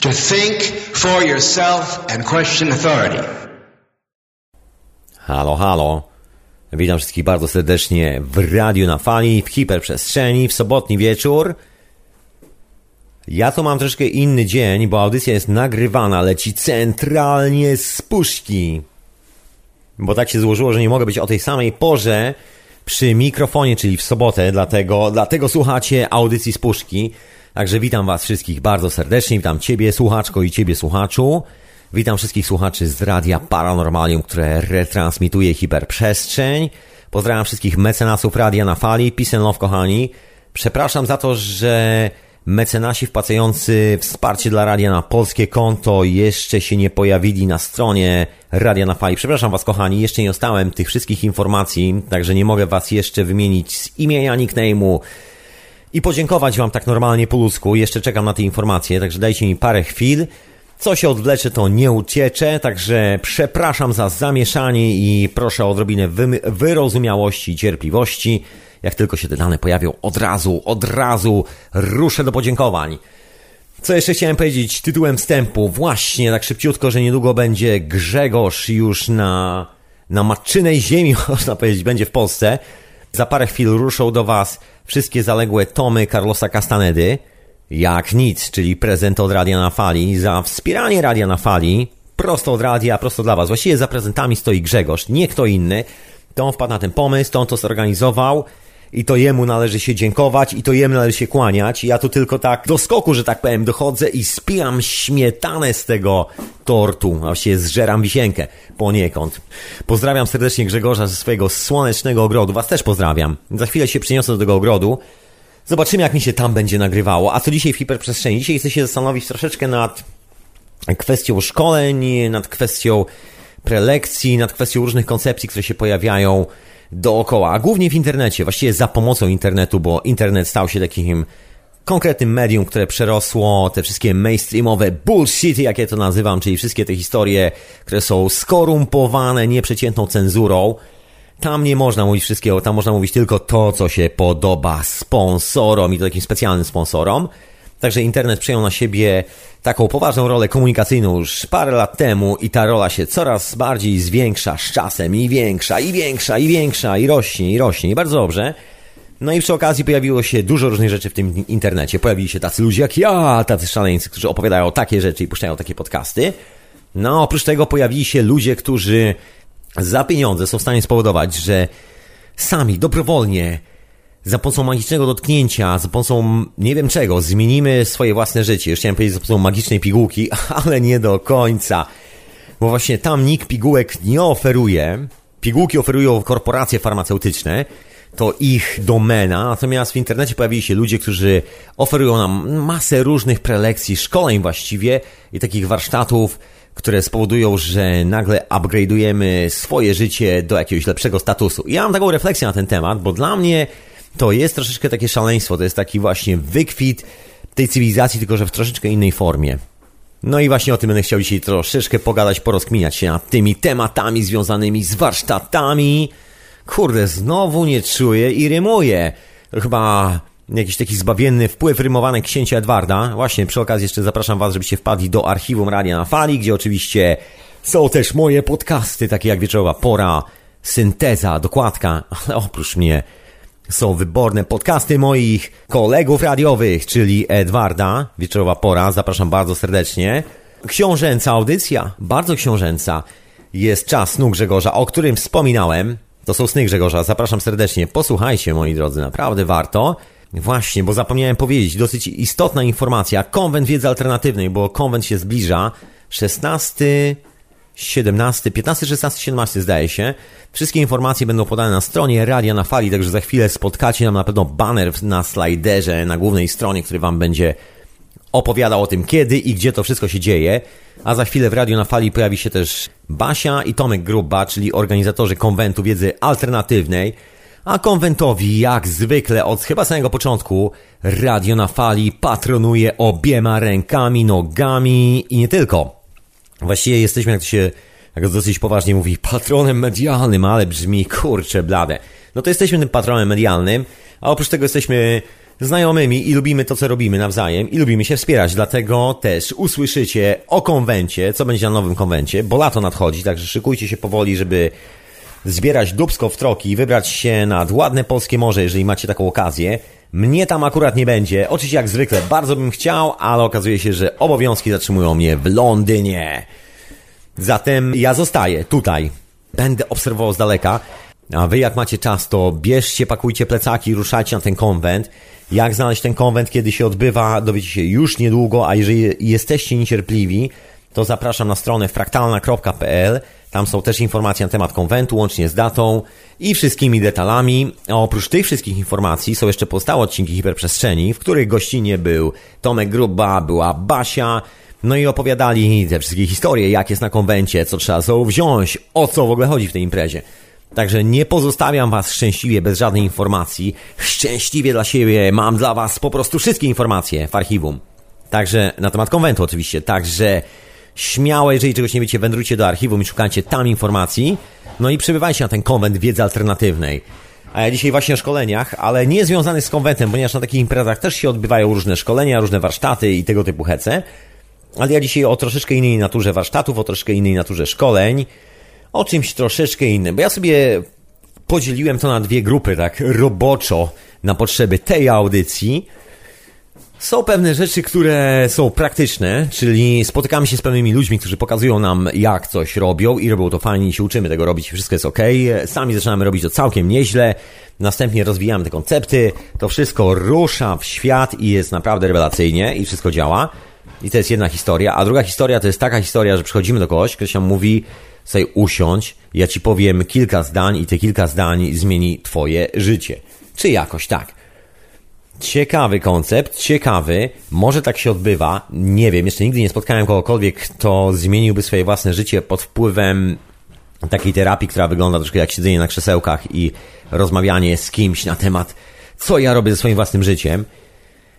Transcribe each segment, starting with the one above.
To think for yourself and question authority. Halo, halo. Witam wszystkich bardzo serdecznie w Radiu na Fali, w hiperprzestrzeni, w sobotni wieczór. Ja tu mam troszkę inny dzień, bo audycja jest nagrywana, leci centralnie z puszki. Bo tak się złożyło, że nie mogę być o tej samej porze przy mikrofonie, czyli w sobotę, dlatego, dlatego słuchacie audycji z puszki. Także witam Was wszystkich bardzo serdecznie, witam Ciebie słuchaczko i Ciebie słuchaczu. Witam wszystkich słuchaczy z Radia Paranormalium, które retransmituje hiperprzestrzeń. Pozdrawiam wszystkich mecenasów Radia na Fali. Peace and love, kochani. Przepraszam za to, że mecenasi wpłacający wsparcie dla Radia na polskie konto jeszcze się nie pojawili na stronie Radia na Fali. Przepraszam Was, kochani, jeszcze nie dostałem tych wszystkich informacji, także nie mogę Was jeszcze wymienić z imienia, nickname'u, i podziękować Wam tak normalnie po ludzku. Jeszcze czekam na te informacje, także dajcie mi parę chwil. Co się odwlecze, to nie uciecze, także przepraszam za zamieszanie i proszę o odrobinę wy wyrozumiałości i cierpliwości. Jak tylko się te dane pojawią, od razu, od razu ruszę do podziękowań. Co jeszcze chciałem powiedzieć tytułem wstępu? Właśnie, tak szybciutko, że niedługo będzie Grzegorz już na, na matczynej ziemi, można powiedzieć, będzie w Polsce. Za parę chwil ruszą do Was wszystkie zaległe tomy Carlosa Castanedy. Jak nic, czyli prezent od Radia na Fali. Za wspieranie Radia na Fali, prosto od radia, prosto dla Was. Właściwie za prezentami stoi Grzegorz, nie kto inny. To on wpadł na ten pomysł, to on to zorganizował i to jemu należy się dziękować i to jemu należy się kłaniać. Ja tu tylko tak do skoku, że tak powiem, dochodzę i spijam śmietanę z tego tortu, a właściwie zżeram wisienkę poniekąd. Pozdrawiam serdecznie Grzegorza ze swojego słonecznego ogrodu. Was też pozdrawiam. Za chwilę się przyniosę do tego ogrodu. Zobaczymy, jak mi się tam będzie nagrywało. A co dzisiaj w hiperprzestrzeni? Dzisiaj chcę się zastanowić troszeczkę nad kwestią szkoleń, nad kwestią prelekcji, nad kwestią różnych koncepcji, które się pojawiają dookoła, a głównie w internecie, właściwie za pomocą internetu, bo internet stał się takim konkretnym medium, które przerosło te wszystkie mainstreamowe bullshity, jak ja to nazywam, czyli wszystkie te historie, które są skorumpowane nieprzeciętną cenzurą. Tam nie można mówić wszystkiego, tam można mówić tylko to, co się podoba sponsorom i to takim specjalnym sponsorom. Także internet przejął na siebie taką poważną rolę komunikacyjną już parę lat temu i ta rola się coraz bardziej zwiększa z czasem i większa, i większa, i większa, i rośnie, i rośnie, i bardzo dobrze. No i przy okazji pojawiło się dużo różnych rzeczy w tym internecie. Pojawili się tacy ludzie jak ja, tacy szaleńcy, którzy opowiadają takie rzeczy i puszczają takie podcasty. No, oprócz tego pojawili się ludzie, którzy za pieniądze są w stanie spowodować, że sami, dobrowolnie, za pomocą magicznego dotknięcia, za pomocą nie wiem czego, zmienimy swoje własne życie. Już chciałem powiedzieć za pomocą magicznej pigułki, ale nie do końca. Bo właśnie tam nikt pigułek nie oferuje. Pigułki oferują korporacje farmaceutyczne. To ich domena, natomiast w internecie pojawili się ludzie, którzy oferują nam masę różnych prelekcji, szkoleń właściwie i takich warsztatów, które spowodują, że nagle upgrade'ujemy swoje życie do jakiegoś lepszego statusu. I ja mam taką refleksję na ten temat, bo dla mnie to jest troszeczkę takie szaleństwo, to jest taki właśnie wykwit tej cywilizacji, tylko że w troszeczkę innej formie. No i właśnie o tym będę chciał dzisiaj troszeczkę pogadać, porozkminiać się nad tymi tematami związanymi z warsztatami. Kurde, znowu nie czuję i rymuję. Chyba jakiś taki zbawienny wpływ rymowany księcia Edwarda. Właśnie przy okazji jeszcze zapraszam Was, żebyście wpadli do archiwum Radia na Fali, gdzie oczywiście są też moje podcasty, takie jak Wieczorowa Pora, Synteza, Dokładka, ale oprócz mnie są wyborne podcasty moich kolegów radiowych, czyli Edwarda, Wieczorowa Pora, zapraszam bardzo serdecznie. Książęca audycja, bardzo książęca. Jest czas snu Grzegorza, o którym wspominałem. To są sny Grzegorza, zapraszam serdecznie. Posłuchajcie, moi drodzy, naprawdę warto. Właśnie, bo zapomniałem powiedzieć, dosyć istotna informacja. Konwent wiedzy alternatywnej, bo konwent się zbliża. 16 17, 15, 16, 17 zdaje się. Wszystkie informacje będą podane na stronie Radia na Fali, także za chwilę spotkacie nam na pewno banner na slajderze na głównej stronie, który Wam będzie opowiadał o tym kiedy i gdzie to wszystko się dzieje. A za chwilę w Radio na Fali pojawi się też Basia i Tomek Gruba, czyli organizatorzy konwentu wiedzy alternatywnej. A konwentowi, jak zwykle, od chyba samego początku, Radio na Fali patronuje obiema rękami, nogami i nie tylko. Właściwie jesteśmy, jak to się jak to dosyć poważnie mówi, patronem medialnym, ale brzmi kurcze blade. No to jesteśmy tym patronem medialnym, a oprócz tego jesteśmy znajomymi i lubimy to, co robimy nawzajem i lubimy się wspierać. Dlatego też usłyszycie o konwencie, co będzie na nowym konwencie, bo lato nadchodzi, także szykujcie się powoli, żeby zbierać dubsko w troki i wybrać się nad ładne polskie morze, jeżeli macie taką okazję. Mnie tam akurat nie będzie. Oczywiście jak zwykle bardzo bym chciał, ale okazuje się, że obowiązki zatrzymują mnie w Londynie. Zatem ja zostaję tutaj. Będę obserwował z daleka. A wy jak macie czas, to bierzcie, pakujcie plecaki, ruszajcie na ten konwent. Jak znaleźć ten konwent, kiedy się odbywa, dowiecie się już niedługo, a jeżeli jesteście niecierpliwi, to zapraszam na stronę fraktalna.pl. Tam są też informacje na temat konwentu, łącznie z datą i wszystkimi detalami. A oprócz tych wszystkich informacji są jeszcze pozostałe odcinki hiperprzestrzeni, w których gościnie był Tomek Gruba, była Basia, no i opowiadali te wszystkie historie, jak jest na konwencie, co trzeba sobą wziąć, o co w ogóle chodzi w tej imprezie. Także nie pozostawiam Was szczęśliwie bez żadnej informacji. Szczęśliwie dla siebie mam dla Was po prostu wszystkie informacje w archiwum. Także na temat konwentu oczywiście. Także śmiało, jeżeli czegoś nie wiecie, wędrujcie do archiwum i szukajcie tam informacji. No i przybywajcie na ten konwent wiedzy alternatywnej. A ja dzisiaj właśnie o szkoleniach, ale nie związany z konwentem, ponieważ na takich imprezach też się odbywają różne szkolenia, różne warsztaty i tego typu hece. Ale ja dzisiaj o troszeczkę innej naturze warsztatów, o troszeczkę innej naturze szkoleń, o czymś troszeczkę innym. Bo ja sobie podzieliłem to na dwie grupy, tak roboczo, na potrzeby tej audycji. Są pewne rzeczy, które są praktyczne, czyli spotykamy się z pewnymi ludźmi, którzy pokazują nam, jak coś robią i robią to fajnie i się uczymy tego robić, wszystko jest ok. Sami zaczynamy robić to całkiem nieźle, następnie rozwijamy te koncepty, to wszystko rusza w świat i jest naprawdę rewelacyjnie i wszystko działa. I to jest jedna historia, a druga historia to jest taka historia, że przychodzimy do kogoś, ktoś nam mówi, sobie usiądź, ja ci powiem kilka zdań i te kilka zdań zmieni twoje życie. Czy jakoś tak. Ciekawy koncept, ciekawy, może tak się odbywa, nie wiem, jeszcze nigdy nie spotkałem kogokolwiek, kto zmieniłby swoje własne życie pod wpływem takiej terapii, która wygląda troszkę jak siedzenie na krzesełkach i rozmawianie z kimś na temat, co ja robię ze swoim własnym życiem.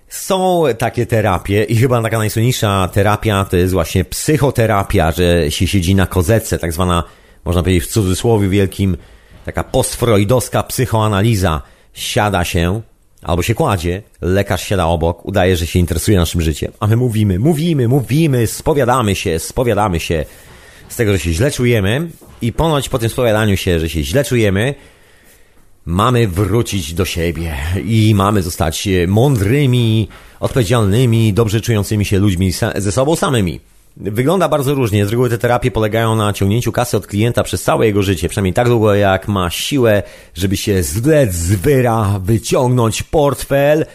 Są takie terapie i chyba taka najsłynniejsza terapia to jest właśnie psychoterapia, że się siedzi na kozece, tak zwana, można powiedzieć w cudzysłowie wielkim, taka postfreudowska psychoanaliza. Siada się, albo się kładzie, lekarz siada obok, udaje, że się interesuje naszym życiem, a my mówimy, mówimy, mówimy, spowiadamy się, spowiadamy się z tego, że się źle czujemy i ponoć po tym spowiadaniu się, że się źle czujemy, mamy wrócić do siebie i mamy zostać mądrymi, odpowiedzialnymi, dobrze czującymi się ludźmi ze sobą samymi. Wygląda bardzo różnie. Z reguły te terapie polegają na ciągnięciu kasy od klienta przez całe jego życie, przynajmniej tak długo jak ma siłę, żeby się zlec z wyra, wyciągnąć portfel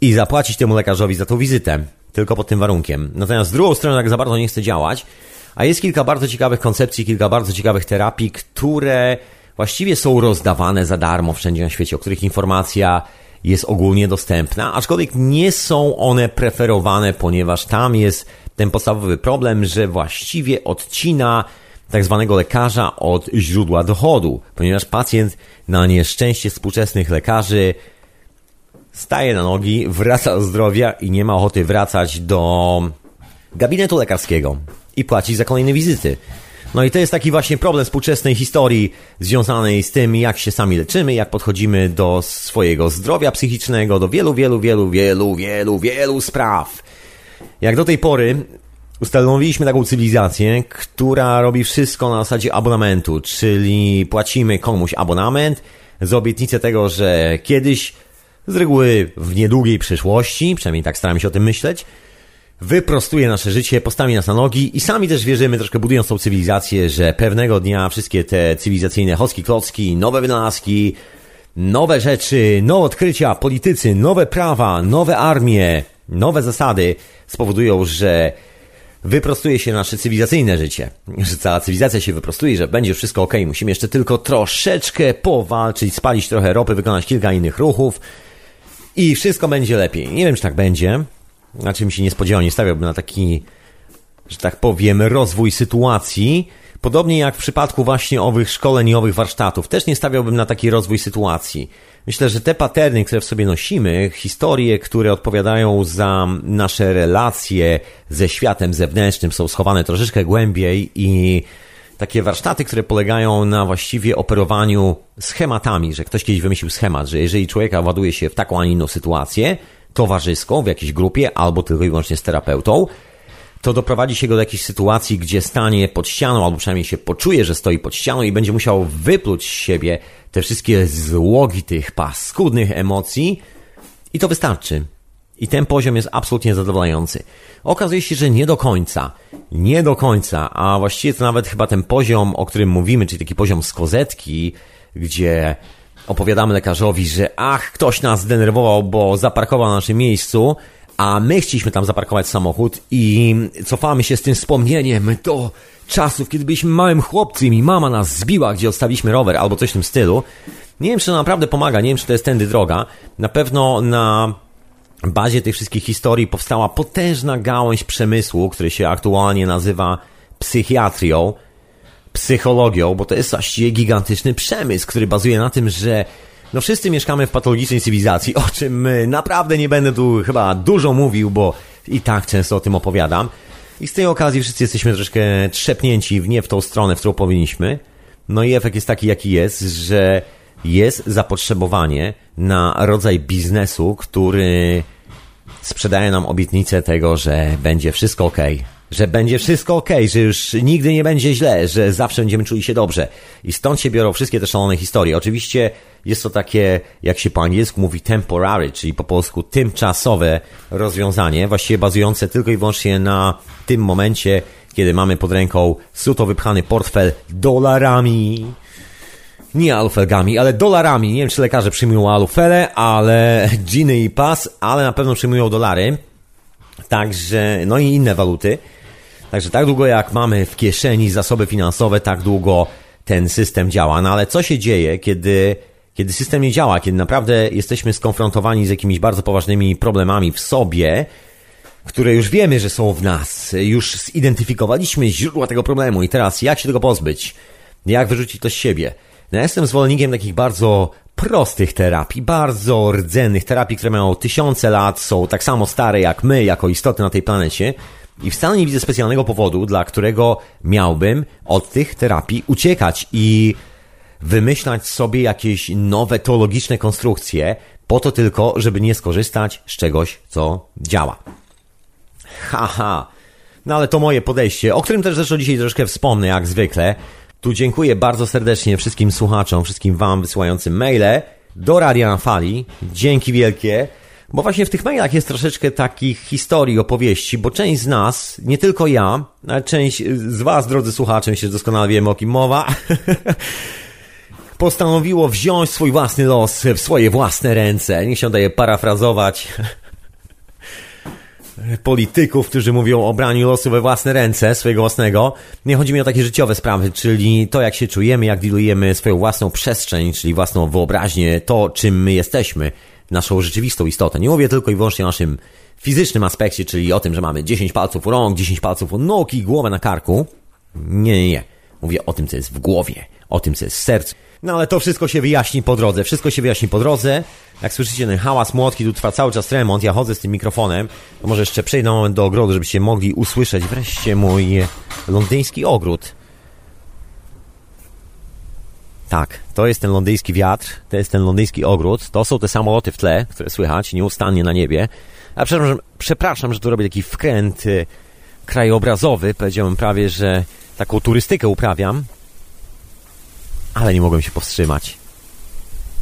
i zapłacić temu lekarzowi za tą wizytę. Tylko pod tym warunkiem. Natomiast z drugą stroną, jak za bardzo nie chce działać, a jest kilka bardzo ciekawych koncepcji, kilka bardzo ciekawych terapii, które właściwie są rozdawane za darmo wszędzie na świecie, o których informacja jest ogólnie dostępna, aczkolwiek nie są one preferowane, ponieważ tam jest ten podstawowy problem, że właściwie odcina tak zwanego lekarza od źródła dochodu, ponieważ pacjent na nieszczęście współczesnych lekarzy staje na nogi, wraca do zdrowia i nie ma ochoty wracać do gabinetu lekarskiego i płacić za kolejne wizyty. No i to jest taki właśnie problem współczesnej historii związanej z tym, jak się sami leczymy, jak podchodzimy do swojego zdrowia psychicznego, do wielu, wielu, wielu, wielu, wielu, wielu spraw. Jak do tej pory ustanowiliśmy taką cywilizację, która robi wszystko na zasadzie abonamentu, czyli płacimy komuś abonament z obietnicą tego, że kiedyś, z reguły w niedługiej przyszłości, przynajmniej tak staramy się o tym myśleć, wyprostuje nasze życie, postawi nas na nogi i sami też wierzymy, troszkę budując tą cywilizację, że pewnego dnia wszystkie te cywilizacyjne hoski, klocki, nowe wynalazki, nowe rzeczy, nowe odkrycia, politycy, nowe prawa, nowe armie, nowe zasady spowodują, że wyprostuje się nasze cywilizacyjne życie, że cała cywilizacja się wyprostuje, że będzie wszystko ok. Musimy jeszcze tylko troszeczkę powalczyć, spalić trochę ropy, wykonać kilka innych ruchów i wszystko będzie lepiej. Nie wiem, czy tak będzie, na czym się nie spodziewał, nie stawiałbym na taki, że tak powiem, rozwój sytuacji. Podobnie jak w przypadku właśnie owych szkoleń i owych warsztatów, też nie stawiałbym na taki rozwój sytuacji. Myślę, że te paterny, które w sobie nosimy, historie, które odpowiadają za nasze relacje ze światem zewnętrznym, są schowane troszeczkę głębiej i takie warsztaty, które polegają na właściwie operowaniu schematami, że ktoś kiedyś wymyślił schemat, że jeżeli człowieka ładuje się w taką, a nie inną sytuację, towarzyską, w jakiejś grupie, albo tylko i wyłącznie z terapeutą, to doprowadzi się go do jakiejś sytuacji, gdzie stanie pod ścianą, albo przynajmniej się poczuje, że stoi pod ścianą i będzie musiał wypluć z siebie te wszystkie złogi tych paskudnych emocji i to wystarczy. I ten poziom jest absolutnie zadowalający. Okazuje się, że nie do końca. Nie do końca, a właściwie to nawet chyba ten poziom, o którym mówimy, czyli taki poziom z kozetki, gdzie opowiadamy lekarzowi, że ach, ktoś nas zdenerwował, bo zaparkował na naszym miejscu, a my chcieliśmy tam zaparkować samochód i cofamy się z tym wspomnieniem do czasów, kiedy byliśmy małym chłopcem i mama nas zbiła, gdzie odstawiliśmy rower albo coś w tym stylu. Nie wiem, czy to naprawdę pomaga, nie wiem, czy to jest tędy droga. Na pewno na bazie tych wszystkich historii powstała potężna gałąź przemysłu, który się aktualnie nazywa psychiatrią, psychologią, bo to jest właściwie gigantyczny przemysł, który bazuje na tym, że no wszyscy mieszkamy w patologicznej cywilizacji, o czym naprawdę nie będę tu chyba dużo mówił, bo i tak często o tym opowiadam. I z tej okazji wszyscy jesteśmy troszkę trzepnięci w nie w tą stronę, w którą powinniśmy. No i efekt jest taki, jaki jest, że jest zapotrzebowanie na rodzaj biznesu, który sprzedaje nam obietnicę tego, że będzie wszystko ok, że będzie wszystko ok, że już nigdy nie będzie źle, że zawsze będziemy czuli się dobrze. I stąd się biorą wszystkie te szalone historie. Oczywiście jest to takie, jak się po angielsku mówi, temporary, czyli po polsku tymczasowe rozwiązanie, właściwie bazujące tylko i wyłącznie na tym momencie, kiedy mamy pod ręką suto wypchany portfel dolarami nie alufelgami, ale dolarami. Nie wiem, czy lekarze przyjmują alufele, ale dżiny i pas, ale na pewno przyjmują dolary. Także, no i inne waluty. Także tak długo jak mamy w kieszeni zasoby finansowe, tak długo ten system działa. No ale co się dzieje, kiedy, kiedy system nie działa, kiedy naprawdę jesteśmy skonfrontowani z jakimiś bardzo poważnymi problemami w sobie, które już wiemy, że są w nas, już zidentyfikowaliśmy źródła tego problemu i teraz jak się tego pozbyć? Jak wyrzucić to z siebie? No, ja jestem zwolennikiem takich bardzo prostych terapii, bardzo rdzennych terapii, które mają tysiące lat, są tak samo stare jak my, jako istoty na tej planecie. I wcale nie widzę specjalnego powodu, dla którego miałbym od tych terapii uciekać i wymyślać sobie jakieś nowe teologiczne konstrukcje, po to tylko, żeby nie skorzystać z czegoś, co działa. Haha. No ale to moje podejście, o którym też zresztą dzisiaj troszkę wspomnę, jak zwykle. Tu dziękuję bardzo serdecznie wszystkim słuchaczom, wszystkim Wam wysyłającym maile do Radia na Fali. Dzięki wielkie. Bo właśnie w tych mailach jest troszeczkę takich historii, opowieści, bo część z nas, nie tylko ja, ale część z Was, drodzy słuchacze, myślę, że doskonale wiemy o kim mowa, postanowiło wziąć swój własny los w swoje własne ręce. Niech się daje parafrazować polityków, którzy mówią o braniu losu we własne ręce, swojego własnego. Nie chodzi mi o takie życiowe sprawy, czyli to, jak się czujemy, jak dilujemy swoją własną przestrzeń, czyli własną wyobraźnię, to, czym my jesteśmy, naszą rzeczywistą istotę. Nie mówię tylko i wyłącznie o naszym fizycznym aspekcie, czyli o tym, że mamy 10 palców rąk, 10 palców nóg i głowę na karku. Nie, nie, nie. Mówię o tym, co jest w głowie, o tym, co jest w sercu. No ale to wszystko się wyjaśni po drodze. Wszystko się wyjaśni po drodze. Jak słyszycie ten hałas młotki, tu trwa cały czas remont. Ja chodzę z tym mikrofonem. To może jeszcze przejdę moment do ogrodu, żebyście mogli usłyszeć wreszcie mój londyński ogród. Tak, to jest ten londyński wiatr, to jest ten londyński ogród, to są te samoloty w tle, które słychać nieustannie na niebie. A przepraszam, przepraszam że tu robię taki wkręt y, krajobrazowy, powiedziałem prawie, że taką turystykę uprawiam, ale nie mogłem się powstrzymać.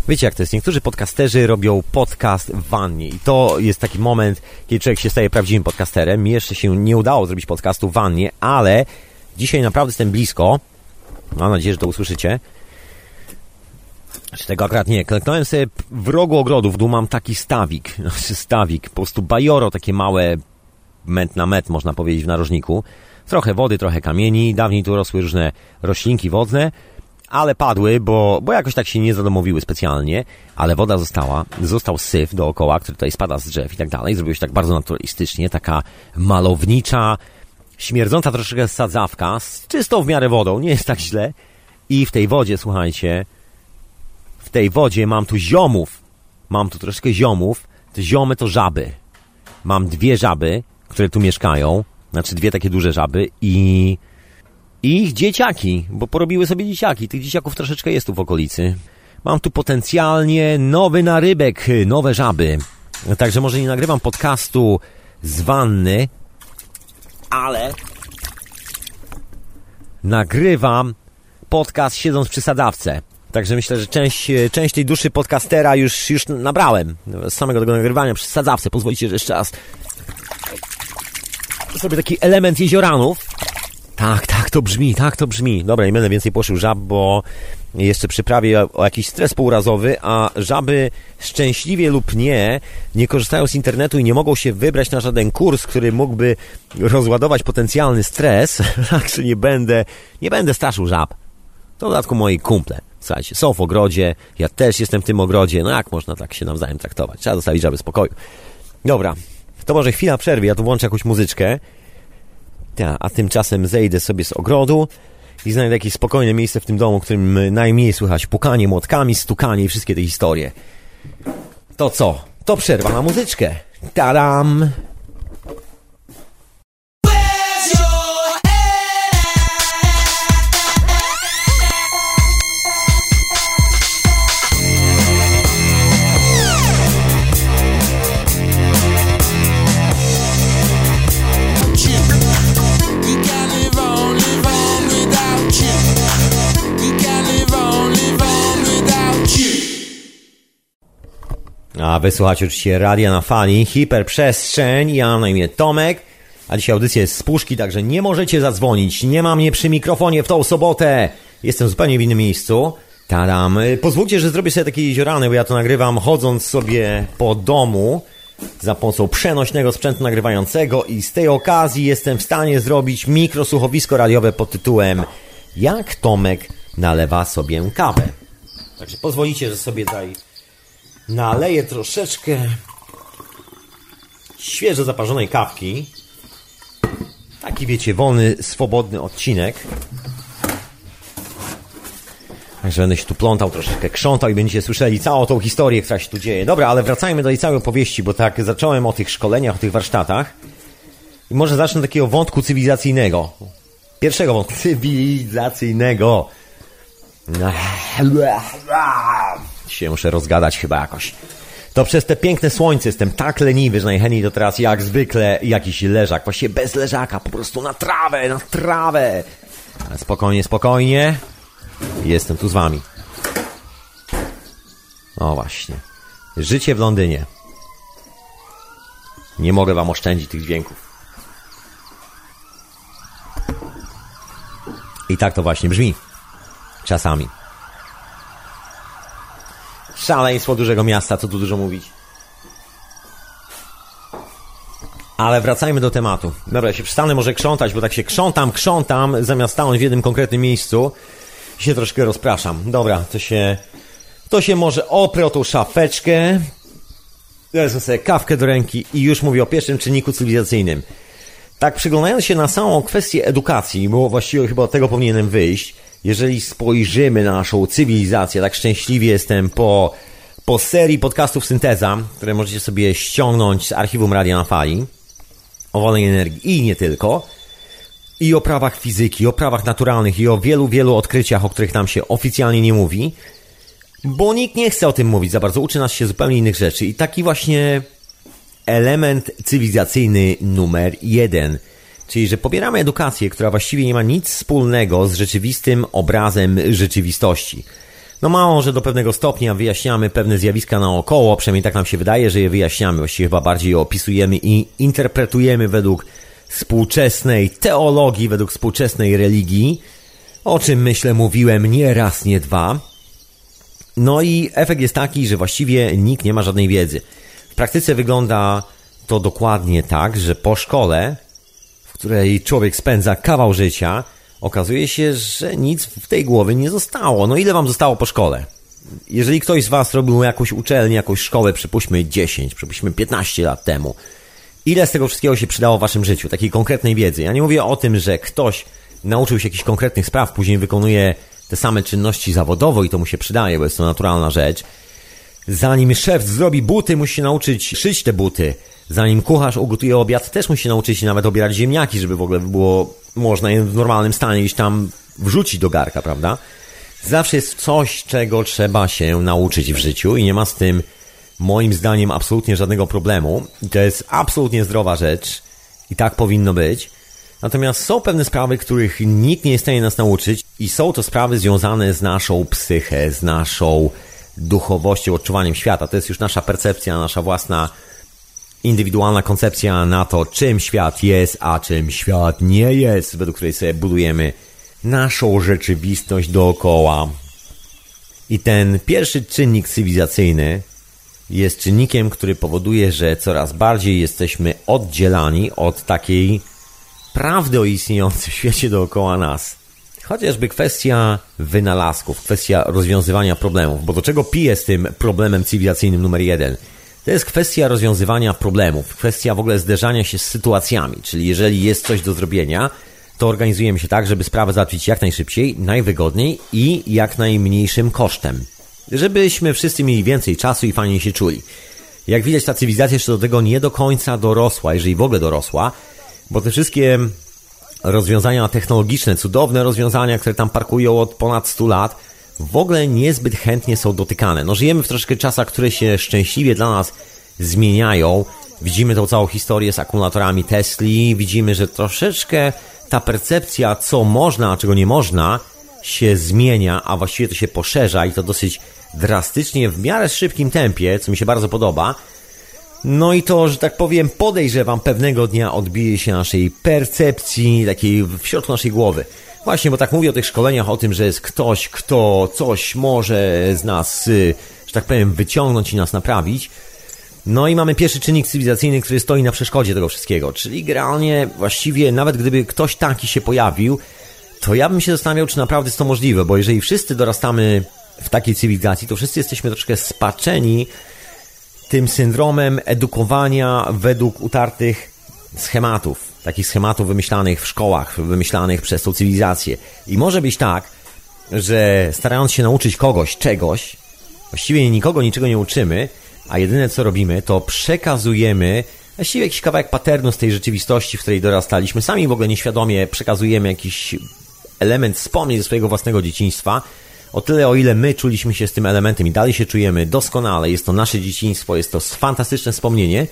Wiecie jak to jest? Niektórzy podcasterzy robią podcast w wannie i to jest taki moment, kiedy człowiek się staje prawdziwym podcasterem. Mi jeszcze się nie udało zrobić podcastu w wannie, ale dzisiaj naprawdę jestem blisko. Mam nadzieję, że to usłyszycie. Czy tego akurat nie. Kleknąłem sobie w rogu ogrodu, w dół mam taki stawik. Znaczy stawik, po prostu bajoro, takie małe, met na met można powiedzieć w narożniku. Trochę wody, trochę kamieni. Dawniej tu rosły różne roślinki wodne ale padły, bo, bo jakoś tak się nie zadomowiły specjalnie, ale woda została, został syf dookoła, który tutaj spada z drzew i tak dalej. Zrobiło się tak bardzo naturalistycznie, taka malownicza, śmierdząca troszeczkę sadzawka, z czystą w miarę wodą, nie jest tak źle. I w tej wodzie, słuchajcie, w tej wodzie mam tu ziomów, mam tu troszkę ziomów, te ziomy to żaby. Mam dwie żaby, które tu mieszkają, znaczy dwie takie duże żaby i i ich dzieciaki, bo porobiły sobie dzieciaki. Tych dzieciaków troszeczkę jest tu w okolicy. Mam tu potencjalnie nowy narybek, nowe żaby. Także może nie nagrywam podcastu z wanny, ale nagrywam podcast siedząc przy sadawce. Także myślę, że część, część tej duszy podcastera już, już nabrałem z samego tego nagrywania przy sadzawce. Pozwolicie, że jeszcze raz sobie taki element jezioranów. Tak, tak to brzmi, tak to brzmi. Dobra, nie będę więcej poszył żab, bo jeszcze przyprawię o jakiś stres półrazowy, a żaby szczęśliwie lub nie, nie korzystają z internetu i nie mogą się wybrać na żaden kurs, który mógłby rozładować potencjalny stres, także nie będę, nie będę straszył żab. To w dodatku moi kumple. Słuchajcie, są w ogrodzie, ja też jestem w tym ogrodzie, no jak można tak się nawzajem traktować? Trzeba zostawić żaby spokoju. Dobra, to może chwila przerwy, ja tu włączę jakąś muzyczkę. Ja, a tymczasem zejdę sobie z ogrodu i znajdę jakieś spokojne miejsce w tym domu, w którym najmniej słychać pukanie młotkami, stukanie i wszystkie te historie. To co? To przerwa na muzyczkę. Tadam! A wysłuchać oczywiście radia na fali, hiperprzestrzeń, ja na imię Tomek, a dzisiaj audycja jest z puszki, także nie możecie zadzwonić, nie mam mnie przy mikrofonie w tą sobotę, jestem zupełnie w innym miejscu. Tadam, pozwólcie, że zrobię sobie takie jeziorany, bo ja to nagrywam chodząc sobie po domu za pomocą przenośnego sprzętu nagrywającego i z tej okazji jestem w stanie zrobić mikrosłuchowisko radiowe pod tytułem Jak Tomek nalewa sobie kawę. Także pozwolicie, że sobie tutaj naleję troszeczkę świeżo zaparzonej kawki. Taki, wiecie, wolny, swobodny odcinek. Także będę się tu plątał, troszeczkę krzątał i będziecie słyszeli całą tą historię, która się tu dzieje. Dobra, ale wracajmy do tej całej opowieści, bo tak zacząłem o tych szkoleniach, o tych warsztatach. I może zacznę takiego wątku cywilizacyjnego. Pierwszego wątku cywilizacyjnego. Się muszę rozgadać chyba jakoś. To przez te piękne słońce jestem tak leniwy, że najchętniej to teraz jak zwykle jakiś leżak. Właściwie bez leżaka, po prostu na trawę, na trawę. Ale spokojnie, spokojnie. Jestem tu z wami. O właśnie. Życie w Londynie. Nie mogę wam oszczędzić tych dźwięków. I tak to właśnie brzmi. Czasami. Szaleństwo dużego miasta, co tu dużo mówić. Ale wracajmy do tematu. Dobra, ja się przestanę może krzątać, bo tak się krzątam, krzątam, zamiast stanąć w jednym konkretnym miejscu i się troszkę rozpraszam. Dobra, to się... To się może oprę o tą szafeczkę, wezmę sobie kawkę do ręki i już mówię o pierwszym czynniku cywilizacyjnym. Tak przyglądając się na samą kwestię edukacji, bo właściwie chyba od tego powinienem wyjść, jeżeli spojrzymy na naszą cywilizację, tak szczęśliwie jestem po, po serii podcastów Synteza, które możecie sobie ściągnąć z archiwum Radia na Fali, o wolnej energii i nie tylko, i o prawach fizyki, o prawach naturalnych i o wielu, wielu odkryciach, o których nam się oficjalnie nie mówi, bo nikt nie chce o tym mówić za bardzo, uczy nas się zupełnie innych rzeczy. I taki właśnie element cywilizacyjny numer jeden – Czyli, że pobieramy edukację, która właściwie nie ma nic wspólnego z rzeczywistym obrazem rzeczywistości. No mało, że do pewnego stopnia wyjaśniamy pewne zjawiska naokoło, przynajmniej tak nam się wydaje, że je wyjaśniamy, właściwie chyba bardziej je opisujemy i interpretujemy według współczesnej teologii, według współczesnej religii, o czym myślę mówiłem nie raz, nie dwa. No i efekt jest taki, że właściwie nikt nie ma żadnej wiedzy. W praktyce wygląda to dokładnie tak, że po szkole której człowiek spędza kawał życia, okazuje się, że nic w tej głowie nie zostało. No ile wam zostało po szkole? Jeżeli ktoś z was robił jakąś uczelnię, jakąś szkołę, przypuśćmy 10, przypuśćmy 15 lat temu, ile z tego wszystkiego się przydało w waszym życiu, takiej konkretnej wiedzy? Ja nie mówię o tym, że ktoś nauczył się jakichś konkretnych spraw, później wykonuje te same czynności zawodowo i to mu się przydaje, bo jest to naturalna rzecz. Zanim szef zrobi buty, musi się nauczyć szyć te buty Zanim kucharz ugotuje obiad, też musi nauczyć się nawet obierać ziemniaki, żeby w ogóle było można je w normalnym stanie gdzieś tam wrzucić do garka, prawda? Zawsze jest coś, czego trzeba się nauczyć w życiu i nie ma z tym moim zdaniem absolutnie żadnego problemu. I to jest absolutnie zdrowa rzecz i tak powinno być. Natomiast są pewne sprawy, których nikt nie jest w stanie nas nauczyć i są to sprawy związane z naszą psychę, z naszą duchowością, odczuwaniem świata. To jest już nasza percepcja, nasza własna indywidualna koncepcja na to, czym świat jest, a czym świat nie jest, według której sobie budujemy naszą rzeczywistość dookoła. I ten pierwszy czynnik cywilizacyjny jest czynnikiem, który powoduje, że coraz bardziej jesteśmy oddzielani od takiej prawdy o istniejącym świecie dookoła nas. Chociażby kwestia wynalazków, kwestia rozwiązywania problemów, bo do czego pije z tym problemem cywilizacyjnym numer jeden? To jest kwestia rozwiązywania problemów, kwestia w ogóle zderzania się z sytuacjami, czyli jeżeli jest coś do zrobienia, to organizujemy się tak, żeby sprawę załatwić jak najszybciej, najwygodniej i jak najmniejszym kosztem. Żebyśmy wszyscy mieli więcej czasu i fajnie się czuli. Jak widać, ta cywilizacja jeszcze do tego nie do końca dorosła, jeżeli w ogóle dorosła, bo te wszystkie rozwiązania technologiczne, cudowne rozwiązania, które tam parkują od ponad 100 lat, w ogóle niezbyt chętnie są dotykane. No żyjemy w troszkę czasach, które się szczęśliwie dla nas zmieniają. Widzimy tą całą historię z akumulatorami Tesli, widzimy, że troszeczkę ta percepcja, co można, a czego nie można, się zmienia, a właściwie to się poszerza i to dosyć drastycznie, w miarę szybkim tempie, co mi się bardzo podoba. No i to, że tak powiem, podejrzewam, pewnego dnia odbije się naszej percepcji, takiej w środku naszej głowy. Właśnie, bo tak mówię o tych szkoleniach, o tym, że jest ktoś, kto coś może z nas, y, że tak powiem, wyciągnąć i nas naprawić. No i mamy pierwszy czynnik cywilizacyjny, który stoi na przeszkodzie tego wszystkiego. Czyli generalnie właściwie nawet gdyby ktoś taki się pojawił, to ja bym się zastanawiał, czy naprawdę jest to możliwe, bo jeżeli wszyscy dorastamy w takiej cywilizacji, to wszyscy jesteśmy troszkę spaczeni tym syndromem edukowania według utartych schematów, takich schematów wymyślanych w szkołach, wymyślanych przez tą cywilizację. I może być tak, że starając się nauczyć kogoś czegoś, właściwie nikogo niczego nie uczymy, a jedyne co robimy, to przekazujemy właściwie jakiś kawałek paternu z tej rzeczywistości, w której dorastaliśmy. Sami w ogóle nieświadomie przekazujemy jakiś element wspomnień ze swojego własnego dzieciństwa. O tyle, o ile my czuliśmy się z tym elementem i dalej się czujemy doskonale, jest to nasze dzieciństwo, jest to fantastyczne wspomnienie,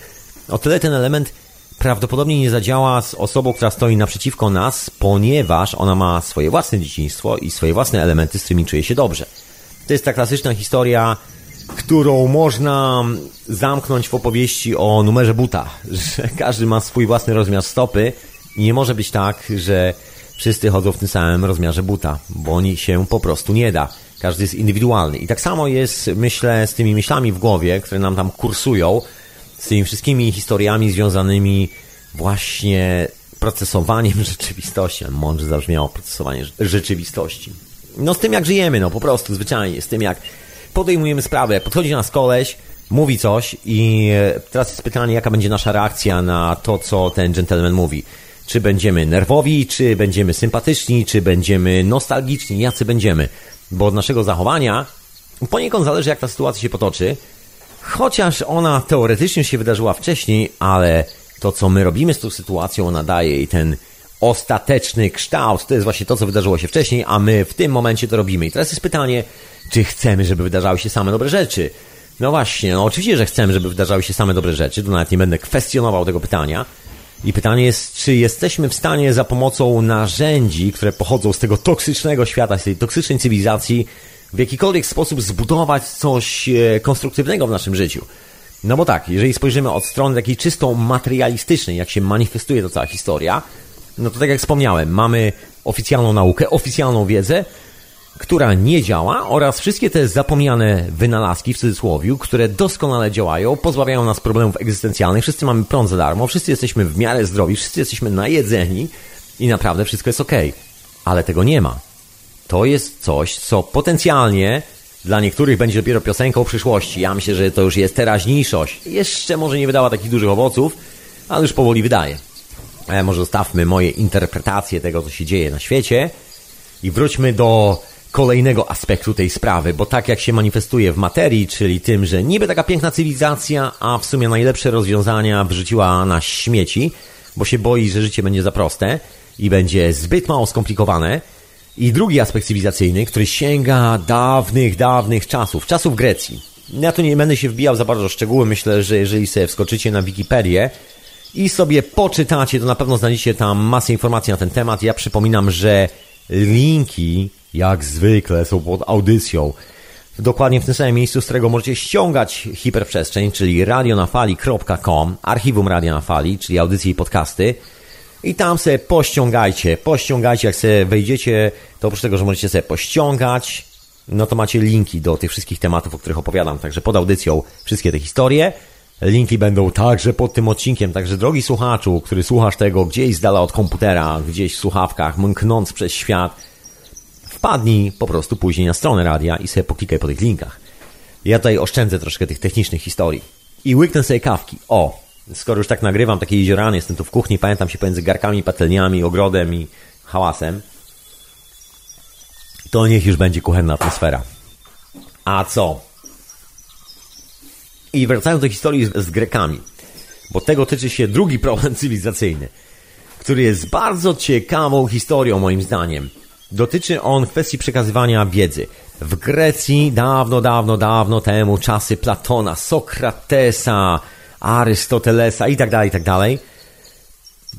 o tyle ten element prawdopodobnie nie zadziała z osobą, która stoi naprzeciwko nas, ponieważ ona ma swoje własne dzieciństwo i swoje własne elementy, z którymi czuje się dobrze. To jest ta klasyczna historia którą można zamknąć w opowieści o numerze buta, że każdy ma swój własny rozmiar stopy i nie może być tak, że wszyscy chodzą w tym samym rozmiarze buta, bo oni się po prostu nie da. Każdy jest indywidualny. I tak samo jest, myślę, z tymi myślami w głowie, które nam tam kursują, z tymi wszystkimi historiami związanymi właśnie procesowaniem rzeczywistości. Mądrze zabrzmiało procesowanie rzeczywistości. No z tym jak żyjemy, no po prostu zwyczajnie, z tym jak podejmujemy sprawę, podchodzi nas koleś, mówi coś i e, teraz jest pytanie, jaka będzie nasza reakcja na to, co ten gentleman mówi. Czy będziemy nerwowi, czy będziemy sympatyczni, czy będziemy nostalgiczni, jacy będziemy. Bo od naszego zachowania poniekąd zależy, jak ta sytuacja się potoczy. Chociaż ona teoretycznie się wydarzyła wcześniej, ale to, co my robimy z tą sytuacją, nadaje jej ten ostateczny kształt. To jest właśnie to, co wydarzyło się wcześniej, a my w tym momencie to robimy. I teraz jest pytanie, czy chcemy, żeby wydarzały się same dobre rzeczy? No właśnie, no oczywiście, że chcemy, żeby wydarzały się same dobre rzeczy, to nawet nie będę kwestionował tego pytania. I pytanie jest, czy jesteśmy w stanie za pomocą narzędzi, które pochodzą z tego toksycznego świata, z tej toksycznej cywilizacji, w jakikolwiek sposób zbudować coś e, konstruktywnego w naszym życiu. No bo tak, jeżeli spojrzymy od strony takiej czysto materialistycznej, jak się manifestuje ta cała historia, no to tak jak wspomniałem, mamy oficjalną naukę, oficjalną wiedzę, która nie działa oraz wszystkie te zapomniane wynalazki w cudzysłowie, które doskonale działają, pozbawiają nas problemów egzystencjalnych, wszyscy mamy prąd za darmo, wszyscy jesteśmy w miarę zdrowi, wszyscy jesteśmy najedzeni i naprawdę wszystko jest ok. Ale tego nie ma. To jest coś, co potencjalnie dla niektórych będzie dopiero piosenką przyszłości. Ja myślę, że to już jest teraźniejszość. Jeszcze może nie wydała takich dużych owoców, ale już powoli wydaje. Ale może zostawmy moje interpretacje tego, co się dzieje na świecie i wróćmy do kolejnego aspektu tej sprawy, bo tak jak się manifestuje w materii, czyli tym, że niby taka piękna cywilizacja, a w sumie najlepsze rozwiązania wrzuciła na śmieci, bo się boi, że życie będzie za proste i będzie zbyt mało skomplikowane. I drugi aspekt cywilizacyjny, który sięga dawnych, dawnych czasów, czasów Grecji. Ja tu nie będę się wbijał za bardzo szczegóły, myślę, że jeżeli sobie wskoczycie na Wikipedię, i sobie poczytacie, to na pewno znajdziecie tam masę informacji na ten temat. Ja przypominam, że linki, jak zwykle, są pod audycją. Dokładnie w tym samym miejscu, z którego możecie ściągać hiperprzestrzeń, czyli radionafali.com, archiwum Radia na Fali, czyli audycje i podcasty. I tam sobie pościągajcie, pościągajcie, jak sobie wejdziecie, to oprócz tego, że możecie sobie pościągać, no to macie linki do tych wszystkich tematów, o których opowiadam. Także pod audycją wszystkie te historie. Linki będą także pod tym odcinkiem, także drogi słuchaczu, który słuchasz tego gdzieś z dala od komputera, gdzieś w słuchawkach, mknąc przez świat, wpadnij po prostu później na stronę radia i sobie poklikaj po tych linkach. Ja tutaj oszczędzę troszkę tych technicznych historii. I łyknę sobie kawki. O, skoro już tak nagrywam, takie jeziorany, jestem tu w kuchni, pamiętam się pomiędzy garkami, patelniami, ogrodem i hałasem, to niech już będzie kuchenna atmosfera. A co? I wracając do historii z Grekami, bo tego tyczy się drugi problem cywilizacyjny, który jest bardzo ciekawą historią moim zdaniem. Dotyczy on kwestii przekazywania wiedzy. W Grecji dawno, dawno, dawno temu czasy Platona, Sokratesa, Arystotelesa i tak dalej, i tak dalej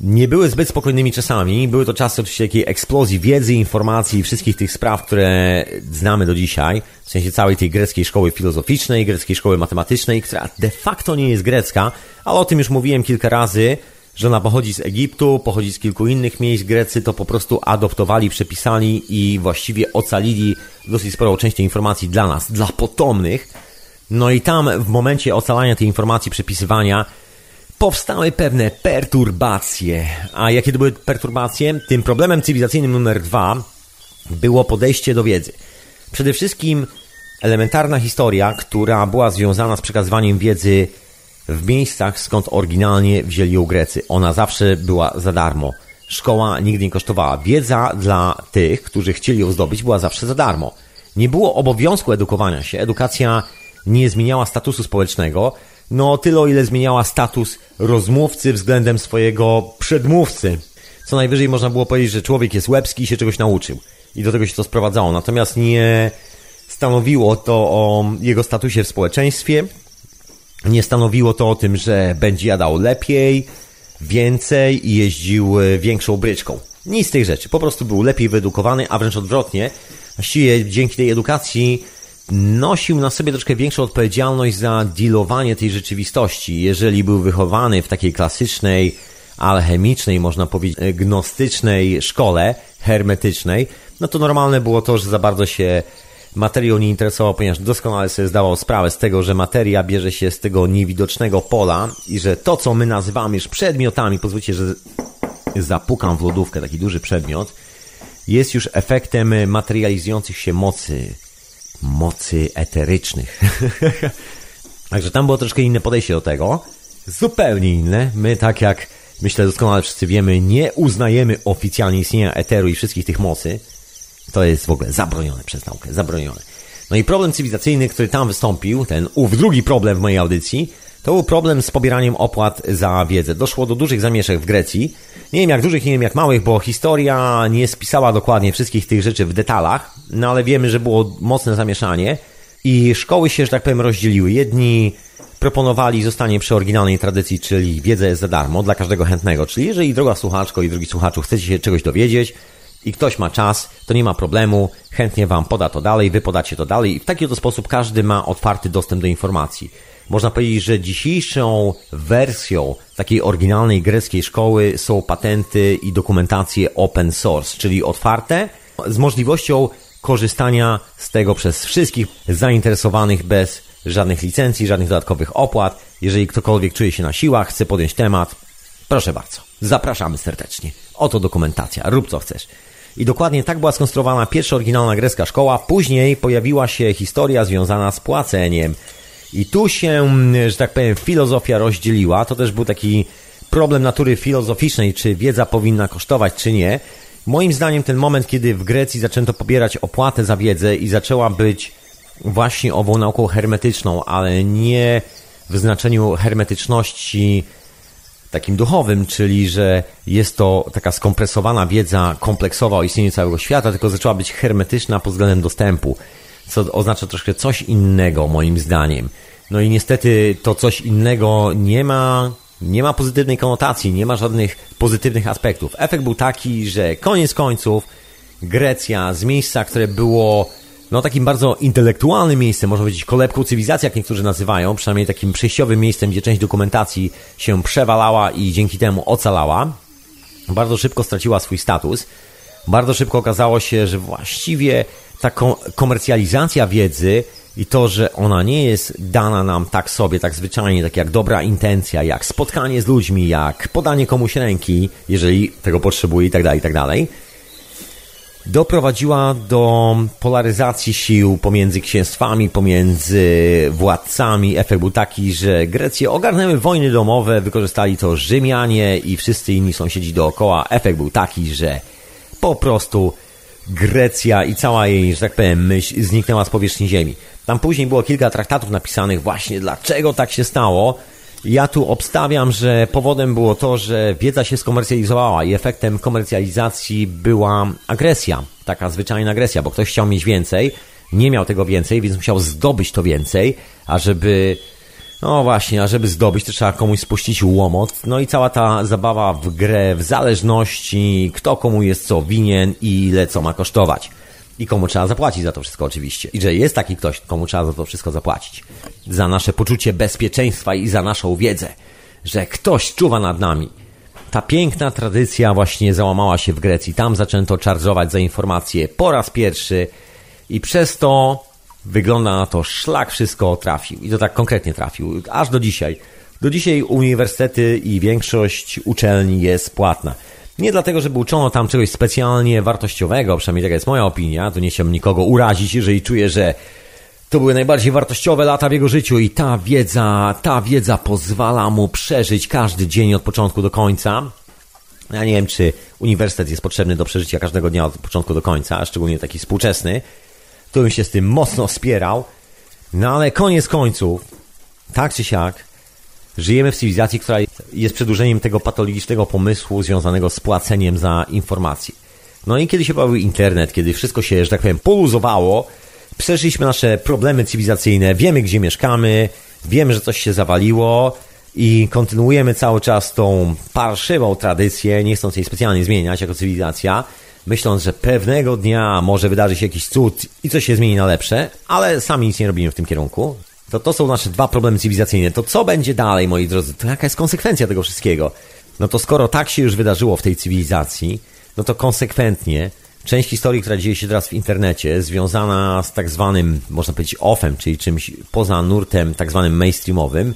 nie były zbyt spokojnymi czasami. Były to czasy oczywiście takiej eksplozji wiedzy, informacji i wszystkich tych spraw, które znamy do dzisiaj. W sensie całej tej greckiej szkoły filozoficznej, greckiej szkoły matematycznej, która de facto nie jest grecka, ale o tym już mówiłem kilka razy, że ona pochodzi z Egiptu, pochodzi z kilku innych miejsc. Grecy to po prostu adoptowali, przepisali i właściwie ocalili dosyć sporą część tej informacji dla nas, dla potomnych. No i tam w momencie ocalania tej informacji, przepisywania, powstały pewne perturbacje. A jakie to były perturbacje? Tym problemem cywilizacyjnym numer dwa było podejście do wiedzy. Przede wszystkim elementarna historia, która była związana z przekazywaniem wiedzy w miejscach, skąd oryginalnie wzięli ją Grecy. Ona zawsze była za darmo. Szkoła nigdy nie kosztowała. Wiedza dla tych, którzy chcieli ją zdobyć, była zawsze za darmo. Nie było obowiązku edukowania się. Edukacja nie zmieniała statusu społecznego, no tyle o ile zmieniała status rozmówcy względem swojego przedmówcy. Co najwyżej można było powiedzieć, że człowiek jest łebski i się czegoś nauczył. I do tego się to sprowadzało. Natomiast nie stanowiło to o jego statusie w społeczeństwie. Nie stanowiło to o tym, że będzie jadał lepiej, więcej i jeździł większą bryczką. Nic z tych rzeczy. Po prostu był lepiej wyedukowany, a wręcz odwrotnie. Właściwie dzięki tej edukacji nosił na sobie troszkę większą odpowiedzialność za dealowanie tej rzeczywistości. Jeżeli był wychowany w takiej klasycznej, alchemicznej, można powiedzieć, gnostycznej szkole, hermetycznej, no to normalne było to, że za bardzo się materią nie interesował, ponieważ doskonale sobie zdawał sprawę z tego, że materia bierze się z tego niewidocznego pola i że to, co my nazywamy już przedmiotami, pozwólcie, że zapukam w lodówkę, taki duży przedmiot, jest już efektem materializujących się mocy mocy eterycznych. Także tam było troszkę inne podejście do tego. Zupełnie inne. My, tak jak myślę doskonale wszyscy wiemy, nie uznajemy oficjalnie istnienia eteru i wszystkich tych mocy. To jest w ogóle zabronione przez naukę, zabronione. No i problem cywilizacyjny, który tam wystąpił, ten ów drugi problem w mojej audycji, to był problem z pobieraniem opłat za wiedzę. Doszło do dużych zamieszek w Grecji. Nie wiem jak dużych, nie wiem jak małych, bo historia nie spisała dokładnie wszystkich tych rzeczy w detalach, no ale wiemy, że było mocne zamieszanie i szkoły się, że tak powiem, rozdzieliły. Jedni proponowali zostanie przy oryginalnej tradycji, czyli wiedza jest za darmo dla każdego chętnego. Czyli jeżeli droga słuchaczko i drogi słuchaczu chcecie się czegoś dowiedzieć i ktoś ma czas, to nie ma problemu, chętnie wam poda to dalej, wy podacie to dalej i w taki oto sposób każdy ma otwarty dostęp do informacji. Można powiedzieć, że dzisiejszą wersją takiej oryginalnej greckiej szkoły są patenty i dokumentacje open source, czyli otwarte, z możliwością korzystania z tego przez wszystkich zainteresowanych bez żadnych licencji, żadnych dodatkowych opłat. Jeżeli ktokolwiek czuje się na siłach, chce podjąć temat, proszę bardzo, zapraszamy serdecznie. Oto dokumentacja, rób co chcesz. I dokładnie tak była skonstruowana pierwsza oryginalna grecka szkoła. Później pojawiła się historia związana z płaceniem. I tu się, że tak powiem, filozofia rozdzieliła. To też był taki problem natury filozoficznej, czy wiedza powinna kosztować, czy nie. Moim zdaniem ten moment, kiedy w Grecji zaczęto pobierać opłatę za wiedzę i zaczęła być właśnie ową nauką hermetyczną, ale nie w znaczeniu hermetyczności takim duchowym, czyli że jest to taka skompresowana wiedza kompleksowa o istnieniu całego świata, tylko zaczęła być hermetyczna pod względem dostępu, co oznacza troszkę coś innego moim zdaniem. No i niestety to coś innego nie ma, nie ma pozytywnej konotacji, nie ma żadnych pozytywnych aspektów. Efekt był taki, że koniec końców Grecja z miejsca, które było no takim bardzo intelektualnym miejscem, można powiedzieć kolebką cywilizacji, jak niektórzy nazywają, przynajmniej takim przejściowym miejscem, gdzie część dokumentacji się przewalała i dzięki temu ocalała, bardzo szybko straciła swój status. Bardzo szybko okazało się, że właściwie ta komercjalizacja wiedzy i to, że ona nie jest dana nam tak sobie, tak zwyczajnie, tak jak dobra intencja, jak spotkanie z ludźmi, jak podanie komuś ręki, jeżeli tego potrzebuje i tak dalej, i tak dalej, doprowadziła do polaryzacji sił pomiędzy księstwami, pomiędzy władcami. Efekt był taki, że Grecję ogarnęły wojny domowe, wykorzystali to Rzymianie i wszyscy inni sąsiedzi dookoła. Efekt był taki, że po prostu Grecja i cała jej, że tak powiem, myśl zniknęła z powierzchni ziemi. Tam później było kilka traktatów napisanych właśnie dlaczego tak się stało. Ja tu obstawiam, że powodem było to, że wiedza się skomercjalizowała i efektem komercjalizacji była agresja, taka zwyczajna agresja, bo ktoś chciał mieć więcej, nie miał tego więcej, więc musiał zdobyć to więcej, a żeby no właśnie, a żeby zdobyć, to trzeba komuś spuścić łomot. No i cała ta zabawa w grę, w zależności, kto komu jest co winien i ile co ma kosztować. I komu trzeba zapłacić za to wszystko oczywiście. I że jest taki ktoś, komu trzeba za to wszystko zapłacić. Za nasze poczucie bezpieczeństwa i za naszą wiedzę. Że ktoś czuwa nad nami. Ta piękna tradycja właśnie załamała się w Grecji. Tam zaczęto czarżować za informacje po raz pierwszy i przez to wygląda na to, szlak wszystko trafił. I to tak konkretnie trafił. Aż do dzisiaj. Do dzisiaj uniwersytety i większość uczelni jest płatna. Nie dlatego, żeby uczono tam czegoś specjalnie wartościowego, przynajmniej taka jest moja opinia, tu nie chciałbym nikogo urazić, jeżeli czuję, że to były najbardziej wartościowe lata w jego życiu i ta wiedza, ta wiedza pozwala mu przeżyć każdy dzień od początku do końca. Ja nie wiem, czy uniwersytet jest potrzebny do przeżycia każdego dnia od początku do końca, szczególnie taki współczesny. To bym się z tym mocno wspierał. No ale koniec końców, tak czy siak, Żyjemy w cywilizacji, która jest przedłużeniem tego patologicznego pomysłu związanego z płaceniem za informacje. No i kiedy się pojawił internet, kiedy wszystko się, że tak powiem, poluzowało, przeszliśmy nasze problemy cywilizacyjne, wiemy gdzie mieszkamy, wiemy, że coś się zawaliło i kontynuujemy cały czas tą parszywą tradycję, nie chcąc jej specjalnie zmieniać jako cywilizacja, myśląc, że pewnego dnia może wydarzy się jakiś cud i coś się zmieni na lepsze, ale sami nic nie robimy w tym kierunku. To to są nasze dwa problemy cywilizacyjne. To co będzie dalej, moi drodzy? To jaka jest konsekwencja tego wszystkiego? No to skoro tak się już wydarzyło w tej cywilizacji, no to konsekwentnie część historii, która dzieje się teraz w internecie, związana z tak zwanym, można powiedzieć, offem, czyli czymś poza nurtem tak zwanym mainstreamowym,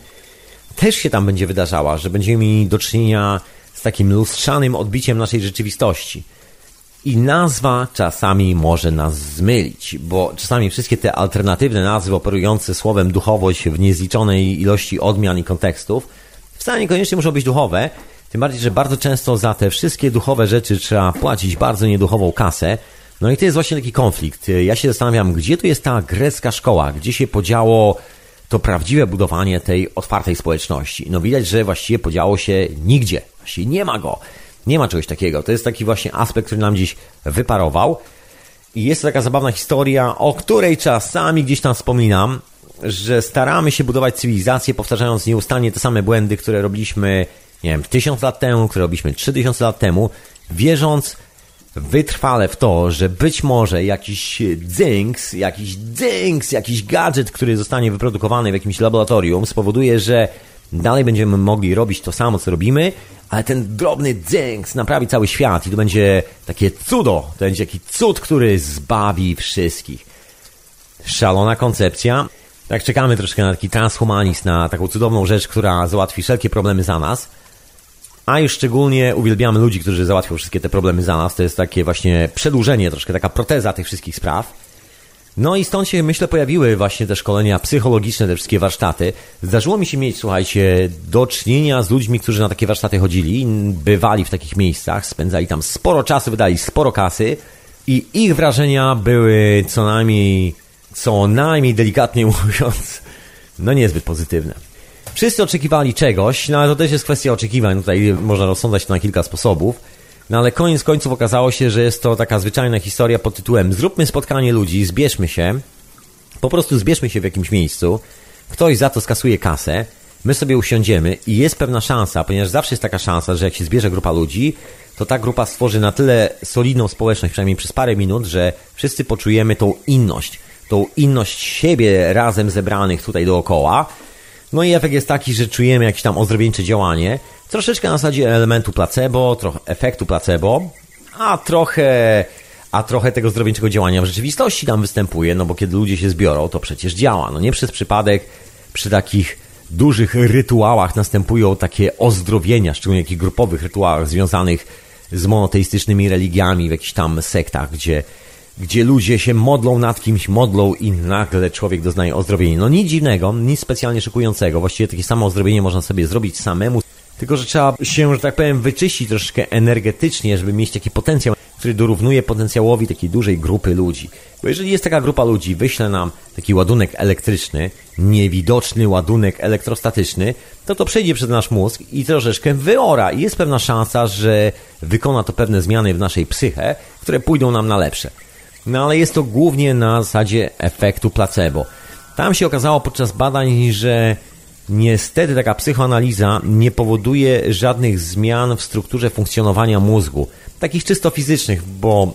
też się tam będzie wydarzała, że będziemy mieli do czynienia z takim lustrzanym odbiciem naszej rzeczywistości. I nazwa czasami może nas zmylić, bo czasami wszystkie te alternatywne nazwy operujące słowem duchowość w niezliczonej ilości odmian i kontekstów wcale niekoniecznie muszą być duchowe, tym bardziej, że bardzo często za te wszystkie duchowe rzeczy trzeba płacić bardzo nieduchową kasę. No i to jest właśnie taki konflikt. Ja się zastanawiam, gdzie tu jest ta grecka szkoła, gdzie się podziało to prawdziwe budowanie tej otwartej społeczności. No widać, że właściwie podziało się nigdzie. Właściwie nie ma go. Nie ma czegoś takiego. To jest taki właśnie aspekt, który nam dziś wyparował. I jest to taka zabawna historia, o której czasami gdzieś tam wspominam, że staramy się budować cywilizację, powtarzając nieustannie te same błędy, które robiliśmy, nie wiem, tysiąc lat temu, które robiliśmy trzy tysiące lat temu, wierząc wytrwale w to, że być może jakiś dynks, jakiś dynks, jakiś gadżet, który zostanie wyprodukowany w jakimś laboratorium spowoduje, że dalej będziemy mogli robić to samo, co robimy, ale ten drobny dzynks naprawi cały świat i to będzie takie cudo, to będzie taki cud, który zbawi wszystkich. Szalona koncepcja. Tak czekamy troszkę na taki transhumanizm, na taką cudowną rzecz, która załatwi wszelkie problemy za nas. A już szczególnie uwielbiamy ludzi, którzy załatwią wszystkie te problemy za nas. To jest takie właśnie przedłużenie, troszkę taka proteza tych wszystkich spraw. No i stąd się, myślę, pojawiły właśnie te szkolenia psychologiczne, te wszystkie warsztaty. Zdarzyło mi się mieć, słuchajcie, do czynienia z ludźmi, którzy na takie warsztaty chodzili, bywali w takich miejscach, spędzali tam sporo czasu, wydali sporo kasy i ich wrażenia były co najmniej, co najmniej delikatnie mówiąc, no niezbyt pozytywne. Wszyscy oczekiwali czegoś, no ale to też jest kwestia oczekiwań, tutaj można rozsądzać to na kilka sposobów. No ale koniec końców okazało się, że jest to taka zwyczajna historia pod tytułem Zróbmy spotkanie ludzi, zbierzmy się, po prostu zbierzmy się w jakimś miejscu, ktoś za to skasuje kasę, my sobie usiądziemy i jest pewna szansa, ponieważ zawsze jest taka szansa, że jak się zbierze grupa ludzi, to ta grupa stworzy na tyle solidną społeczność, przynajmniej przez parę minut, że wszyscy poczujemy tą inność, tą inność siebie razem zebranych tutaj dookoła. No i efekt jest taki, że czujemy jakieś tam ozdrowieńcze działanie, troszeczkę na zasadzie elementu placebo, trochę efektu placebo, a trochę, a trochę tego zdrowieńczego działania w rzeczywistości tam występuje, no bo kiedy ludzie się zbiorą, to przecież działa. No nie przez przypadek przy takich dużych rytuałach następują takie ozdrowienia, szczególnie takich grupowych rytuałach związanych z monoteistycznymi religiami w jakichś tam sektach, gdzie, gdzie ludzie się modlą nad kimś, modlą i nagle człowiek doznaje ozdrowienia. No nic dziwnego, nic specjalnie szykującego. Właściwie takie samo ozdrowienie można sobie zrobić samemu. Tylko, że trzeba się, że tak powiem, wyczyścić troszeczkę energetycznie, żeby mieć taki potencjał, który dorównuje potencjałowi takiej dużej grupy ludzi. Bo jeżeli jest taka grupa ludzi, wyśle nam taki ładunek elektryczny, niewidoczny ładunek elektrostatyczny, to to przejdzie przez nasz mózg i troszeczkę wyora. I jest pewna szansa, że wykona to pewne zmiany w naszej psyche, które pójdą nam na lepsze. No ale jest to głównie na zasadzie efektu placebo. Tam się okazało podczas badań, że Niestety taka psychoanaliza nie powoduje żadnych zmian w strukturze funkcjonowania mózgu, takich czysto fizycznych, bo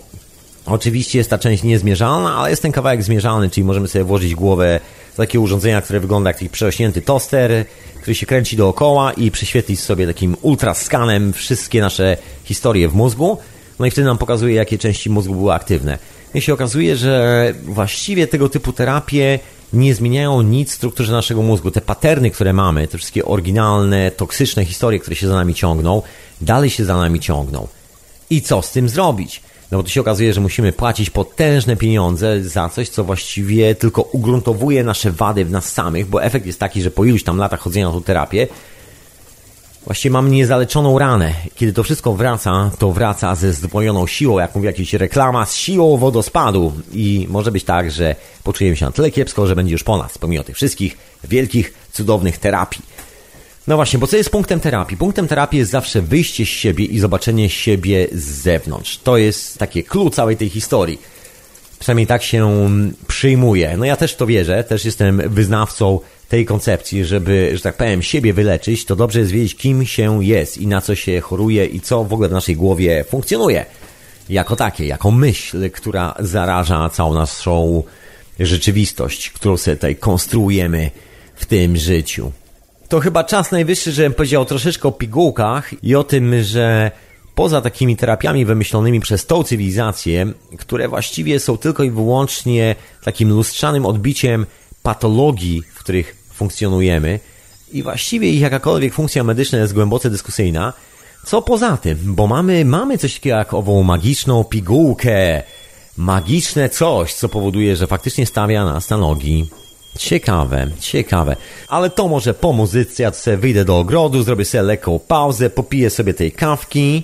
oczywiście jest ta część niezmierzalna, ale jest ten kawałek zmierzalny, czyli możemy sobie włożyć głowę w takie urządzenia, które wygląda jak taki przerośnięty toster, który się kręci dookoła i prześwietlić sobie takim ultraskanem wszystkie nasze historie w mózgu, no i wtedy nam pokazuje, jakie części mózgu były aktywne. I się okazuje, że właściwie tego typu terapie nie zmieniają nic w strukturze naszego mózgu. Te paterny, które mamy, te wszystkie oryginalne, toksyczne historie, które się za nami ciągną, dalej się za nami ciągną. I co z tym zrobić? No bo to się okazuje, że musimy płacić potężne pieniądze za coś, co właściwie tylko ugruntowuje nasze wady w nas samych, bo efekt jest taki, że po iluś tam latach chodzenia na tą terapię, Właściwie mam niezaleczoną ranę. Kiedy to wszystko wraca, to wraca ze zdwojoną siłą, jak mówi jakaś reklama, z siłą wodospadu. I może być tak, że poczujemy się na tyle kiepsko, że będzie już po nas, pomimo tych wszystkich wielkich, cudownych terapii. No właśnie, bo co jest punktem terapii? Punktem terapii jest zawsze wyjście z siebie i zobaczenie siebie z zewnątrz. To jest takie clue całej tej historii. Przynajmniej tak się przyjmuje. No ja też w to wierzę, też jestem wyznawcą tej koncepcji, żeby, że tak powiem, siebie wyleczyć, to dobrze jest wiedzieć, kim się jest i na co się choruje i co w ogóle w naszej głowie funkcjonuje. Jako takie, jako myśl, która zaraża całą naszą rzeczywistość, którą sobie tutaj konstruujemy w tym życiu. To chyba czas najwyższy, żebym powiedział troszeczkę o pigułkach i o tym, że poza takimi terapiami wymyślonymi przez tą cywilizację, które właściwie są tylko i wyłącznie takim lustrzanym odbiciem patologii, w których funkcjonujemy i właściwie ich jakakolwiek funkcja medyczna jest głęboce dyskusyjna. Co poza tym, bo mamy, mamy coś takiego jak ową magiczną pigułkę, magiczne coś, co powoduje, że faktycznie stawia nas na nogi. Ciekawe, ciekawe. Ale to może po muzyce, ja sobie wyjdę do ogrodu, zrobię sobie lekką pauzę, popiję sobie tej kawki.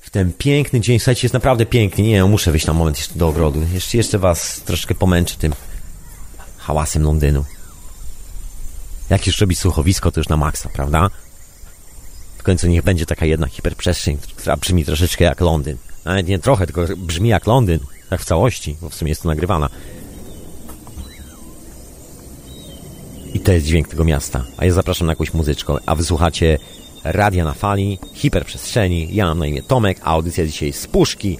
W ten piękny dzień, słuchajcie, jest naprawdę piękny. Nie, muszę wyjść na moment jeszcze do ogrodu. Jeszcze, jeszcze was troszkę pomęczę tym hałasem Londynu. Jak już robi słuchowisko, to już na maksa, prawda? W końcu niech będzie taka jedna hiperprzestrzeń, która brzmi troszeczkę jak Londyn. Nawet nie trochę, tylko brzmi jak Londyn, tak w całości, bo w sumie jest to nagrywana. I to jest dźwięk tego miasta. A ja zapraszam na jakąś muzyczkę, a wysłuchacie Radia na Fali, Hiperprzestrzeni. Ja mam na imię Tomek, a audycja dzisiaj z Puszki.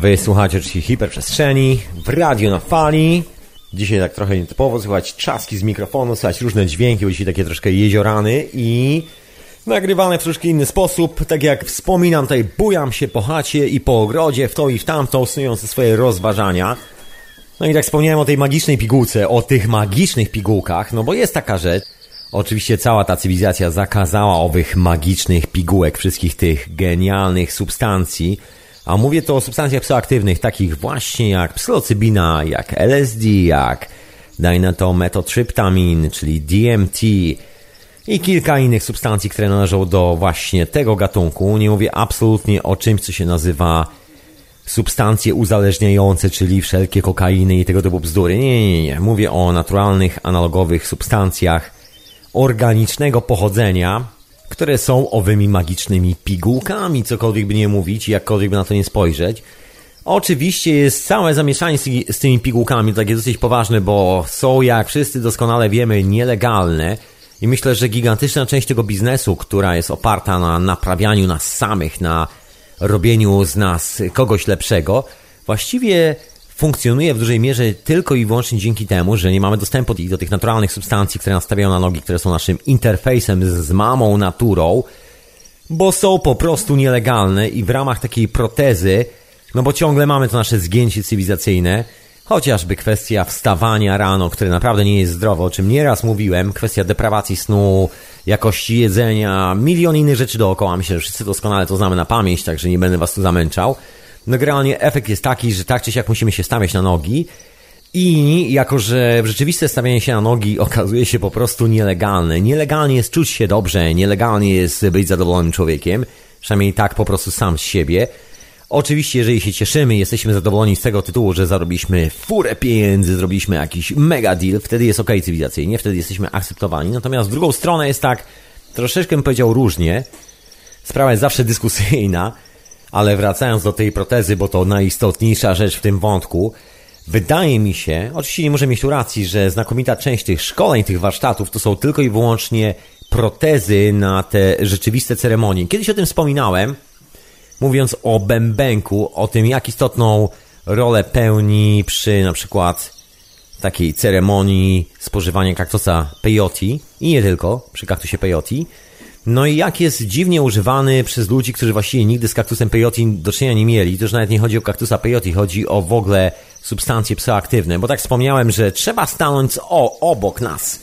Wy słuchacie oczywiście hiperprzestrzeni w radio na fali. Dzisiaj tak trochę nietypowo, słychać trzaski z mikrofonu, słychać różne dźwięki, bo dzisiaj takie troszkę jeziorany i nagrywane w troszkę inny sposób. Tak jak wspominam, tutaj bujam się po chacie i po ogrodzie, w to i w tamto, snując swoje rozważania. No i tak wspomniałem o tej magicznej pigułce, o tych magicznych pigułkach, no bo jest taka rzecz. Oczywiście cała ta cywilizacja zakazała owych magicznych pigułek, wszystkich tych genialnych substancji, a mówię to o substancjach psychoaktywnych, takich właśnie jak psylocybina, jak LSD, jak daj na to metotryptamin, czyli DMT i kilka innych substancji, które należą do właśnie tego gatunku. Nie mówię absolutnie o czymś, co się nazywa substancje uzależniające, czyli wszelkie kokainy i tego typu bzdury. Nie, nie, nie. Mówię o naturalnych, analogowych substancjach organicznego pochodzenia, które są owymi magicznymi pigułkami, cokolwiek by nie mówić, jakkolwiek by na to nie spojrzeć. Oczywiście jest całe zamieszanie z, tymi pigułkami, takie dosyć poważne, bo są, jak wszyscy doskonale wiemy, nielegalne. I myślę, że gigantyczna część tego biznesu, która jest oparta na naprawianiu nas samych, na robieniu z nas kogoś lepszego, właściwie funkcjonuje w dużej mierze tylko i wyłącznie dzięki temu, że nie mamy dostępu do tych naturalnych substancji, które nastawiają na nogi, które są naszym interfejsem z mamą naturą, bo są po prostu nielegalne i w ramach takiej protezy, no bo ciągle mamy to nasze zgięcie cywilizacyjne, chociażby kwestia wstawania rano, które naprawdę nie jest zdrowe, o czym nieraz mówiłem, kwestia deprawacji snu, jakości jedzenia, milion innych rzeczy dookoła. Myślę, że wszyscy doskonale to znamy na pamięć, także nie będę was tu zamęczał no generalnie efekt jest taki, że tak czy siak musimy się stawiać na nogi i jako, że rzeczywiste stawianie się na nogi okazuje się po prostu nielegalne. Nielegalnie jest czuć się dobrze, nielegalnie jest być zadowolonym człowiekiem, przynajmniej tak po prostu sam z siebie. Oczywiście, jeżeli się cieszymy, jesteśmy zadowoleni z tego tytułu, że zarobiliśmy furę pieniędzy, zrobiliśmy jakiś mega deal, wtedy jest ok cywilizacyjnie, wtedy jesteśmy akceptowani. Natomiast w drugą stronę jest tak, troszeczkę bym powiedział różnie. Sprawa jest zawsze dyskusyjna ale wracając do tej protezy, bo to najistotniejsza rzecz w tym wątku, wydaje mi się, oczywiście nie może mieć tu racji, że znakomita część tych szkoleń, tych warsztatów to są tylko i wyłącznie protezy na te rzeczywiste ceremonie. Kiedyś o tym wspominałem, mówiąc o bębenku, o tym jak istotną rolę pełni przy na przykład takiej ceremonii spożywania kaktusa peyote i nie tylko, przy kaktusie peyote, no i jak jest dziwnie używany przez ludzi, którzy właściwie nigdy z kaktusem peyote do czynienia nie mieli. To już nawet nie chodzi o kaktusa peyote, chodzi o w ogóle substancje psychoaktywne. Bo tak wspomniałem, że trzeba stanąć o, obok nas.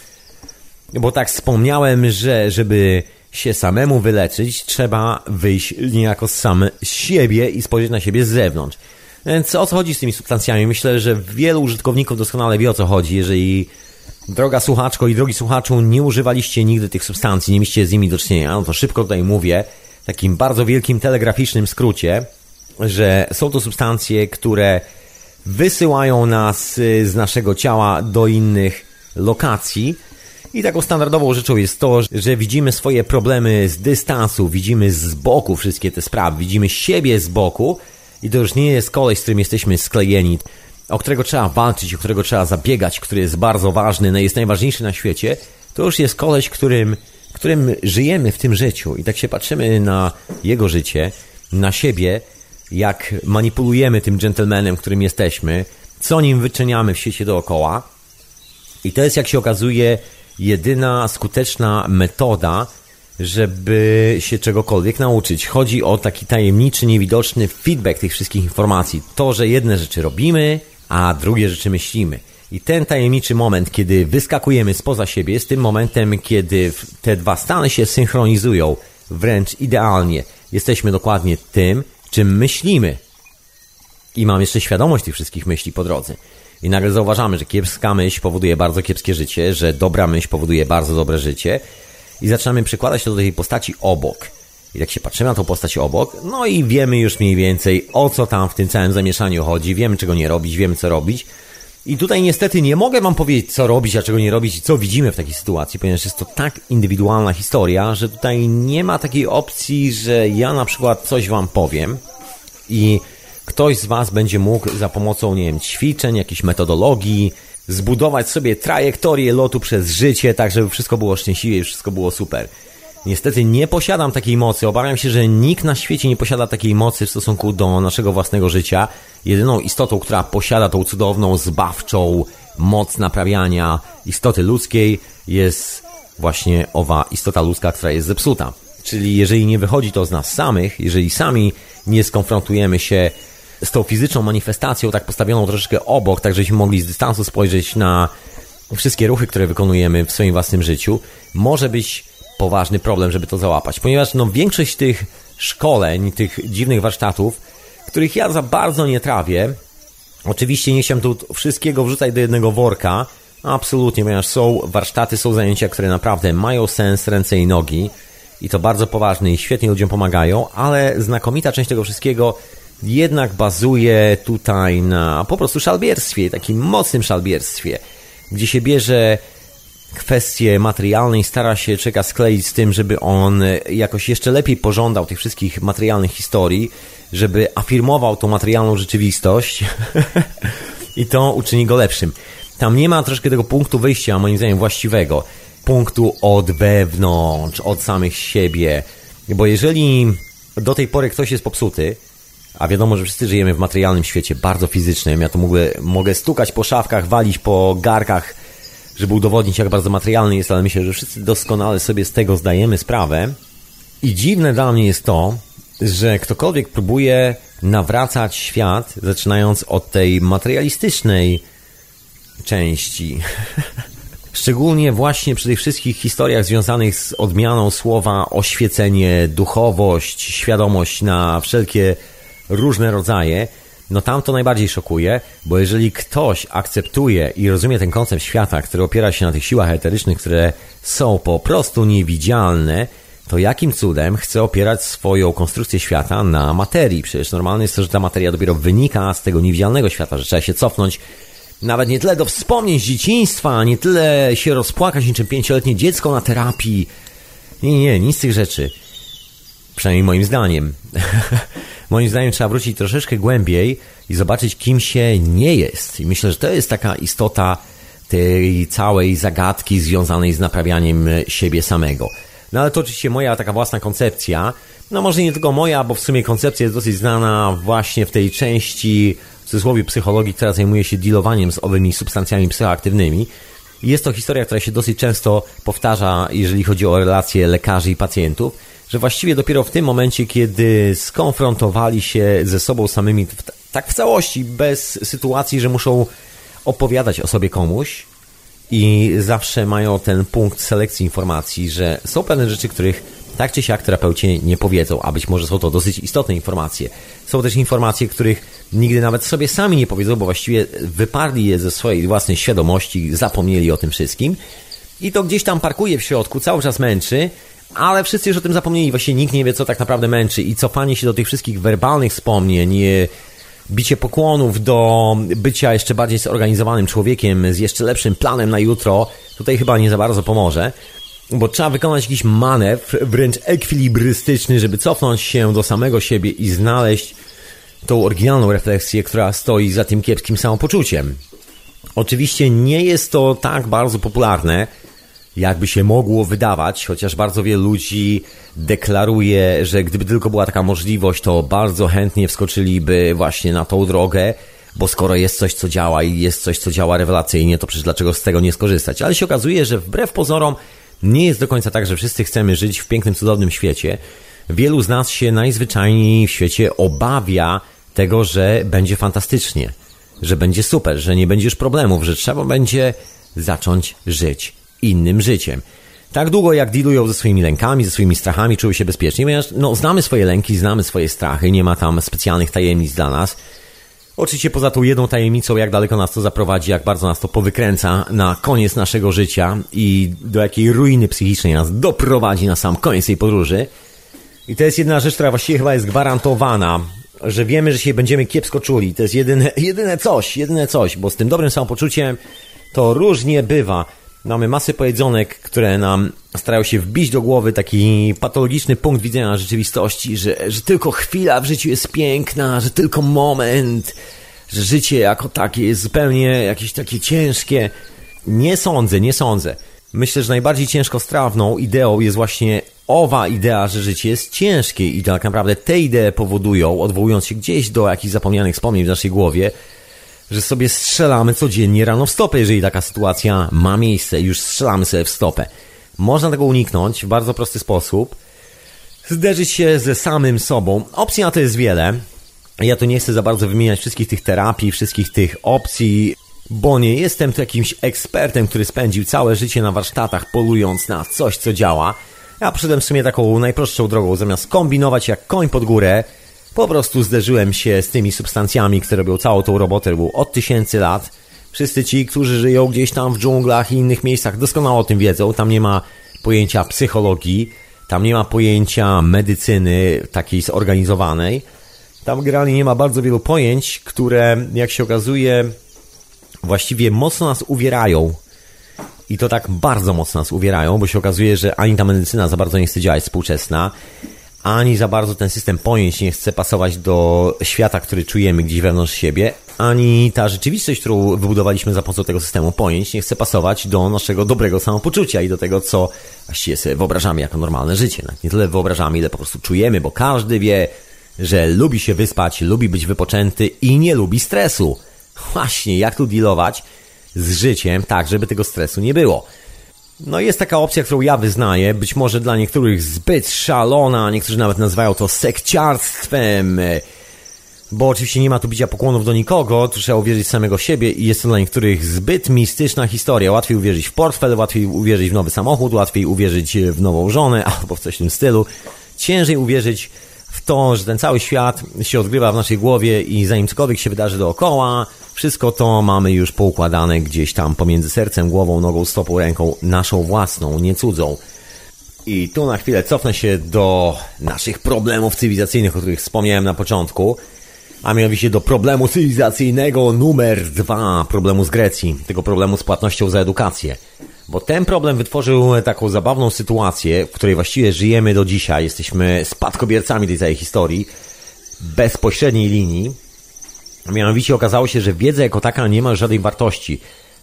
Bo tak wspomniałem, że żeby się samemu wyleczyć, trzeba wyjść niejako sam z siebie i spojrzeć na siebie z zewnątrz. Więc o co chodzi z tymi substancjami? Myślę, że wielu użytkowników doskonale wie o co chodzi, jeżeli Droga słuchaczko i drogi słuchaczu, nie używaliście nigdy tych substancji, nie mieliście z nimi do czynienia, no to szybko tutaj mówię, takim bardzo wielkim telegraficznym skrócie, że są to substancje, które wysyłają nas y, z naszego ciała do innych lokacji. I taką standardową rzeczą jest to, że widzimy swoje problemy z dystansu, widzimy z boku wszystkie te sprawy, widzimy siebie z boku. I to już nie jest koleś, z którym jesteśmy sklejeni o którego trzeba walczyć, o którego trzeba zabiegać, który jest bardzo ważny, jest najważniejszy na świecie, to już jest koleś, którym, którym żyjemy w tym życiu i tak się patrzymy na jego życie, na siebie, jak manipulujemy tym gentlemanem, którym jesteśmy, co nim wyczyniamy w świecie dookoła. I to jest, jak się okazuje, jedyna skuteczna metoda, żeby się czegokolwiek nauczyć. Chodzi o taki tajemniczy, niewidoczny feedback tych wszystkich informacji. To, że jedne rzeczy robimy, a drugie rzeczy myślimy. I ten tajemniczy moment, kiedy wyskakujemy spoza siebie, jest tym momentem, kiedy te dwa stany się synchronizują wręcz idealnie. Jesteśmy dokładnie tym, czym myślimy. I mam jeszcze świadomość tych wszystkich myśli po drodze. I nagle zauważamy, że kiepska myśl powoduje bardzo kiepskie życie, że dobra myśl powoduje bardzo dobre życie. I zaczynamy przykładać to do tej postaci obok. I tak się patrzymy na tą postać obok, no i wiemy już mniej więcej o co tam w tym całym zamieszaniu chodzi, wiemy czego nie robić, wiemy co robić. I tutaj niestety nie mogę Wam powiedzieć, co robić, a czego nie robić i co widzimy w takiej sytuacji, ponieważ jest to tak indywidualna historia, że tutaj nie ma takiej opcji, że ja na przykład coś Wam powiem i ktoś z Was będzie mógł za pomocą, nie wiem, ćwiczeń, jakiejś metodologii zbudować sobie trajektorię lotu przez życie, tak żeby wszystko było szczęśliwie i wszystko było super. Niestety nie posiadam takiej mocy. Obawiam się, że nikt na świecie nie posiada takiej mocy w stosunku do naszego własnego życia. Jedyną istotą, która posiada tą cudowną, zbawczą moc naprawiania istoty ludzkiej jest właśnie owa istota ludzka, która jest zepsuta. Czyli jeżeli nie wychodzi to z nas samych, jeżeli sami nie skonfrontujemy się z tą fizyczną manifestacją, tak postawioną troszeczkę obok, tak żebyśmy mogli z dystansu spojrzeć na wszystkie ruchy, które wykonujemy w swoim własnym życiu, może być poważny problem, żeby to załapać. Ponieważ no, większość tych szkoleń, tych dziwnych warsztatów, których ja za bardzo nie trawię, oczywiście nie chciałem tu wszystkiego wrzucać do jednego worka, absolutnie, ponieważ są warsztaty, są zajęcia, które naprawdę mają sens, ręce i nogi i to bardzo poważne i świetnie ludziom pomagają, ale znakomita część tego wszystkiego jednak bazuje tutaj na po prostu szalbierstwie, takim mocnym szalbierstwie, gdzie się bierze kwestie materialne i stara się czeka skleić z tym, żeby on jakoś jeszcze lepiej pożądał tych wszystkich materialnych historii, żeby afirmował tą materialną rzeczywistość i to uczyni go lepszym. Tam nie ma troszkę tego punktu wyjścia, moim zdaniem, właściwego. Punktu od wewnątrz, od samych siebie. Bo jeżeli do tej pory ktoś jest popsuty, a wiadomo, że wszyscy żyjemy w materialnym świecie, bardzo fizycznym, ja to mogę, mogę stukać po szafkach, walić po garkach, żeby udowodnić, jak bardzo materialny jest, ale myślę, że wszyscy doskonale sobie z tego zdajemy sprawę. I dziwne dla mnie jest to, że ktokolwiek próbuje nawracać świat, zaczynając od tej materialistycznej części. Szczególnie właśnie przy tych wszystkich historiach związanych z odmianą słowa oświecenie, duchowość, świadomość na wszelkie różne rodzaje, no tam to najbardziej szokuje, bo jeżeli ktoś akceptuje i rozumie ten koncept świata, który opiera się na tych siłach eterycznych, które są po prostu niewidzialne, to jakim cudem chce opierać swoją konstrukcję świata na materii? Przecież normalne jest to, że ta materia dopiero wynika z tego niewidzialnego świata, że trzeba się cofnąć nawet nie tyle do wspomnień z dzieciństwa, nie tyle się rozpłakać niczym pięcioletnie dziecko na terapii. Nie, nie, nic z tych rzeczy. Przynajmniej moim zdaniem. moim zdaniem trzeba wrócić troszeczkę głębiej i zobaczyć, kim się nie jest. I myślę, że to jest taka istota tej całej zagadki związanej z naprawianiem siebie samego. No ale to oczywiście moja taka własna koncepcja. No może nie tylko moja, bo w sumie koncepcja jest dosyć znana właśnie w tej części w cudzysłowie psychologii, która zajmuje się dealowaniem z owymi substancjami psychoaktywnymi. Jest to historia, która się dosyć często powtarza, jeżeli chodzi o relacje lekarzy i pacjentów, że właściwie dopiero w tym momencie, kiedy skonfrontowali się ze sobą samymi, tak w całości, bez sytuacji, że muszą opowiadać o sobie komuś, i zawsze mają ten punkt selekcji informacji, że są pewne rzeczy, których tak czy siak terapeuci nie powiedzą, a być może są to dosyć istotne informacje. Są też informacje, których nigdy nawet sobie sami nie powiedzą, bo właściwie wyparli je ze swojej własnej świadomości, zapomnieli o tym wszystkim. I to gdzieś tam parkuje w środku, cały czas męczy, ale wszyscy już o tym zapomnieli. Właściwie nikt nie wie, co tak naprawdę męczy. I cofanie się do tych wszystkich werbalnych wspomnień, bicie pokłonów do bycia jeszcze bardziej zorganizowanym człowiekiem z jeszcze lepszym planem na jutro, tutaj chyba nie za bardzo pomoże. Bo trzeba wykonać jakiś manewr, wręcz ekwilibrystyczny, żeby cofnąć się do samego siebie i znaleźć tą oryginalną refleksję, która stoi za tym kiepskim samopoczuciem. Oczywiście nie jest to tak bardzo popularne, jakby się mogło wydawać, chociaż bardzo wielu ludzi deklaruje, że gdyby tylko była taka możliwość, to bardzo chętnie wskoczyliby właśnie na tą drogę, bo skoro jest coś, co działa i jest coś, co działa rewelacyjnie, to przecież dlaczego z tego nie skorzystać? Ale się okazuje, że wbrew pozorom nie jest do końca tak, że wszyscy chcemy żyć w pięknym, cudownym świecie. Wielu z nas się najzwyczajniej w świecie obawia tego, że będzie fantastycznie, że będzie super, że nie będzie już problemów, że trzeba będzie zacząć żyć innym życiem. Tak długo jak dealują ze swoimi lękami, ze swoimi strachami, czują się bezpiecznie, ponieważ no, znamy swoje lęki, znamy swoje strachy, nie ma tam specjalnych tajemnic dla nas. Oczywiście poza tą jedną tajemnicą, jak daleko nas to zaprowadzi, jak bardzo nas to powykręca na koniec naszego życia i do jakiej ruiny psychicznej nas doprowadzi na sam koniec tej podróży. I to jest jedna rzecz, która właściwie chyba jest gwarantowana, że wiemy, że się będziemy kiepsko czuli. To jest jedyne, jedyne coś, jedyne coś, bo z tym dobrym samopoczuciem to różnie bywa. Mamy masę pojedzonek, które nam starają się wbić do głowy taki patologiczny punkt widzenia rzeczywistości, że, że tylko chwila w życiu jest piękna, że tylko moment, że życie jako takie jest zupełnie jakieś takie ciężkie. Nie sądzę, nie sądzę. Myślę, że najbardziej ciężko strawną ideą jest właśnie owa idea, że życie jest ciężkie i tak naprawdę te idee powodują, odwołując się gdzieś do jakichś zapomnianych wspomnień w naszej głowie, że sobie strzelamy codziennie rano w stopę, jeżeli taka sytuacja ma miejsce, już strzelamy sobie w stopę. Można tego uniknąć w bardzo prosty sposób. Zderzyć się ze samym sobą. Opcji na to jest wiele. Ja tu nie chcę za bardzo wymieniać wszystkich tych terapii, wszystkich tych opcji, bo nie jestem tu jakimś ekspertem, który spędził całe życie na warsztatach polując na coś, co działa. Ja przyszedłem w sumie taką najprostszą drogą, zamiast kombinować jak koń pod górę, po prostu zderzyłem się z tymi substancjami, które robią całą tą robotę, robią od tysięcy lat. Wszyscy ci, którzy żyją gdzieś tam w dżunglach i innych miejscach, doskonale o tym wiedzą. Tam nie ma pojęcia psychologii, tam nie ma pojęcia medycyny takiej zorganizowanej. Tam generalnie nie ma bardzo wielu pojęć, które, jak się okazuje, właściwie mocno nas uwierają. I to tak bardzo mocno nas uwierają, bo się okazuje, że ani ta medycyna za bardzo nie chce działać współczesna, ani za bardzo ten system pojęć nie chce pasować do świata, który czujemy gdzieś wewnątrz siebie, ani ta rzeczywistość, którą wybudowaliśmy za pomocą tego systemu pojęć, nie chce pasować do naszego dobrego samopoczucia i do tego, co właściwie sobie wyobrażamy jako normalne życie. Nie tyle wyobrażamy, ile po prostu czujemy, bo każdy wie, że lubi się wyspać, lubi być wypoczęty i nie lubi stresu. Właśnie, jak tu dealować z życiem tak, żeby tego stresu nie było. No jest taka opcja, którą ja wyznaję, być może dla niektórych zbyt szalona, niektórzy nawet nazywają to sekciarstwem, bo oczywiście nie ma tu bicia pokłonów do nikogo, trzeba uwierzyć w samego siebie i jest to dla niektórych zbyt mistyczna historia. Łatwiej uwierzyć w portfel, łatwiej uwierzyć w nowy samochód, łatwiej uwierzyć w nową żonę albo w coś w tym stylu. Ciężej uwierzyć to, że ten cały świat się odgrywa w naszej głowie i zanim cokolwiek się wydarzy dookoła, wszystko to mamy już poukładane gdzieś tam pomiędzy sercem, głową, nogą, stopą, ręką, naszą własną, nie cudzą. I tu na chwilę cofnę się do naszych problemów cywilizacyjnych, o których wspomniałem na początku, a mianowicie do problemu cywilizacyjnego numer dwa, problemu z Grecji, tego problemu z płatnością za edukację. Bo ten problem wytworzył taką zabawną sytuację, w której właściwie żyjemy do dzisiaj. Jesteśmy spadkobiercami tej całej historii, bezpośredniej linii. Mianowicie okazało się, że wiedza jako taka nie ma żadnej wartości.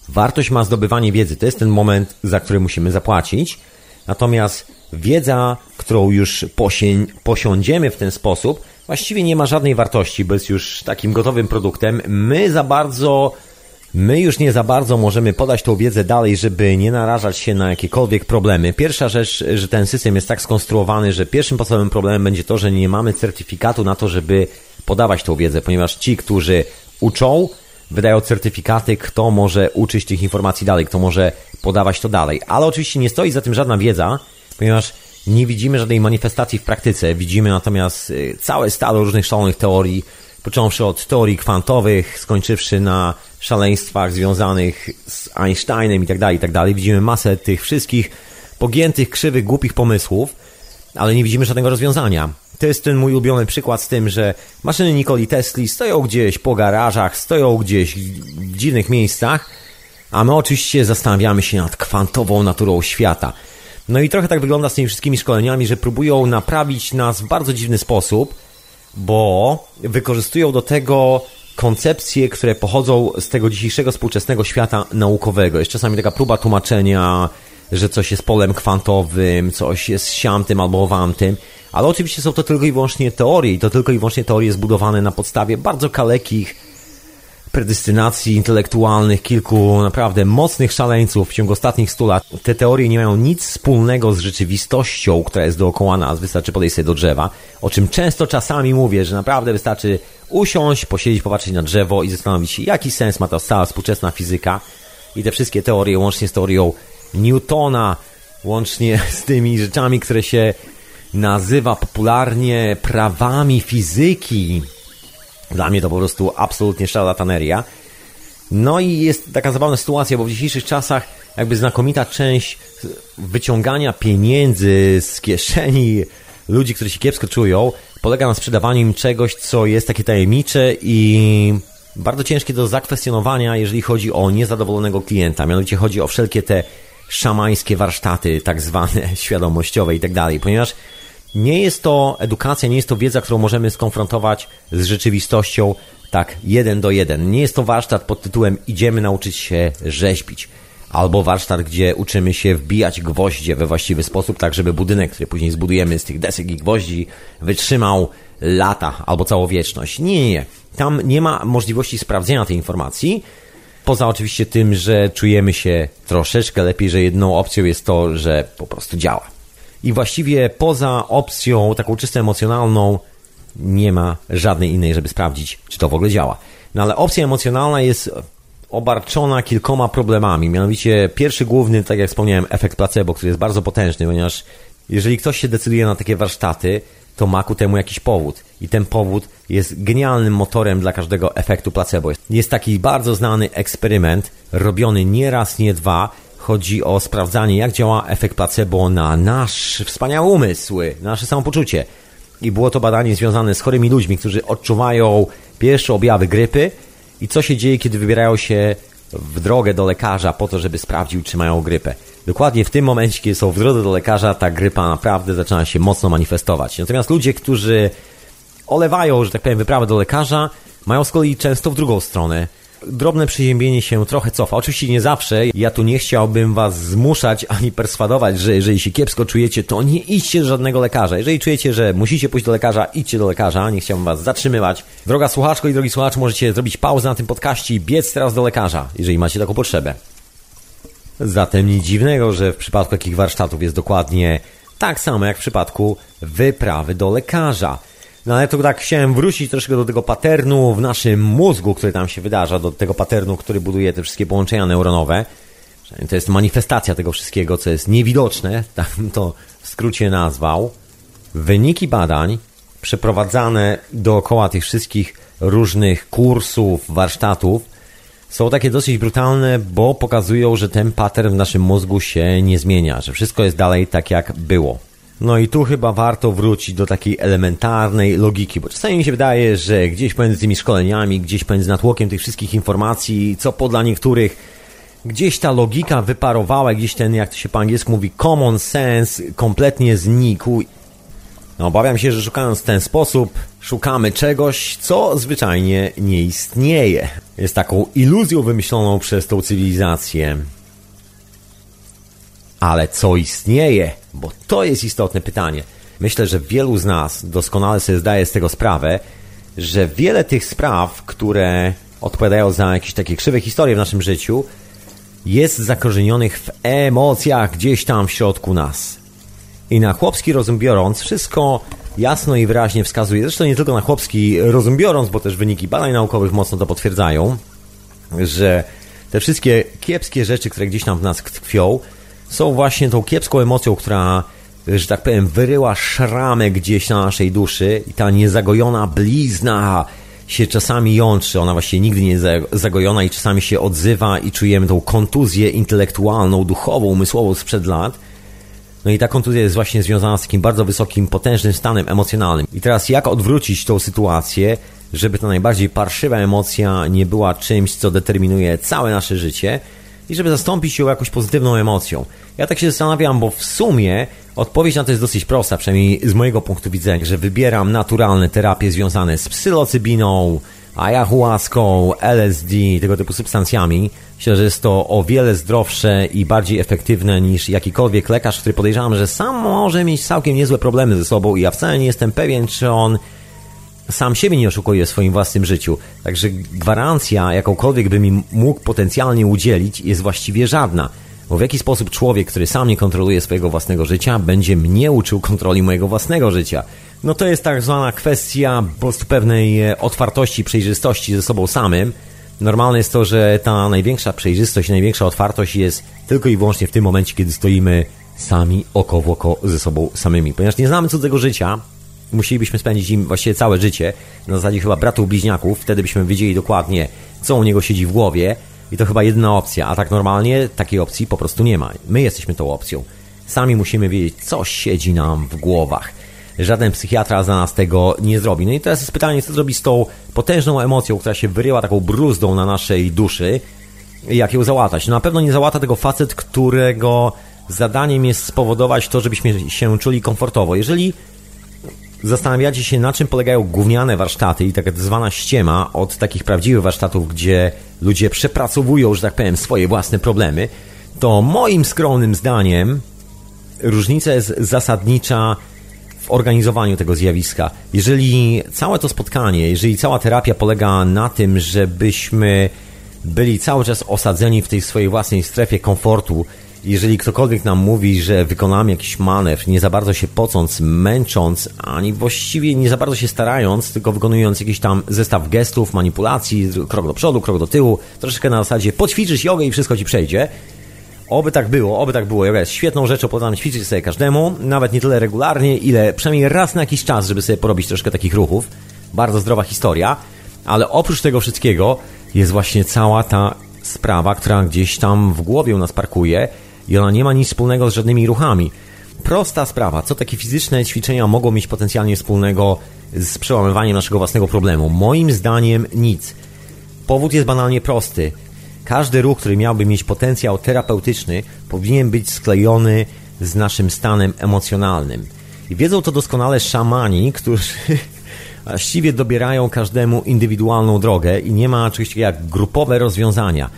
Wartość ma zdobywanie wiedzy. To jest ten moment, za który musimy zapłacić. Natomiast wiedza, którą już posiądziemy w ten sposób, właściwie nie ma żadnej wartości, bo jest już takim gotowym produktem. My za bardzo My już nie za bardzo możemy podać tą wiedzę dalej, żeby nie narażać się na jakiekolwiek problemy. Pierwsza rzecz, że ten system jest tak skonstruowany, że pierwszym podstawowym problemem będzie to, że nie mamy certyfikatu na to, żeby podawać tą wiedzę, ponieważ ci, którzy uczą, wydają certyfikaty, kto może uczyć tych informacji dalej, kto może podawać to dalej. Ale oczywiście nie stoi za tym żadna wiedza, ponieważ nie widzimy żadnej manifestacji w praktyce. Widzimy natomiast y, całe stado różnych szalonych teorii, począwszy od teorii kwantowych, skończywszy na szaleństwach związanych z Einsteinem i tak dalej, i tak. Widzimy masę tych wszystkich pogiętych, krzywych, głupich pomysłów, ale nie widzimy żadnego rozwiązania. To jest ten mój ulubiony przykład z tym, że maszyny Nikoli Tesli stoją gdzieś po garażach, stoją gdzieś w dziwnych miejscach, a my oczywiście zastanawiamy się nad kwantową naturą świata. No i trochę tak wygląda z tymi wszystkimi szkoleniami, że próbują naprawić nas w bardzo dziwny sposób, bo wykorzystują do tego koncepcje, które pochodzą z tego dzisiejszego współczesnego świata naukowego. Jest czasami taka próba tłumaczenia, że coś jest polem kwantowym, coś jest siamtym albo wamtym, ale oczywiście są to tylko i wyłącznie teorie i to tylko i wyłącznie teorie zbudowane na podstawie bardzo kalekich predestynacji intelektualnych kilku naprawdę mocnych szaleńców w ciągu ostatnich stu lat. Te teorie nie mają nic wspólnego z rzeczywistością, która jest dookoła nas. Wystarczy podejść sobie do drzewa, o czym często czasami mówię, że naprawdę wystarczy usiąść, posiedzieć, popatrzeć na drzewo i zastanowić się, jaki sens ma ta cała współczesna fizyka i te wszystkie teorie, łącznie z teorią Newtona, łącznie z tymi rzeczami, które się nazywa popularnie prawami fizyki, dla mnie to po prostu absolutnie szalataneria. No i jest taka zabawna sytuacja, bo w dzisiejszych czasach jakby znakomita część wyciągania pieniędzy z kieszeni ludzi, którzy się kiepsko czują, polega na sprzedawaniu im czegoś, co jest takie tajemnicze i bardzo ciężkie do zakwestionowania, jeżeli chodzi o niezadowolonego klienta. Mianowicie chodzi o wszelkie te szamańskie warsztaty, tak zwane świadomościowe i tak dalej, ponieważ nie jest to edukacja, nie jest to wiedza, którą możemy skonfrontować z rzeczywistością tak jeden do jeden. Nie jest to warsztat pod tytułem idziemy nauczyć się rzeźbić. albo warsztat, gdzie uczymy się wbijać gwoździe we właściwy sposób, tak żeby budynek, który później zbudujemy z tych desek i gwoździ, wytrzymał lata albo całą wieczność. Nie, nie, nie. Tam nie ma możliwości sprawdzenia tej informacji, poza oczywiście tym, że czujemy się troszeczkę lepiej, że jedną opcją jest to, że po prostu działa. I właściwie poza opcją taką czysto emocjonalną nie ma żadnej innej, żeby sprawdzić, czy to w ogóle działa. No ale opcja emocjonalna jest obarczona kilkoma problemami. Mianowicie pierwszy główny, tak jak wspomniałem, efekt placebo, który jest bardzo potężny, ponieważ jeżeli ktoś się decyduje na takie warsztaty, to ma ku temu jakiś powód. I ten powód jest genialnym motorem dla każdego efektu placebo. Jest taki bardzo znany eksperyment, robiony nie raz, nie dwa. Chodzi o sprawdzanie, jak działa efekt placebo na nasz wspaniały umysł, na nasze samopoczucie. I było to badanie związane z chorymi ludźmi, którzy odczuwają pierwsze objawy grypy i co się dzieje, kiedy wybierają się w drogę do lekarza po to, żeby sprawdził, czy mają grypę. Dokładnie w tym momencie, kiedy są w drodze do lekarza, ta grypa naprawdę zaczyna się mocno manifestować. Natomiast ludzie, którzy olewają, że tak powiem, wyprawę do lekarza, mają z kolei często w drugą stronę drobne przeziębienie się trochę cofa. Oczywiście nie zawsze. Ja tu nie chciałbym was zmuszać ani perswadować, że jeżeli się kiepsko czujecie, to nie idźcie do żadnego lekarza. Jeżeli czujecie, że musicie pójść do lekarza, idźcie do lekarza. Nie chciałbym was zatrzymywać. Droga słuchaczko i drogi słuchacz, możecie zrobić pauzę na tym podcaście i biec teraz do lekarza, jeżeli macie taką potrzebę. Zatem nic dziwnego, że w przypadku takich warsztatów jest dokładnie tak samo jak w przypadku wyprawy do lekarza. No ale to tak chciałem wrócić troszkę do tego paternu w naszym mózgu, który tam się wydarza, do tego paternu, który buduje te wszystkie połączenia neuronowe. To jest manifestacja tego wszystkiego, co jest niewidoczne, tak to w skrócie nazwał. Wyniki badań przeprowadzane dookoła tych wszystkich różnych kursów, warsztatów są takie dosyć brutalne, bo pokazują, że ten pattern w naszym mózgu się nie zmienia, że wszystko jest dalej tak jak było. No i tu chyba warto wrócić do takiej elementarnej logiki, bo czasami mi się wydaje, że gdzieś pomiędzy tymi szkoleniami, gdzieś pomiędzy natłokiem tych wszystkich informacji, co po dla niektórych, gdzieś ta logika wyparowała, gdzieś ten, jak to się po angielsku mówi, common sense kompletnie znikł. No, obawiam się, że szukając w ten sposób, szukamy czegoś, co zwyczajnie nie istnieje. Jest taką iluzją wymyśloną przez tą cywilizację. Ale co istnieje? Bo to jest istotne pytanie. Myślę, że wielu z nas doskonale sobie zdaje z tego sprawę, że wiele tych spraw, które odpowiadają za jakieś takie krzywe historie w naszym życiu, jest zakorzenionych w emocjach gdzieś tam w środku nas. I na chłopski rozum biorąc, wszystko jasno i wyraźnie wskazuje, zresztą nie tylko na chłopski rozum biorąc, bo też wyniki badań naukowych mocno to potwierdzają, że te wszystkie kiepskie rzeczy, które gdzieś tam w nas tkwią, są właśnie tą kiepską emocją, która, że tak powiem, wyryła szramę gdzieś na naszej duszy i ta niezagojona blizna się czasami jątrzy, ona właśnie nigdy nie jest zagojona i czasami się odzywa i czujemy tą kontuzję intelektualną, duchową, umysłową sprzed lat. No i ta kontuzja jest właśnie związana z takim bardzo wysokim, potężnym stanem emocjonalnym. I teraz jak odwrócić tą sytuację, żeby ta najbardziej parszywa emocja nie była czymś, co determinuje całe nasze życie, i żeby zastąpić ją jakąś pozytywną emocją. Ja tak się zastanawiam, bo w sumie odpowiedź na to jest dosyć prosta, przynajmniej z mojego punktu widzenia, że wybieram naturalne terapie związane z psylocybiną, ayahuaską, LSD, tego typu substancjami. Myślę, że jest to o wiele zdrowsze i bardziej efektywne niż jakikolwiek lekarz, który podejrzewam, że sam może mieć całkiem niezłe problemy ze sobą i ja wcale nie jestem pewien, czy on sam siebie nie oszukuje w swoim własnym życiu. Także gwarancja, jakąkolwiek by mi mógł potencjalnie udzielić, jest właściwie żadna. Bo w jaki sposób człowiek, który sam nie kontroluje swojego własnego życia, będzie mnie uczył kontroli mojego własnego życia? No to jest tak zwana kwestia pewnej e, otwartości, przejrzystości ze sobą samym. Normalne jest to, że ta największa przejrzystość, największa otwartość jest tylko i wyłącznie w tym momencie, kiedy stoimy sami oko w oko ze sobą samymi. Ponieważ nie znamy cudzego życia, musielibyśmy spędzić im właściwie całe życie, na zasadzie chyba bratów bliźniaków, wtedy byśmy wiedzieli dokładnie, co u niego siedzi w głowie i to chyba jedyna opcja, a tak normalnie takiej opcji po prostu nie ma. My jesteśmy tą opcją. Sami musimy wiedzieć, co siedzi nam w głowach. Żaden psychiatra za nas tego nie zrobi. No i teraz jest pytanie, co zrobi z tą potężną emocją, która się wyryła taką bruzdą na naszej duszy, jak ją załatać. No na pewno nie załata tego facet, którego zadaniem jest spowodować to, żebyśmy się czuli komfortowo. Jeżeli zastanawiacie się, na czym polegają gówniane warsztaty i tak zwana ściema od takich prawdziwych warsztatów, gdzie ludzie przepracowują, że tak powiem, swoje własne problemy, to moim skromnym zdaniem różnica jest zasadnicza w organizowaniu tego zjawiska. Jeżeli całe to spotkanie, jeżeli cała terapia polega na tym, żebyśmy byli cały czas osadzeni w tej swojej własnej strefie komfortu, jeżeli ktokolwiek nam mówi, że wykonamy jakiś manewr, nie za bardzo się pocąc, męcząc, ani właściwie nie za bardzo się starając, tylko wykonując jakiś tam zestaw gestów, manipulacji, krok do przodu, krok do tyłu, troszeczkę na zasadzie poćwiczysz jogę i wszystko ci przejdzie. Oby tak było, oby tak było. Joga jest świetną rzeczą, polecam ćwiczyć sobie każdemu, nawet nie tyle regularnie, ile przynajmniej raz na jakiś czas, żeby sobie porobić troszkę takich ruchów. Bardzo zdrowa historia, ale oprócz tego wszystkiego jest właśnie cała ta sprawa, która gdzieś tam w głowie u nas parkuje i ona nie ma nic wspólnego z żadnymi ruchami. Prosta sprawa, co takie fizyczne ćwiczenia mogą mieć potencjalnie wspólnego z przełamywaniem naszego własnego problemu? Moim zdaniem nic. Powód jest banalnie prosty. Każdy ruch, który miałby mieć potencjał terapeutyczny, powinien być sklejony z naszym stanem emocjonalnym. I wiedzą to doskonale szamani, którzy właściwie dobierają każdemu indywidualną drogę i nie ma oczywiście jak grupowe rozwiązania.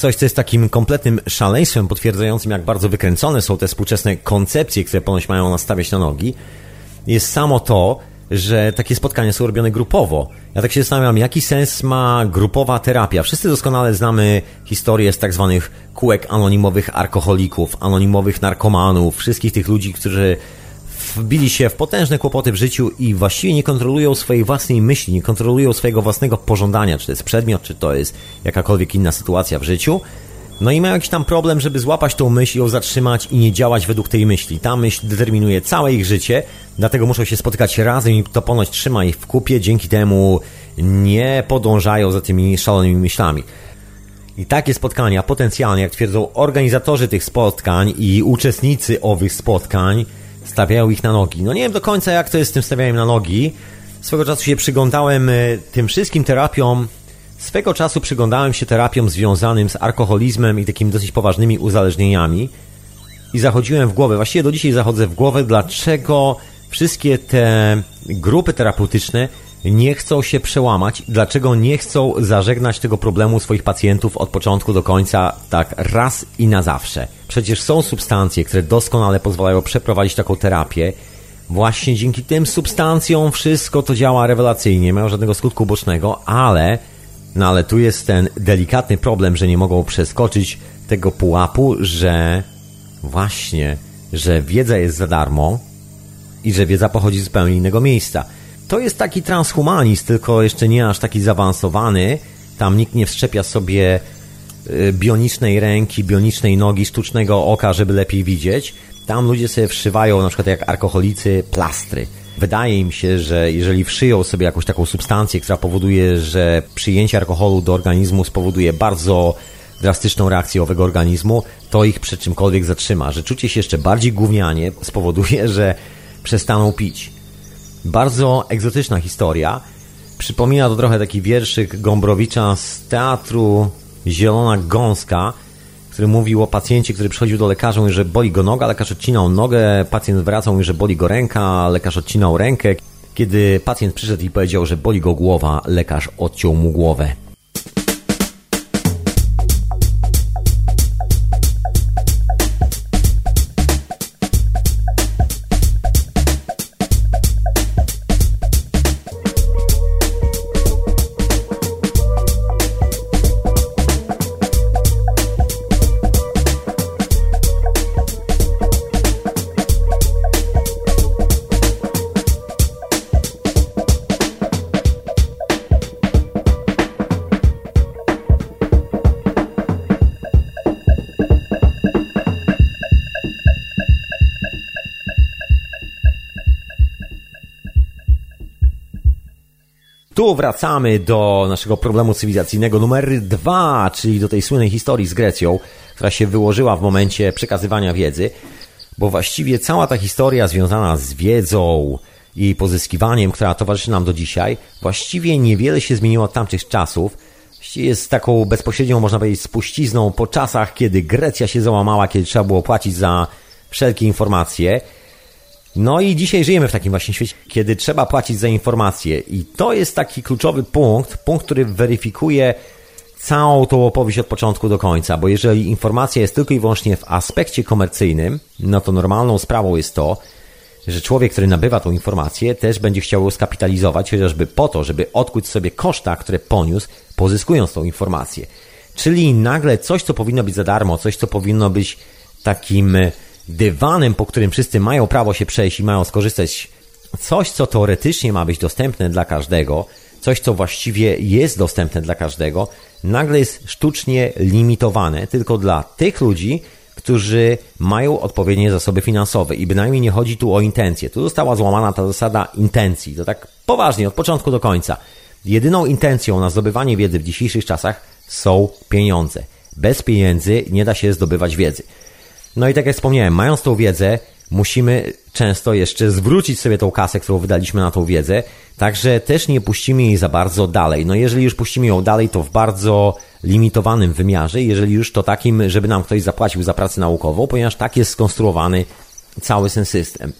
Coś, co jest takim kompletnym szaleństwem potwierdzającym, jak bardzo wykręcone są te współczesne koncepcje, które ponoć mają nastawiać na nogi, jest samo to, że takie spotkania są robione grupowo. Ja tak się zastanawiam, jaki sens ma grupowa terapia. Wszyscy doskonale znamy historię z tak zwanych kółek anonimowych alkoholików, anonimowych narkomanów, wszystkich tych ludzi, którzy wbili się w potężne kłopoty w życiu i właściwie nie kontrolują swojej własnej myśli, nie kontrolują swojego własnego pożądania, czy to jest przedmiot, czy to jest jakakolwiek inna sytuacja w życiu. No i mają jakiś tam problem, żeby złapać tą myśl, ją zatrzymać i nie działać według tej myśli. Ta myśl determinuje całe ich życie, dlatego muszą się spotykać razem i to ponoć trzyma ich w kupie, dzięki temu nie podążają za tymi szalonymi myślami. I takie spotkania potencjalnie, jak twierdzą organizatorzy tych spotkań i uczestnicy owych spotkań, stawiają ich na nogi. No nie wiem do końca, jak to jest z tym stawianiem na nogi. Swego czasu się przyglądałem e, tym wszystkim terapiom. Swego czasu przyglądałem się terapiom związanym z alkoholizmem i takimi dosyć poważnymi uzależnieniami. I zachodziłem w głowę, właściwie do dzisiaj zachodzę w głowę, dlaczego wszystkie te grupy terapeutyczne nie chcą się przełamać, dlaczego nie chcą zażegnać tego problemu swoich pacjentów od początku do końca tak raz i na zawsze. Przecież są substancje, które doskonale pozwalają przeprowadzić taką terapię. Właśnie dzięki tym substancjom wszystko to działa rewelacyjnie, nie ma żadnego skutku bocznego, ale no ale tu jest ten delikatny problem, że nie mogą przeskoczyć tego pułapu, że właśnie, że wiedza jest za darmo i że wiedza pochodzi z zupełnie innego miejsca. To jest taki transhumanizm, tylko jeszcze nie aż taki zaawansowany. Tam nikt nie wszczepia sobie bionicznej ręki, bionicznej nogi, sztucznego oka, żeby lepiej widzieć. Tam ludzie sobie wszywają, na przykład jak alkoholicy, plastry. Wydaje im się, że jeżeli wszyją sobie jakąś taką substancję, która powoduje, że przyjęcie alkoholu do organizmu spowoduje bardzo drastyczną reakcję owego organizmu, to ich przed czymkolwiek zatrzyma. Że czucie się jeszcze bardziej gównianie spowoduje, że przestaną pić. Bardzo egzotyczna historia. Przypomina to trochę taki wierszyk Gombrowicza z teatru Zielona Gąska, który mówił o pacjencie, który przychodził do lekarza, że boli go noga, lekarz odcinał nogę, pacjent wracał, mówi, że boli go ręka, lekarz odcinał rękę. Kiedy pacjent przyszedł i powiedział, że boli go głowa, lekarz odciął mu głowę. Wracamy do naszego problemu cywilizacyjnego numer dwa, czyli do tej słynnej historii z Grecją, która się wyłożyła w momencie przekazywania wiedzy, bo właściwie cała ta historia związana z wiedzą i pozyskiwaniem, która towarzyszy nam do dzisiaj, właściwie niewiele się zmieniło od tamtych czasów. Jest taką bezpośrednią, można powiedzieć, spuścizną po czasach, kiedy Grecja się załamała, kiedy trzeba było płacić za wszelkie informacje. No i dzisiaj żyjemy w takim właśnie świecie, kiedy trzeba płacić za informacje. I to jest taki kluczowy punkt, punkt, który weryfikuje całą tą opowieść od początku do końca, bo jeżeli informacja jest tylko i wyłącznie w aspekcie komercyjnym, no to normalną sprawą jest to, że człowiek, który nabywa tą informację, też będzie chciał ją skapitalizować, chociażby po to, żeby odkuć sobie koszta, które poniósł, pozyskując tą informację. Czyli nagle coś, co powinno być za darmo, coś, co powinno być takim dywanem, po którym wszyscy mają prawo się przejść i mają skorzystać, coś, co teoretycznie ma być dostępne dla każdego, coś, co właściwie jest dostępne dla każdego, nagle jest sztucznie limitowane tylko dla tych ludzi, którzy mają odpowiednie zasoby finansowe i bynajmniej nie chodzi tu o intencje. Tu została złamana ta zasada intencji. To tak poważnie, od początku do końca. Jedyną intencją na zdobywanie wiedzy w dzisiejszych czasach są pieniądze. Bez pieniędzy nie da się zdobywać wiedzy. No i tak jak wspomniałem, mając tą wiedzę, musimy często jeszcze zwrócić sobie tą kasę, którą wydaliśmy na tą wiedzę, także też nie puścimy jej za bardzo dalej. No jeżeli już puścimy ją dalej, to w bardzo limitowanym wymiarze, jeżeli już to takim, żeby nam ktoś zapłacił za pracę naukową, ponieważ tak jest skonstruowany cały ten system.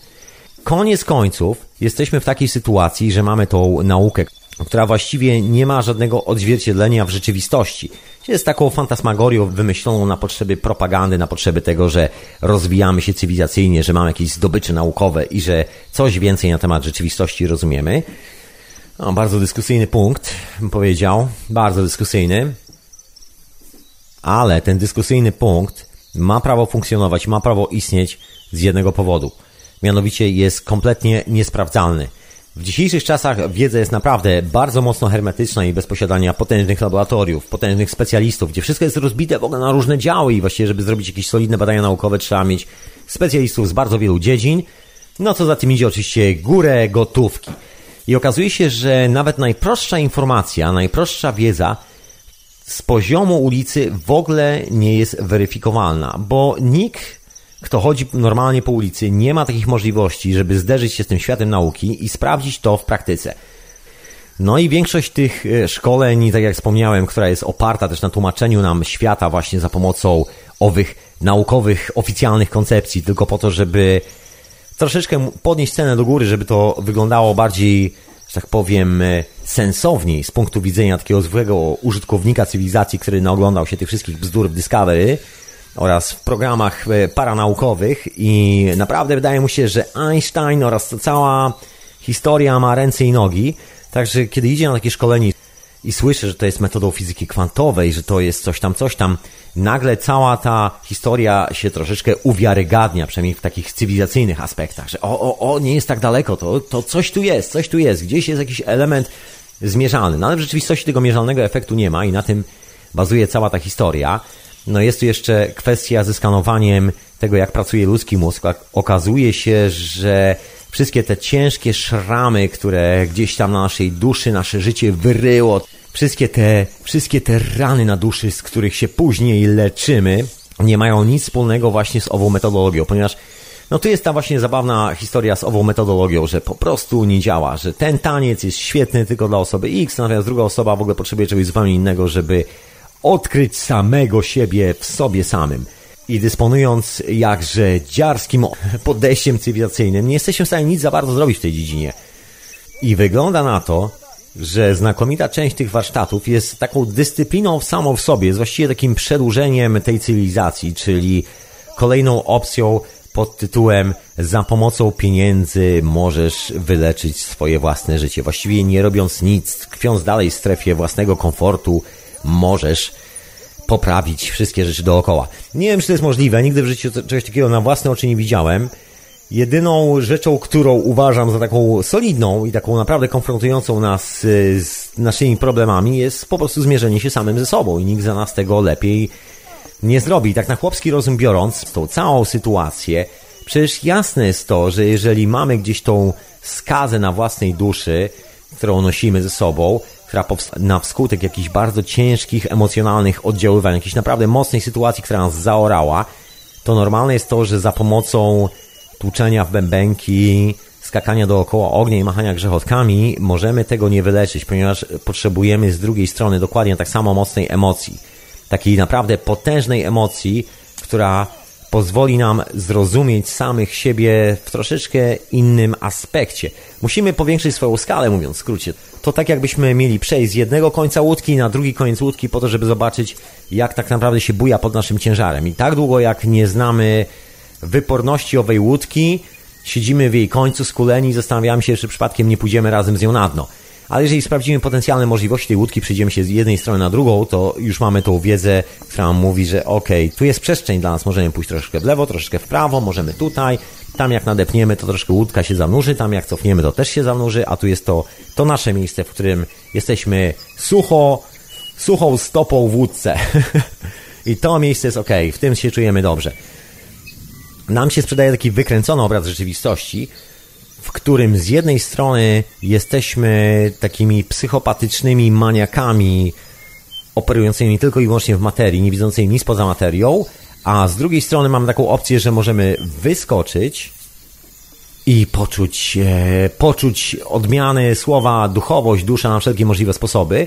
Koniec końców jesteśmy w takiej sytuacji, że mamy tą naukę, która właściwie nie ma żadnego odzwierciedlenia w rzeczywistości. Jest taką fantasmagorią wymyśloną na potrzeby propagandy, na potrzeby tego, że rozwijamy się cywilizacyjnie, że mamy jakieś zdobycze naukowe i że coś więcej na temat rzeczywistości rozumiemy. No, bardzo dyskusyjny punkt, bym powiedział. Bardzo dyskusyjny. Ale ten dyskusyjny punkt ma prawo funkcjonować, ma prawo istnieć z jednego powodu. Mianowicie jest kompletnie niesprawdzalny. W dzisiejszych czasach wiedza jest naprawdę bardzo mocno hermetyczna i bez posiadania potężnych laboratoriów, potężnych specjalistów, gdzie wszystko jest rozbite w ogóle na różne działy i właściwie, żeby zrobić jakieś solidne badania naukowe, trzeba mieć specjalistów z bardzo wielu dziedzin. No co za tym idzie oczywiście górę gotówki. I okazuje się, że nawet najprostsza informacja, najprostsza wiedza z poziomu ulicy w ogóle nie jest weryfikowalna, bo nikt kto chodzi normalnie po ulicy, nie ma takich możliwości, żeby zderzyć się z tym światem nauki i sprawdzić to w praktyce. No i większość tych e, szkoleń, tak jak wspomniałem, która jest oparta też na tłumaczeniu nam świata właśnie za pomocą owych naukowych, oficjalnych koncepcji, tylko po to, żeby troszeczkę podnieść cenę do góry, żeby to wyglądało bardziej, że tak powiem, e, sensowniej z punktu widzenia takiego zwykłego użytkownika cywilizacji, który naoglądał się tych wszystkich bzdur w Discovery, oraz w programach e, paranaukowych i naprawdę wydaje mu się, że Einstein oraz cała historia ma ręce i nogi, także kiedy idzie na takie szkolenie i słyszy, że to jest metodą fizyki kwantowej, że to jest coś tam, coś tam, nagle cała ta historia się troszeczkę uwiarygadnia, przynajmniej w takich cywilizacyjnych aspektach, że o, o, o, nie jest tak daleko, to, to coś tu jest, coś tu jest, gdzieś jest jakiś element zmierzalny. No ale w rzeczywistości tego mierzalnego efektu nie ma i na tym bazuje cała ta historia. No jest tu jeszcze kwestia ze skanowaniem tego, jak pracuje ludzki mózg. Okazuje się, że wszystkie te ciężkie szramy, które gdzieś tam na naszej duszy, nasze życie wyryło, wszystkie te, wszystkie te rany na duszy, z których się później leczymy, nie mają nic wspólnego właśnie z ową metodologią, ponieważ no tu jest ta właśnie zabawna historia z ową metodologią, że po prostu nie działa, że ten taniec jest świetny tylko dla osoby X, natomiast druga osoba w ogóle potrzebuje czegoś zupełnie innego, żeby odkryć samego siebie w sobie samym. I dysponując jakże dziarskim podejściem cywilizacyjnym, nie jesteśmy w stanie nic za bardzo zrobić w tej dziedzinie. I wygląda na to, że znakomita część tych warsztatów jest taką dyscypliną samą w sobie, jest właściwie takim przedłużeniem tej cywilizacji, czyli kolejną opcją pod tytułem za pomocą pieniędzy możesz wyleczyć swoje własne życie. Właściwie nie robiąc nic, tkwiąc dalej w strefie własnego komfortu, możesz poprawić wszystkie rzeczy dookoła. Nie wiem, czy to jest możliwe, nigdy w życiu czegoś takiego na własne oczy nie widziałem. Jedyną rzeczą, którą uważam za taką solidną i taką naprawdę konfrontującą nas z naszymi problemami jest po prostu zmierzenie się samym ze sobą i nikt za nas tego lepiej nie zrobi. Tak na chłopski rozum biorąc, tą całą sytuację, przecież jasne jest to, że jeżeli mamy gdzieś tą skazę na własnej duszy, którą nosimy ze sobą, która na wskutek jakichś bardzo ciężkich, emocjonalnych oddziaływań, jakiejś naprawdę mocnej sytuacji, która nas zaorała, to normalne jest to, że za pomocą tłuczenia w bębenki, skakania dookoła ognia i machania grzechotkami możemy tego nie wyleczyć, ponieważ potrzebujemy z drugiej strony dokładnie tak samo mocnej emocji. Takiej naprawdę potężnej emocji, która pozwoli nam zrozumieć samych siebie w troszeczkę innym aspekcie. Musimy powiększyć swoją skalę, mówiąc w skrócie. To tak jakbyśmy mieli przejść z jednego końca łódki na drugi koniec łódki po to, żeby zobaczyć, jak tak naprawdę się buja pod naszym ciężarem. I tak długo, jak nie znamy wyporności owej łódki, siedzimy w jej końcu skuleni i zastanawiamy się, czy przypadkiem nie pójdziemy razem z nią na dno. Ale jeżeli sprawdzimy potencjalne możliwości tej łódki, przejdziemy się z jednej strony na drugą, to już mamy tą wiedzę, która mówi, że ok, tu jest przestrzeń dla nas, możemy pójść troszeczkę w lewo, troszeczkę w prawo, możemy tutaj, tam jak nadepniemy, to troszkę łódka się zanurzy, tam jak cofniemy, to też się zanurzy, a tu jest to, to nasze miejsce, w którym jesteśmy sucho, suchą stopą w łódce. I to miejsce jest ok, w tym się czujemy dobrze. Nam się sprzedaje taki wykręcony obraz rzeczywistości, w którym z jednej strony jesteśmy takimi psychopatycznymi maniakami operującymi tylko i wyłącznie w materii, nie widzącymi nic poza materią, a z drugiej strony mamy taką opcję, że możemy wyskoczyć i poczuć, e, poczuć odmiany słowa duchowość, dusza na wszelkie możliwe sposoby.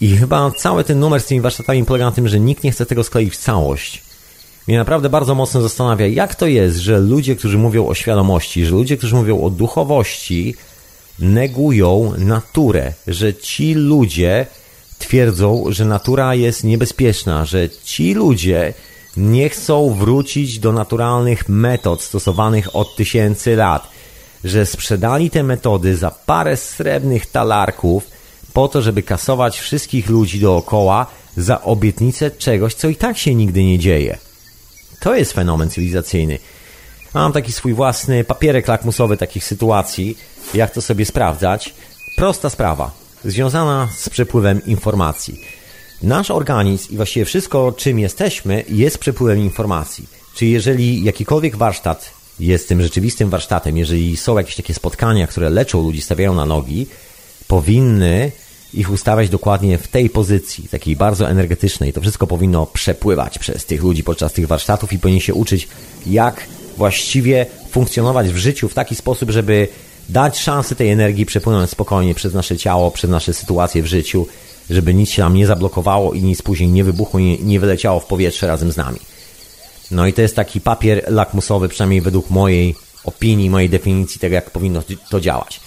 I chyba cały ten numer z tymi warsztatami polega na tym, że nikt nie chce tego skleić w całość mnie naprawdę bardzo mocno zastanawia, jak to jest, że ludzie, którzy mówią o świadomości, że ludzie, którzy mówią o duchowości, negują naturę, że ci ludzie twierdzą, że natura jest niebezpieczna, że ci ludzie nie chcą wrócić do naturalnych metod stosowanych od tysięcy lat, że sprzedali te metody za parę srebrnych talarków po to, żeby kasować wszystkich ludzi dookoła za obietnicę czegoś, co i tak się nigdy nie dzieje. To jest fenomen cywilizacyjny. Mam taki swój własny papierek lakmusowy takich sytuacji, jak to sobie sprawdzać. Prosta sprawa, związana z przepływem informacji. Nasz organizm i właściwie wszystko, czym jesteśmy, jest przepływem informacji. Czyli jeżeli jakikolwiek warsztat jest tym rzeczywistym warsztatem, jeżeli są jakieś takie spotkania, które leczą ludzi, stawiają na nogi, powinny ich ustawiać dokładnie w tej pozycji, takiej bardzo energetycznej. To wszystko powinno przepływać przez tych ludzi podczas tych warsztatów i powinni się uczyć, jak właściwie funkcjonować w życiu w taki sposób, żeby dać szansę tej energii przepłynąć spokojnie przez nasze ciało, przez nasze sytuacje w życiu, żeby nic się nam nie zablokowało i nic później nie wybuchło, nie, nie wyleciało w powietrze razem z nami. No i to jest taki papier lakmusowy, przynajmniej według mojej opinii, mojej definicji tego, jak powinno to działać.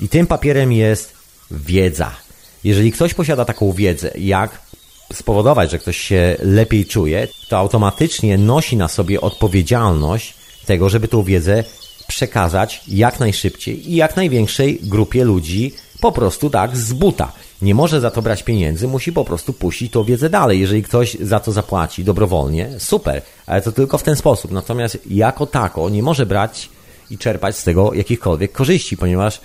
I tym papierem jest wiedza. Jeżeli ktoś posiada taką wiedzę, jak spowodować, że ktoś się lepiej czuje, to automatycznie nosi na sobie odpowiedzialność tego, żeby tą wiedzę przekazać jak najszybciej i jak największej grupie ludzi po prostu tak z buta. Nie może za to brać pieniędzy, musi po prostu puścić tą wiedzę dalej. Jeżeli ktoś za to zapłaci dobrowolnie, super, ale to tylko w ten sposób. Natomiast jako tako nie może brać i czerpać z tego jakichkolwiek korzyści, ponieważ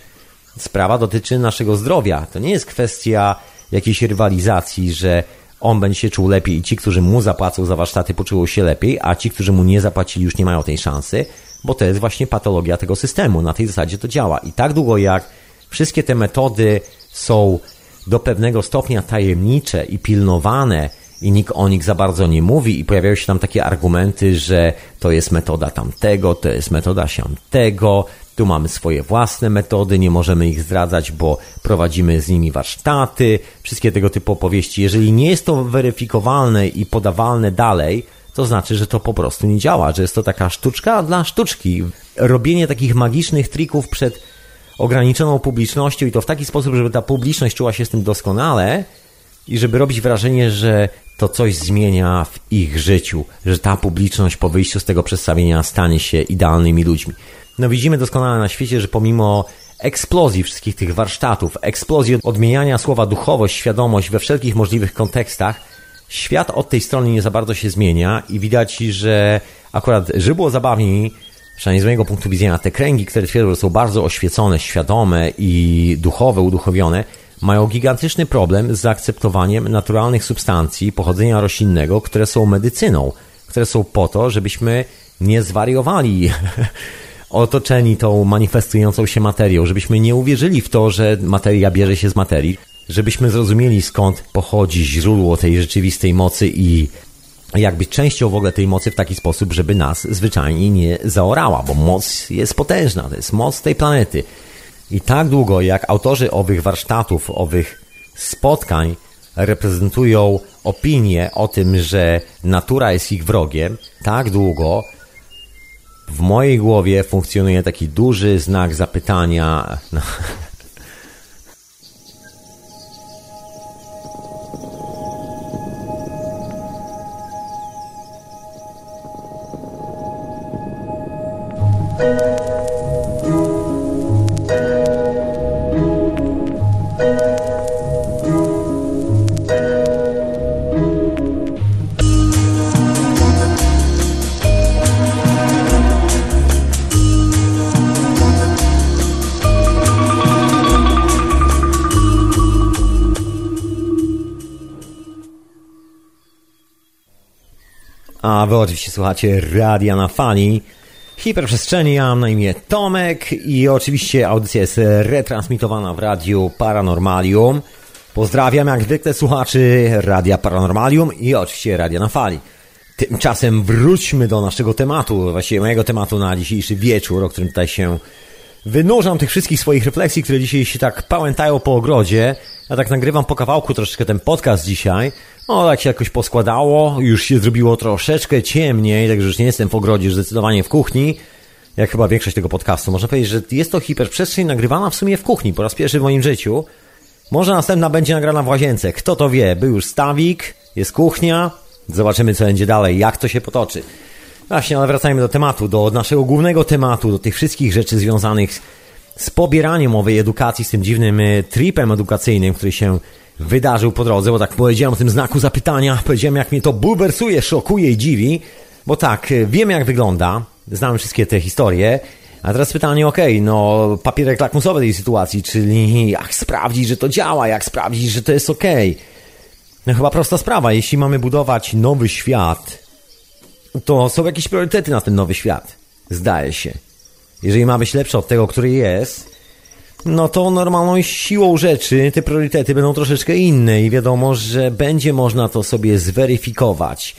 sprawa dotyczy naszego zdrowia. To nie jest kwestia jakiejś rywalizacji, że on będzie się czuł lepiej i ci, którzy mu zapłacą za warsztaty, poczują się lepiej, a ci, którzy mu nie zapłacili, już nie mają tej szansy, bo to jest właśnie patologia tego systemu. Na tej zasadzie to działa. I tak długo jak wszystkie te metody są do pewnego stopnia tajemnicze i pilnowane, i nikt o nich za bardzo nie mówi, i pojawiają się tam takie argumenty, że to jest metoda tamtego, to jest metoda siamtego, tu mamy swoje własne metody, nie możemy ich zdradzać, bo prowadzimy z nimi warsztaty, wszystkie tego typu opowieści. Jeżeli nie jest to weryfikowalne i podawalne dalej, to znaczy, że to po prostu nie działa, że jest to taka sztuczka dla sztuczki. Robienie takich magicznych trików przed ograniczoną publicznością i to w taki sposób, żeby ta publiczność czuła się z tym doskonale i żeby robić wrażenie, że to coś zmienia w ich życiu, że ta publiczność po wyjściu z tego przedstawienia stanie się idealnymi ludźmi. No widzimy doskonale na świecie, że pomimo eksplozji wszystkich tych warsztatów, eksplozji odmieniania słowa duchowość, świadomość we wszelkich możliwych kontekstach, świat od tej strony nie za bardzo się zmienia i widać, że akurat, żeby było zabawniej, przynajmniej z mojego punktu widzenia, te kręgi, które twierdzą, że są bardzo oświecone, świadome i duchowe, uduchowione, mają gigantyczny problem z zaakceptowaniem naturalnych substancji pochodzenia roślinnego, które są medycyną, które są po to, żebyśmy nie zwariowali otoczeni tą manifestującą się materią, żebyśmy nie uwierzyli w to, że materia bierze się z materii, żebyśmy zrozumieli skąd pochodzi źródło tej rzeczywistej mocy i jak być częścią w ogóle tej mocy w taki sposób, żeby nas zwyczajnie nie zaorała, bo moc jest potężna, to jest moc tej planety. I tak długo jak autorzy owych warsztatów, owych spotkań reprezentują opinię o tym, że natura jest ich wrogiem, tak długo w mojej głowie funkcjonuje taki duży znak zapytania. No. A wy oczywiście słuchacie Radia na Fali. Hiperprzestrzeni, ja mam na imię Tomek i oczywiście audycja jest retransmitowana w Radiu Paranormalium. Pozdrawiam jak zwykle słuchaczy Radia Paranormalium i oczywiście Radia na Fali. Tymczasem wróćmy do naszego tematu, właściwie mojego tematu na dzisiejszy wieczór, o którym tutaj się wynurzam tych wszystkich swoich refleksji, które dzisiaj się tak pałętają po ogrodzie. Ja tak nagrywam po kawałku troszeczkę ten podcast dzisiaj. No, tak się jakoś poskładało, już się zrobiło troszeczkę ciemniej, także już nie jestem w ogrodzie, zdecydowanie w kuchni. Jak chyba większość tego podcastu. Można powiedzieć, że jest to hiperprzestrzeń nagrywana w sumie w kuchni, po raz pierwszy w moim życiu. Może następna będzie nagrana w łazience. Kto to wie? Był już stawik, jest kuchnia. Zobaczymy, co będzie dalej, jak to się potoczy. Właśnie, ale wracajmy do tematu, do naszego głównego tematu, do tych wszystkich rzeczy związanych z pobieraniem owej edukacji, z tym dziwnym e, tripem edukacyjnym, który się wydarzył po drodze, bo tak powiedziałem o tym znaku zapytania, powiedziałem jak mnie to bulwersuje, szokuje i dziwi, bo tak, e, wiem jak wygląda, znamy wszystkie te historie, a teraz pytanie, okej, okay, no papierek lakmusowy tej sytuacji, czyli jak sprawdzić, że to działa, jak sprawdzić, że to jest okej. Okay. No chyba prosta sprawa, jeśli mamy budować nowy świat, to są jakieś priorytety na ten nowy świat, zdaje się. Jeżeli ma być lepszy od tego, który jest, no to normalną siłą rzeczy te priorytety będą troszeczkę inne i wiadomo, że będzie można to sobie zweryfikować.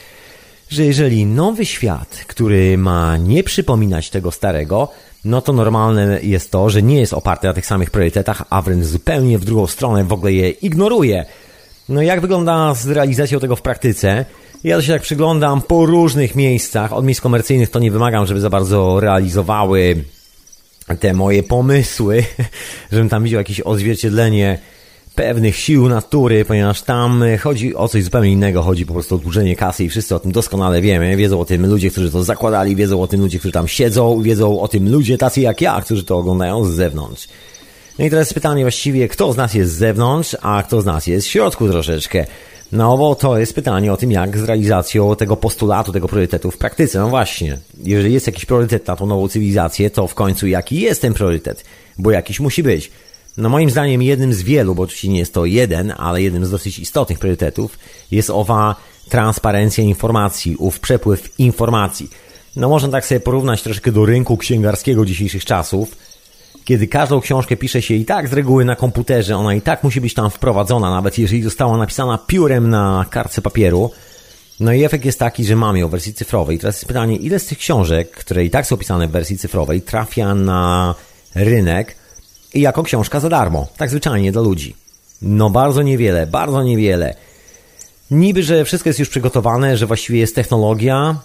Że jeżeli nowy świat, który ma nie przypominać tego starego, no to normalne jest to, że nie jest oparty na tych samych priorytetach, a wręcz zupełnie w drugą stronę w ogóle je ignoruje. No jak wygląda z realizacją tego w praktyce? Ja się tak przyglądam po różnych miejscach. Od miejsc komercyjnych to nie wymagam, żeby za bardzo realizowały te moje pomysły, żebym tam widział jakieś odzwierciedlenie pewnych sił natury, ponieważ tam chodzi o coś zupełnie innego, chodzi po prostu o dłużenie kasy i wszyscy o tym doskonale wiemy. Wiedzą o tym ludzie, którzy to zakładali, wiedzą o tym ludzie, którzy tam siedzą, wiedzą o tym ludzie tacy jak ja, którzy to oglądają z zewnątrz. No i teraz pytanie właściwie, kto z nas jest z zewnątrz, a kto z nas jest w środku troszeczkę. No bo to jest pytanie o tym, jak z realizacją tego postulatu, tego priorytetu w praktyce. No właśnie, jeżeli jest jakiś priorytet na tą nową cywilizację, to w końcu jaki jest ten priorytet? Bo jakiś musi być. No moim zdaniem jednym z wielu, bo oczywiście nie jest to jeden, ale jednym z dosyć istotnych priorytetów jest owa transparencja informacji, ów przepływ informacji. No można tak sobie porównać troszkę do rynku księgarskiego dzisiejszych czasów, kiedy każdą książkę pisze się i tak z reguły na komputerze, ona i tak musi być tam wprowadzona, nawet jeżeli została napisana piórem na kartce papieru. No i efekt jest taki, że mamy ją w wersji cyfrowej. Teraz jest pytanie, ile z tych książek, które i tak są pisane w wersji cyfrowej, trafia na rynek i jako książka za darmo, tak zwyczajnie dla ludzi. No bardzo niewiele, bardzo niewiele. Niby, że wszystko jest już przygotowane, że właściwie jest technologia,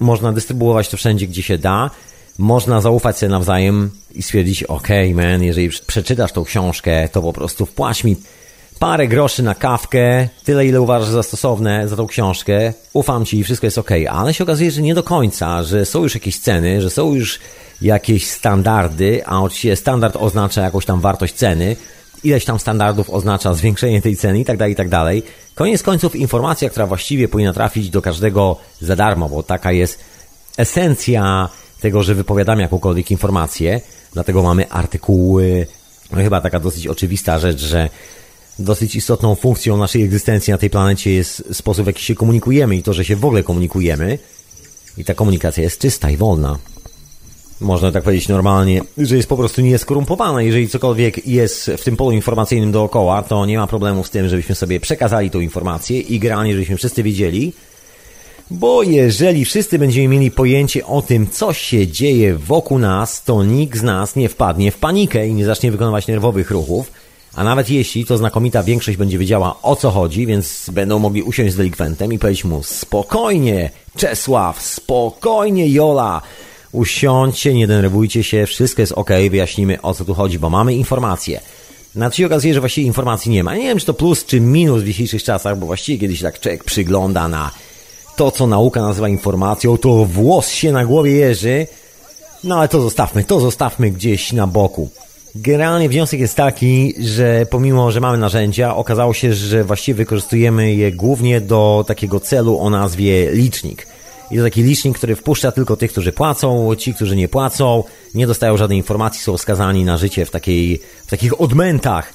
można dystrybuować to wszędzie, gdzie się da, można zaufać sobie nawzajem i stwierdzić, ok, man, jeżeli przeczytasz tą książkę, to po prostu wpłać mi parę groszy na kawkę, tyle ile uważasz za stosowne za tą książkę, ufam ci i wszystko jest ok, ale się okazuje, że nie do końca, że są już jakieś ceny, że są już jakieś standardy, a oczywiście standard oznacza jakąś tam wartość ceny, ileś tam standardów oznacza zwiększenie tej ceny i tak dalej, i tak dalej. Koniec końców informacja, która właściwie powinna trafić do każdego za darmo, bo taka jest esencja tego, że wypowiadamy jakąkolwiek informację, dlatego mamy artykuły. No chyba taka dosyć oczywista rzecz, że dosyć istotną funkcją naszej egzystencji na tej planecie jest sposób, w jaki się komunikujemy i to, że się w ogóle komunikujemy. I ta komunikacja jest czysta i wolna. Można tak powiedzieć normalnie, że jest po prostu nieskorumpowana. Jeżeli cokolwiek jest w tym polu informacyjnym dookoła, to nie ma problemu z tym, żebyśmy sobie przekazali tą informację i granie, żebyśmy wszyscy wiedzieli, bo jeżeli wszyscy będziemy mieli pojęcie o tym, co się dzieje wokół nas, to nikt z nas nie wpadnie w panikę i nie zacznie wykonywać nerwowych ruchów, A nawet jeśli, to znakomita większość będzie wiedziała o co chodzi, więc będą mogli usiąść z delikwentem i powiedzieć mu spokojnie, Czesław, spokojnie, Jola, usiądźcie, nie denerwujcie się, wszystko jest ok, wyjaśnimy o co tu chodzi, bo mamy informacje. Na się okazuje, że właściwie informacji nie ma. Nie wiem, czy to plus, czy minus w dzisiejszych czasach, bo właściwie kiedyś tak człowiek przygląda na to, co nauka nazywa informacją, to włos się na głowie jeży. No ale to zostawmy, to zostawmy gdzieś na boku. Generalnie wniosek jest taki, że pomimo, że mamy narzędzia, okazało się, że właściwie wykorzystujemy je głównie do takiego celu o nazwie licznik. I to taki licznik, który wpuszcza tylko tych, którzy płacą, ci, którzy nie płacą, nie dostają żadnej informacji, są skazani na życie w, takiej, w takich odmętach.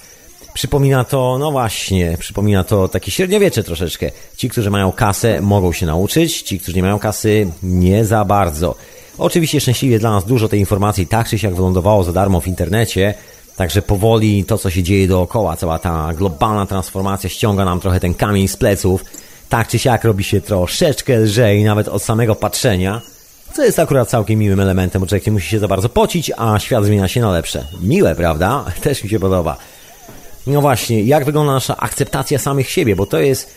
Przypomina to, no właśnie, przypomina to takie średniowiecze troszeczkę. Ci, którzy mają kasę, mogą się nauczyć, ci, którzy nie mają kasy, nie za bardzo. Oczywiście szczęśliwie dla nas dużo tej informacji tak czy siak wylądowało za darmo w internecie, także powoli to, co się dzieje dookoła, cała ta globalna transformacja ściąga nam trochę ten kamień z pleców. Tak czy siak robi się troszeczkę lżej, nawet od samego patrzenia, co jest akurat całkiem miłym elementem, bo człowiek nie musi się za bardzo pocić, a świat zmienia się na lepsze. Miłe, prawda? Też mi się podoba. No właśnie, jak wygląda nasza akceptacja samych siebie, bo to jest,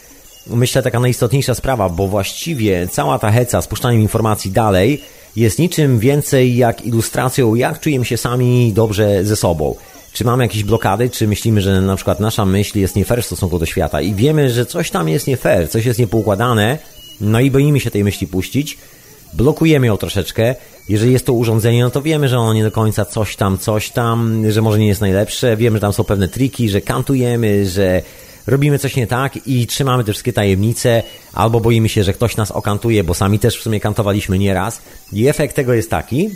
myślę, taka najistotniejsza sprawa, bo właściwie cała ta heca z puszczaniem informacji dalej jest niczym więcej jak ilustracją, jak czujemy się sami dobrze ze sobą. Czy mamy jakieś blokady, czy myślimy, że na przykład nasza myśl jest nie fair w stosunku do świata i wiemy, że coś tam jest nie fair, coś jest niepoukładane, no i boimy się tej myśli puścić, blokujemy ją troszeczkę. Jeżeli jest to urządzenie, no to wiemy, że ono nie do końca coś tam, coś tam, że może nie jest najlepsze, wiemy, że tam są pewne triki, że kantujemy, że robimy coś nie tak i trzymamy te wszystkie tajemnice, albo boimy się, że ktoś nas okantuje, bo sami też w sumie kantowaliśmy nieraz. I efekt tego jest taki,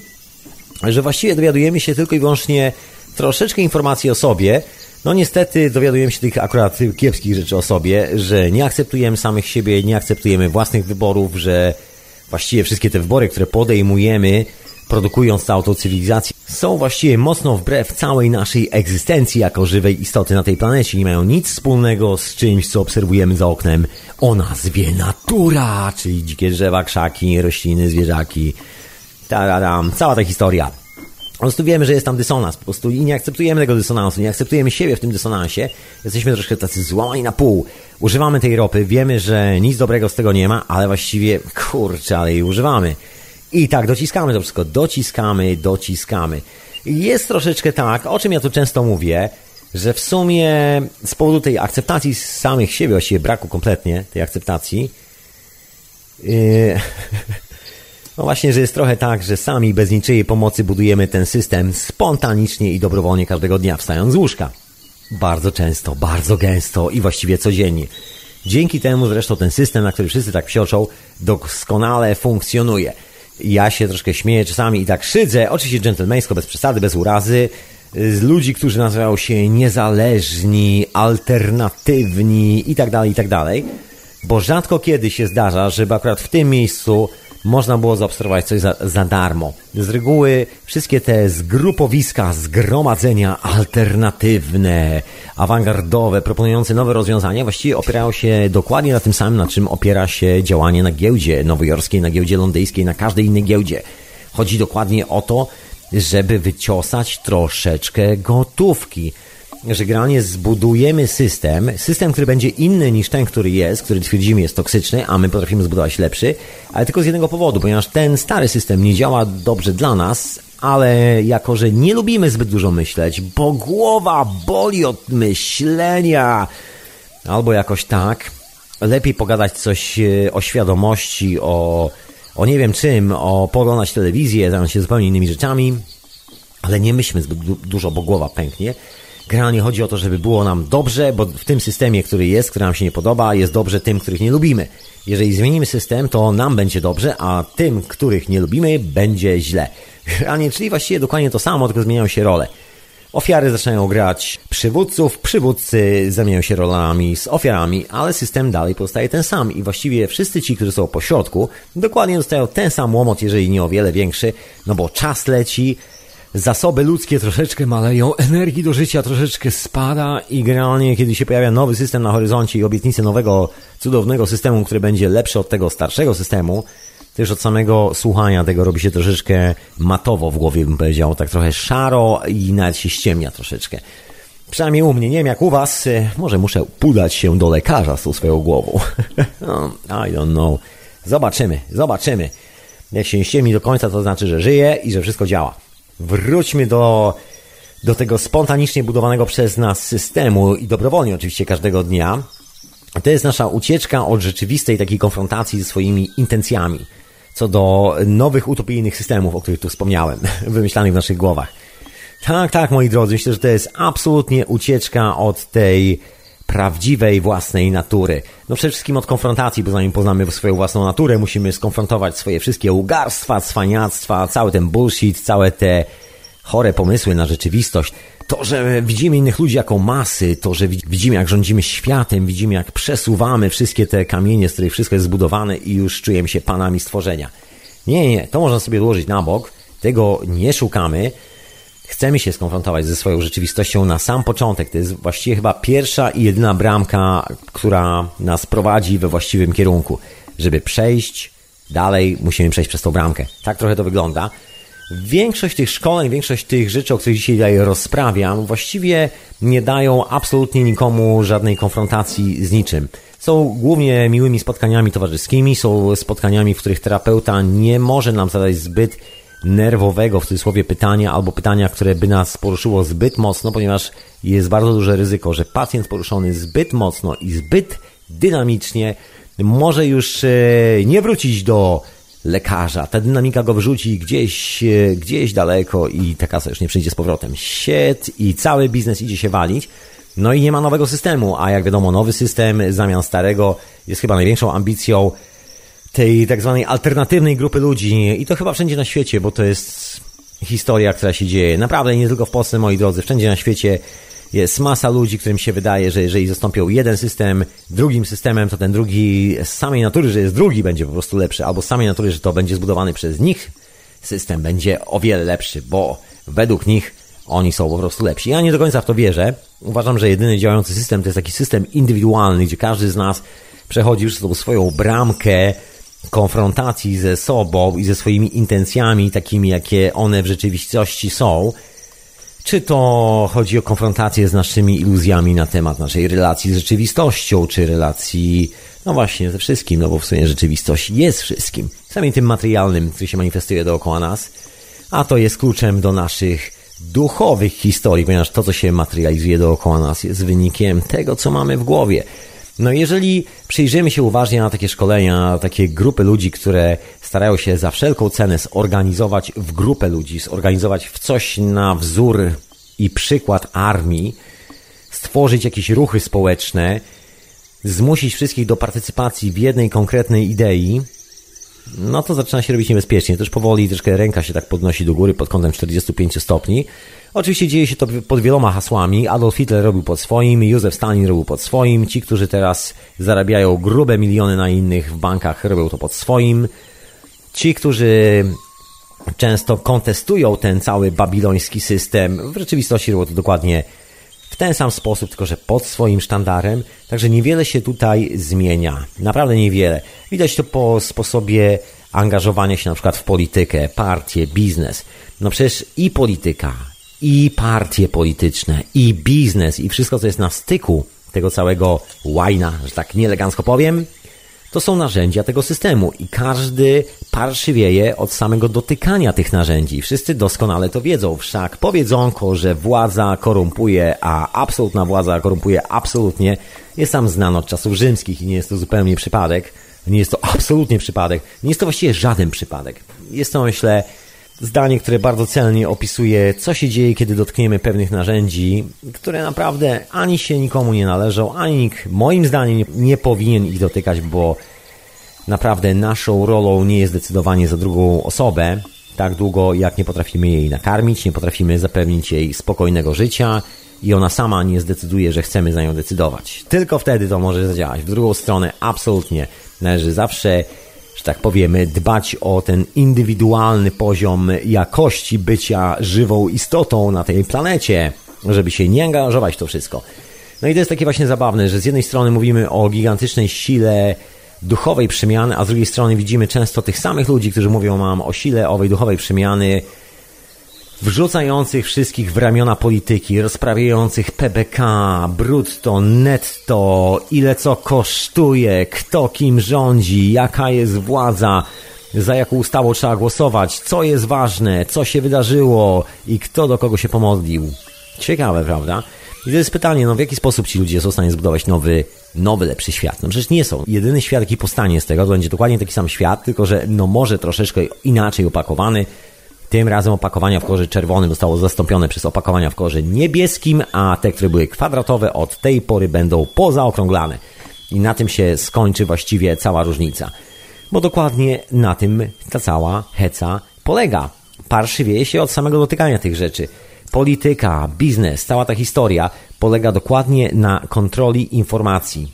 że właściwie dowiadujemy się tylko i wyłącznie troszeczkę informacji o sobie. No niestety dowiadujemy się tych akurat kiepskich rzeczy o sobie, że nie akceptujemy samych siebie, nie akceptujemy własnych wyborów, że właściwie wszystkie te wybory, które podejmujemy, produkując całą cywilizację, są właściwie mocno wbrew całej naszej egzystencji jako żywej istoty na tej planecie. Nie mają nic wspólnego z czymś, co obserwujemy za oknem o nazwie natura, czyli dzikie drzewa, krzaki, rośliny, zwierzaki. Taradam, cała ta historia. Po prostu wiemy, że jest tam dysonans, po prostu i nie akceptujemy tego dysonansu, nie akceptujemy siebie w tym dysonansie. Jesteśmy troszkę tacy złamani na pół. Używamy tej ropy, wiemy, że nic dobrego z tego nie ma, ale właściwie, kurczę, ale jej używamy. I tak, dociskamy to wszystko, dociskamy, dociskamy. Jest troszeczkę tak, o czym ja tu często mówię, że w sumie z powodu tej akceptacji samych siebie, właściwie braku kompletnie tej akceptacji, yy, no właśnie, że jest trochę tak, że sami bez niczyjej pomocy budujemy ten system spontanicznie i dobrowolnie każdego dnia wstając z łóżka. Bardzo często, bardzo gęsto i właściwie codziennie. Dzięki temu zresztą ten system, na który wszyscy tak psioczą, doskonale funkcjonuje. Ja się troszkę śmieję czasami i tak szydzę, oczywiście dżentelmeńsko, bez przesady, bez urazy, z ludzi, którzy nazywają się niezależni, alternatywni i tak dalej, i tak. Bo rzadko kiedy się zdarza, żeby akurat w tym miejscu można było zaobserwować coś za, za darmo. Z reguły wszystkie te zgrupowiska, zgromadzenia alternatywne, awangardowe, proponujące nowe rozwiązania, właściwie opierają się dokładnie na tym samym, na czym opiera się działanie na giełdzie nowojorskiej, na giełdzie londyńskiej, na każdej innej giełdzie. Chodzi dokładnie o to, żeby wyciosać troszeczkę gotówki że generalnie zbudujemy system, system, który będzie inny niż ten, który jest, który twierdzimy jest toksyczny, a my potrafimy zbudować lepszy, ale tylko z jednego powodu, ponieważ ten stary system nie działa dobrze dla nas, ale jako, że nie lubimy zbyt dużo myśleć, bo głowa boli od myślenia, albo jakoś tak, lepiej pogadać coś e, o świadomości, o, o nie wiem czym, o poglądać telewizję, zająć się zupełnie innymi rzeczami, ale nie myślmy zbyt dużo, bo głowa pęknie. Generalnie chodzi o to, żeby było nam dobrze, bo w tym systemie, który jest, który nam się nie podoba, jest dobrze tym, których nie lubimy. Jeżeli zmienimy system, to nam będzie dobrze, a tym, których nie lubimy, będzie źle. Generalnie, czyli właściwie dokładnie to samo, tylko zmieniają się role. Ofiary zaczynają grać przywódców, przywódcy zamieniają się rolami z ofiarami, ale system dalej pozostaje ten sam i właściwie wszyscy ci, którzy są po środku, dokładnie dostają ten sam łomot, jeżeli nie o wiele większy, no bo czas leci, zasoby ludzkie troszeczkę maleją, energii do życia troszeczkę spada i generalnie, kiedy się pojawia nowy system na horyzoncie i obietnice nowego, cudownego systemu, który będzie lepszy od tego starszego systemu, już od samego słuchania tego robi się troszeczkę matowo w głowie, bym powiedział, tak trochę szaro i nawet się ściemnia troszeczkę. Przynajmniej u mnie, nie wiem jak u was, e, może muszę udać się do lekarza z tą swoją głową. No, I don't know. Zobaczymy, zobaczymy. Jak się ściemni do końca, to znaczy, że żyje i że wszystko działa. Wróćmy do, do tego spontanicznie budowanego przez nas systemu i dobrowolnie oczywiście każdego dnia. To jest nasza ucieczka od rzeczywistej takiej konfrontacji ze swoimi intencjami co do nowych utopijnych systemów, o których tu wspomniałem, wymyślanych w naszych głowach. Tak, tak, moi drodzy, myślę, że to jest absolutnie ucieczka od tej prawdziwej własnej natury. No przede wszystkim od konfrontacji, bo zanim poznamy swoją własną naturę, musimy skonfrontować swoje wszystkie ugarstwa, cwaniactwa, cały ten bullshit, całe te chore pomysły na rzeczywistość. To, że widzimy innych ludzi jako masy, to, że widzimy jak rządzimy światem, widzimy jak przesuwamy wszystkie te kamienie, z których wszystko jest zbudowane i już czujemy się panami stworzenia. Nie, nie, to można sobie odłożyć na bok, tego nie szukamy. Chcemy się skonfrontować ze swoją rzeczywistością na sam początek. To jest właściwie chyba pierwsza i jedyna bramka, która nas prowadzi we właściwym kierunku. Żeby przejść dalej, musimy przejść przez tą bramkę. Tak trochę to wygląda. Większość tych szkoleń, większość tych rzeczy, o których dzisiaj tutaj rozprawiam, właściwie nie dają absolutnie nikomu żadnej konfrontacji z niczym. Są głównie miłymi spotkaniami towarzyskimi, są spotkaniami, w których terapeuta nie może nam zadać zbyt nerwowego, w cudzysłowie, pytania albo pytania, które by nas poruszyło zbyt mocno, ponieważ jest bardzo duże ryzyko, że pacjent poruszony zbyt mocno i zbyt dynamicznie może już e, nie wrócić do lekarza. Ta dynamika go wrzuci gdzieś, e, gdzieś daleko i ta kasa już nie przyjdzie z powrotem. Siet i cały biznes idzie się walić. No i nie ma nowego systemu, a jak wiadomo, nowy system zamiast starego jest chyba największą ambicją tej tak zwanej alternatywnej grupy ludzi i to chyba wszędzie na świecie, bo to jest historia, która się dzieje. Naprawdę nie tylko w Polsce, moi drodzy, wszędzie na świecie jest masa ludzi, którym się wydaje, że jeżeli zastąpią jeden system drugim systemem, to ten drugi z samej natury, że jest drugi, będzie po prostu lepszy, albo z samej natury, że to będzie zbudowany przez nich system, będzie o wiele lepszy, bo według nich oni są po prostu lepsi. Ja nie do końca w to wierzę. Uważam, że jedyny działający system to jest taki system indywidualny, gdzie każdy z nas przechodzi już tą swoją bramkę konfrontacji ze sobą i ze swoimi intencjami, takimi jakie one w rzeczywistości są czy to chodzi o konfrontację z naszymi iluzjami na temat naszej relacji z rzeczywistością, czy relacji, no właśnie, ze wszystkim, no bo w sumie rzeczywistość jest wszystkim. Samym tym materialnym, który się manifestuje dookoła nas, a to jest kluczem do naszych duchowych historii, ponieważ to, co się materializuje dookoła nas, jest wynikiem tego, co mamy w głowie. No jeżeli przyjrzymy się uważnie na takie szkolenia, na takie grupy ludzi, które starają się za wszelką cenę zorganizować w grupę ludzi, zorganizować w coś na wzór i przykład armii, stworzyć jakieś ruchy społeczne, zmusić wszystkich do partycypacji w jednej konkretnej idei, no to zaczyna się robić niebezpiecznie. Też powoli troszkę ręka się tak podnosi do góry pod kątem 45 stopni. Oczywiście dzieje się to pod wieloma hasłami. Adolf Hitler robił pod swoim, Józef Stalin robił pod swoim. Ci, którzy teraz zarabiają grube miliony na innych w bankach, robią to pod swoim. Ci, którzy często kontestują ten cały babiloński system, w rzeczywistości robią to dokładnie w ten sam sposób, tylko że pod swoim sztandarem. Także niewiele się tutaj zmienia. Naprawdę niewiele. Widać to po sposobie angażowania się na przykład w politykę, partię, biznes. No przecież i polityka, i partie polityczne, i biznes, i wszystko, co jest na styku tego całego łajna, że tak nieelegancko powiem, to są narzędzia tego systemu i każdy parszywieje od samego dotykania tych narzędzi. Wszyscy doskonale to wiedzą, wszak powiedzonko, że władza korumpuje, a absolutna władza korumpuje absolutnie, jest tam znane od czasów rzymskich i nie jest to zupełnie przypadek. Nie jest to absolutnie przypadek. Nie jest to właściwie żaden przypadek. Jest to, myślę, zdanie, które bardzo celnie opisuje, co się dzieje, kiedy dotkniemy pewnych narzędzi, które naprawdę ani się nikomu nie należą, ani nikt, moim zdaniem, nie, nie powinien ich dotykać, bo naprawdę naszą rolą nie jest decydowanie za drugą osobę, tak długo jak nie potrafimy jej nakarmić, nie potrafimy zapewnić jej spokojnego życia i ona sama nie zdecyduje, że chcemy za nią decydować. Tylko wtedy to może zadziałać. W drugą stronę absolutnie należy zawsze że tak powiemy, dbać o ten indywidualny poziom jakości bycia żywą istotą na tej planecie, żeby się nie angażować w to wszystko. No i to jest takie właśnie zabawne, że z jednej strony mówimy o gigantycznej sile duchowej przemiany, a z drugiej strony widzimy często tych samych ludzi, którzy mówią nam o sile owej duchowej przemiany, wrzucających wszystkich w ramiona polityki, rozprawiających PBK, brutto, netto, ile co kosztuje, kto kim rządzi, jaka jest władza, za jaką ustawą trzeba głosować, co jest ważne, co się wydarzyło i kto do kogo się pomodlił. Ciekawe, prawda? I to jest pytanie, no w jaki sposób ci ludzie są w stanie zbudować nowy, nowy, lepszy świat? No przecież nie są. Jedyny świat, jaki powstanie z tego, to będzie dokładnie taki sam świat, tylko że no może troszeczkę inaczej opakowany. Tym razem opakowania w kolorze czerwonym zostało zastąpione przez opakowania w kolorze niebieskim, a te, które były kwadratowe, od tej pory będą pozaokrąglane. I na tym się skończy właściwie cała różnica. Bo dokładnie na tym ta cała heca polega. Parszy wieje się od samego dotykania tych rzeczy polityka, biznes, cała ta historia polega dokładnie na kontroli informacji.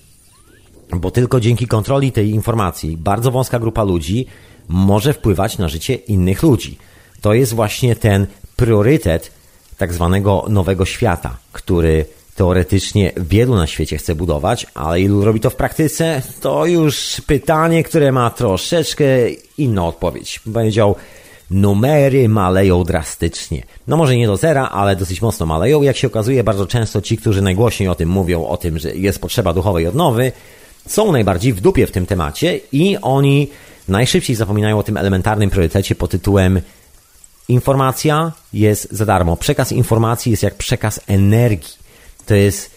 Bo tylko dzięki kontroli tej informacji bardzo wąska grupa ludzi może wpływać na życie innych ludzi. To jest właśnie ten priorytet tak zwanego nowego świata, który teoretycznie wielu na świecie chce budować, ale ilu robi to w praktyce, to już pytanie, które ma troszeczkę inną odpowiedź. Powiedział, numery maleją drastycznie. No może nie do zera, ale dosyć mocno maleją. Jak się okazuje, bardzo często ci, którzy najgłośniej o tym mówią, o tym, że jest potrzeba duchowej odnowy, są najbardziej w dupie w tym temacie i oni najszybciej zapominają o tym elementarnym priorytecie pod tytułem informacja jest za darmo. Przekaz informacji jest jak przekaz energii. To jest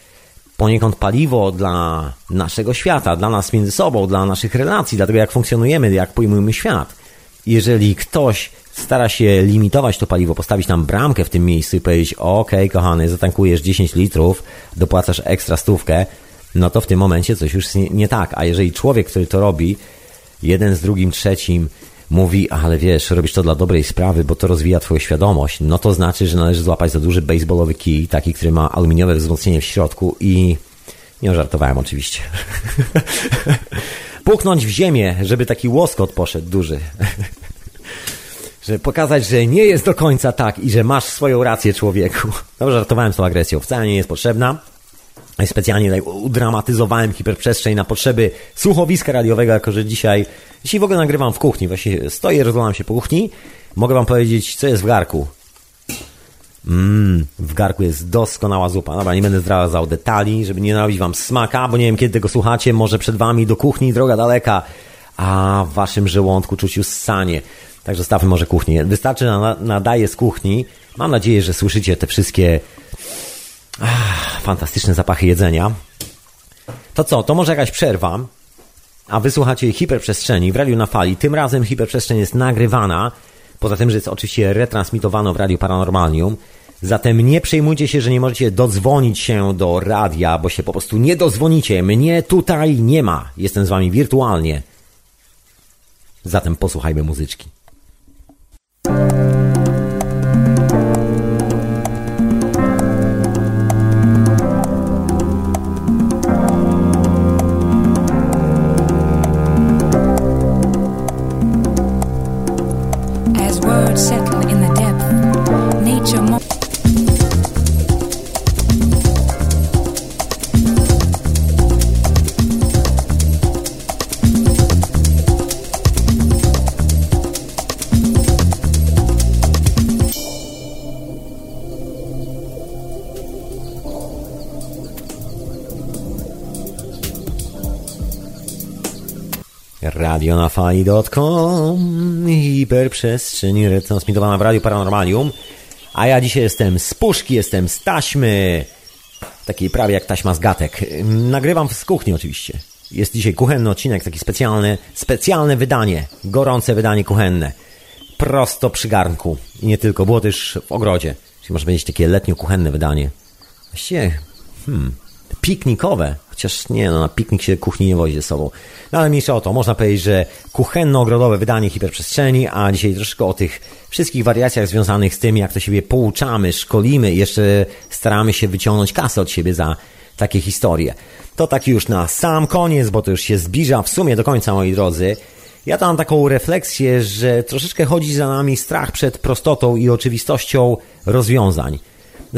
poniekąd paliwo dla naszego świata, dla nas między sobą, dla naszych relacji, dla tego jak funkcjonujemy, jak pojmujemy świat. Jeżeli ktoś stara się limitować to paliwo, postawić tam bramkę w tym miejscu i powiedzieć, ok, kochany, zatankujesz 10 litrów, dopłacasz ekstra stówkę, no to w tym momencie coś już nie, nie tak. A jeżeli człowiek, który to robi, jeden z drugim, trzecim, mówi, ale wiesz, robisz to dla dobrej sprawy, bo to rozwija twoją świadomość, no to znaczy, że należy złapać za duży baseballowy kij, taki, który ma aluminiowe wzmocnienie w środku i... Nie żartowałem oczywiście. Puknąć w ziemię, żeby taki łoskot poszedł duży. żeby pokazać, że nie jest do końca tak i że masz swoją rację człowieku. No, żartowałem z tą agresją, wcale nie jest potrzebna. Specjalnie tutaj udramatyzowałem hiperprzestrzeń na potrzeby słuchowiska radiowego, jako że dzisiaj, dzisiaj w ogóle nagrywam w kuchni, właśnie stoję, rozglądam się po kuchni. Mogę wam powiedzieć, co jest w garku. Mmm, w garku jest doskonała zupa. Dobra, nie będę zdradzał detali, żeby nie narobić wam smaka, bo nie wiem kiedy tego słuchacie, może przed wami do kuchni droga daleka, a w waszym żołądku czuć już sanie. Także zostawmy może kuchnię. Wystarczy, nadaję z kuchni. Mam nadzieję, że słyszycie te wszystkie ach, fantastyczne zapachy jedzenia. To co, to może jakaś przerwa, a wysłuchacie hiperprzestrzeni w radiu na fali. Tym razem hiperprzestrzeń jest nagrywana, poza tym, że jest oczywiście retransmitowana w radiu Paranormalium. Zatem nie przejmujcie się, że nie możecie dodzwonić się do radia, bo się po prostu nie dozwonicie. Mnie tutaj nie ma. Jestem z wami wirtualnie. Zatem posłuchajmy muzyczki. radionafali.com hiperprzestrzeń retransmitowana w Radiu Paranormalium. A ja dzisiaj jestem z puszki, jestem z taśmy takiej prawie jak taśma z gatek. Nagrywam z kuchni oczywiście. Jest dzisiaj kuchenny odcinek, taki specjalny specjalne wydanie, gorące wydanie kuchenne. Prosto przy garnku. I nie tylko, było też w ogrodzie. Czyli może być takie letnio-kuchenne wydanie. Właściwie, hmm piknikowe, chociaż nie, no na piknik się kuchni nie wozi ze sobą. No ale mniejsza o to, można powiedzieć, że kuchenno-ogrodowe wydanie hiperprzestrzeni, a dzisiaj troszkę o tych wszystkich wariacjach związanych z tym, jak to siebie pouczamy, szkolimy i jeszcze staramy się wyciągnąć kasę od siebie za takie historie. To tak już na sam koniec, bo to już się zbliża w sumie do końca, moi drodzy. Ja tam mam taką refleksję, że troszeczkę chodzi za nami strach przed prostotą i oczywistością rozwiązań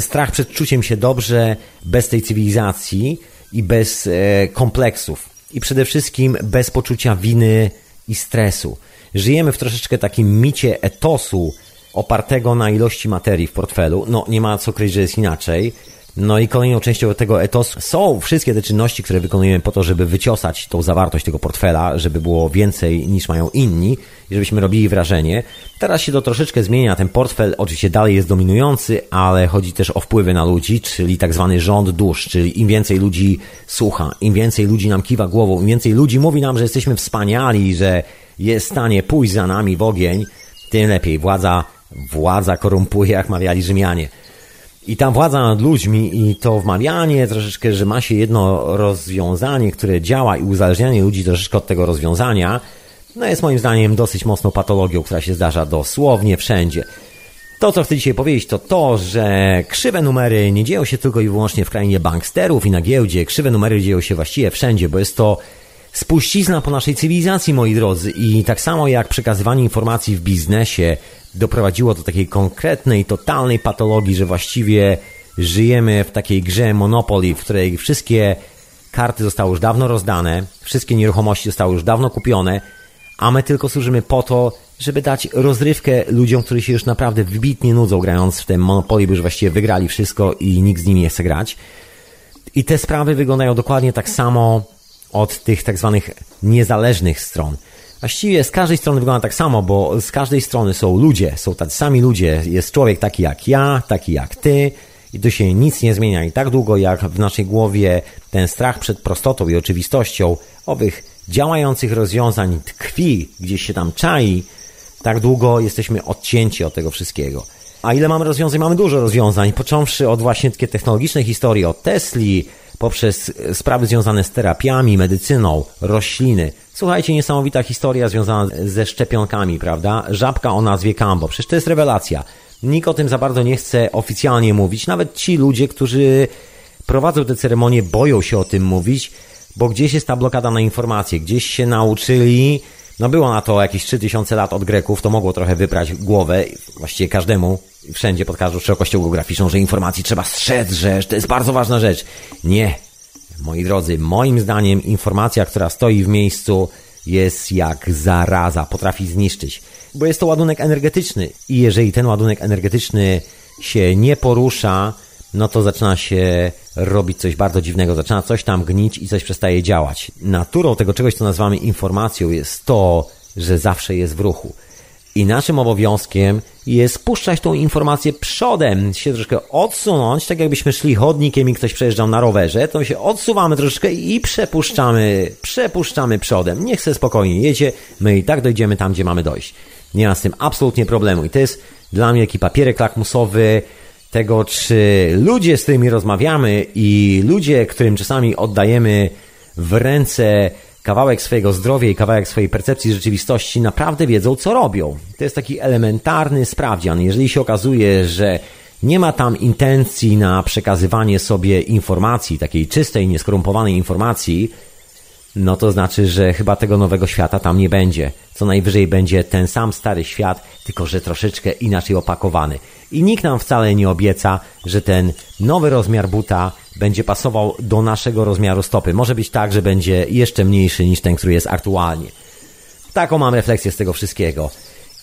strach przed czuciem się dobrze bez tej cywilizacji i bez e, kompleksów. I przede wszystkim bez poczucia winy i stresu. Żyjemy w troszeczkę takim micie etosu opartego na ilości materii w portfelu. No nie ma co kryć, że jest inaczej. No i kolejną częścią tego etosu są wszystkie te czynności, które wykonujemy po to, żeby wyciosać tą zawartość tego portfela, żeby było więcej niż mają inni i żebyśmy robili wrażenie. Teraz się to troszeczkę zmienia. Ten portfel oczywiście dalej jest dominujący, ale chodzi też o wpływy na ludzi, czyli tak zwany rząd dusz, czyli im więcej ludzi słucha, im więcej ludzi nam kiwa głową, im więcej ludzi mówi nam, że jesteśmy wspaniali, że jest w stanie pójść za nami w ogień, tym lepiej. Władza, władza korumpuje, jak mawiali Rzymianie. I ta władza nad ludźmi i to wmawianie troszeczkę, że ma się jedno rozwiązanie, które działa i uzależnianie ludzi troszeczkę od tego rozwiązania, no jest moim zdaniem dosyć mocną patologią, która się zdarza dosłownie wszędzie. To, co chcę dzisiaj powiedzieć, to to, że krzywe numery nie dzieją się tylko i wyłącznie w krainie banksterów i na giełdzie. Krzywe numery dzieją się właściwie wszędzie, bo jest to spuścizna po naszej cywilizacji, moi drodzy. I tak samo jak przekazywanie informacji w biznesie doprowadziło do takiej konkretnej, totalnej patologii, że właściwie żyjemy w takiej grze Monopoly, w której wszystkie karty zostały już dawno rozdane, wszystkie nieruchomości zostały już dawno kupione, a my tylko służymy po to, żeby dać rozrywkę ludziom, którzy się już naprawdę wybitnie nudzą grając w tym Monopoly, bo już właściwie wygrali wszystko i nikt z nimi nie chce grać. I te sprawy wyglądają dokładnie tak samo od tych tak zwanych niezależnych stron. Właściwie z każdej strony wygląda tak samo, bo z każdej strony są ludzie, są tacy sami ludzie. Jest człowiek taki jak ja, taki jak ty i to się nic nie zmienia. I tak długo jak w naszej głowie ten strach przed prostotą i oczywistością owych działających rozwiązań tkwi, gdzieś się tam czai, tak długo jesteśmy odcięci od tego wszystkiego. A ile mamy rozwiązań? Mamy dużo rozwiązań, począwszy od właśnie takie technologiczne historii, od Tesli, poprzez sprawy związane z terapiami, medycyną, rośliny. Słuchajcie, niesamowita historia związana ze szczepionkami, prawda? Żabka o nazwie Cambo. Przecież to jest rewelacja. Nikt o tym za bardzo nie chce oficjalnie mówić. Nawet ci ludzie, którzy prowadzą te ceremonie, boją się o tym mówić, bo gdzieś jest ta blokada na informacje, gdzieś się nauczyli. No było na to jakieś 3000 lat od Greków, to mogło trochę wyprać głowę, właściwie każdemu, wszędzie pod każdą szerokością geograficzną, że informacji trzeba strzec, że to jest bardzo ważna rzecz. Nie. Moi drodzy, moim zdaniem informacja, która stoi w miejscu jest jak zaraza, potrafi zniszczyć, bo jest to ładunek energetyczny i jeżeli ten ładunek energetyczny się nie porusza, no to zaczyna się robić coś bardzo dziwnego, zaczyna coś tam gnić i coś przestaje działać. Naturą tego czegoś, co nazywamy informacją, jest to, że zawsze jest w ruchu. I naszym obowiązkiem jest puszczać tą informację przodem, się troszkę odsunąć, tak jakbyśmy szli chodnikiem i ktoś przejeżdżał na rowerze, to się odsuwamy troszeczkę i przepuszczamy, przepuszczamy przodem. Niech sobie spokojnie jedzie, my i tak dojdziemy tam, gdzie mamy dojść. Nie ma z tym absolutnie problemu. I to jest dla mnie taki papierek lakmusowy tego, czy ludzie, z którymi rozmawiamy i ludzie, którym czasami oddajemy w ręce kawałek swojego zdrowia i kawałek swojej percepcji rzeczywistości naprawdę wiedzą, co robią. To jest taki elementarny sprawdzian. Jeżeli się okazuje, że nie ma tam intencji na przekazywanie sobie informacji, takiej czystej, nieskorumpowanej informacji, no to znaczy, że chyba tego nowego świata tam nie będzie. Co najwyżej będzie ten sam stary świat, tylko że troszeczkę inaczej opakowany. I nikt nam wcale nie obieca, że ten nowy rozmiar buta będzie pasował do naszego rozmiaru stopy. Może być tak, że będzie jeszcze mniejszy niż ten, który jest aktualnie. Taką mam refleksję z tego wszystkiego.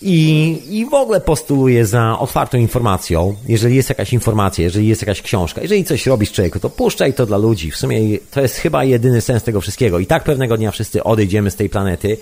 I, I w ogóle postuluję za otwartą informacją. Jeżeli jest jakaś informacja, jeżeli jest jakaś książka, jeżeli coś robisz człowieku, to puszczaj to dla ludzi. W sumie to jest chyba jedyny sens tego wszystkiego. I tak pewnego dnia wszyscy odejdziemy z tej planety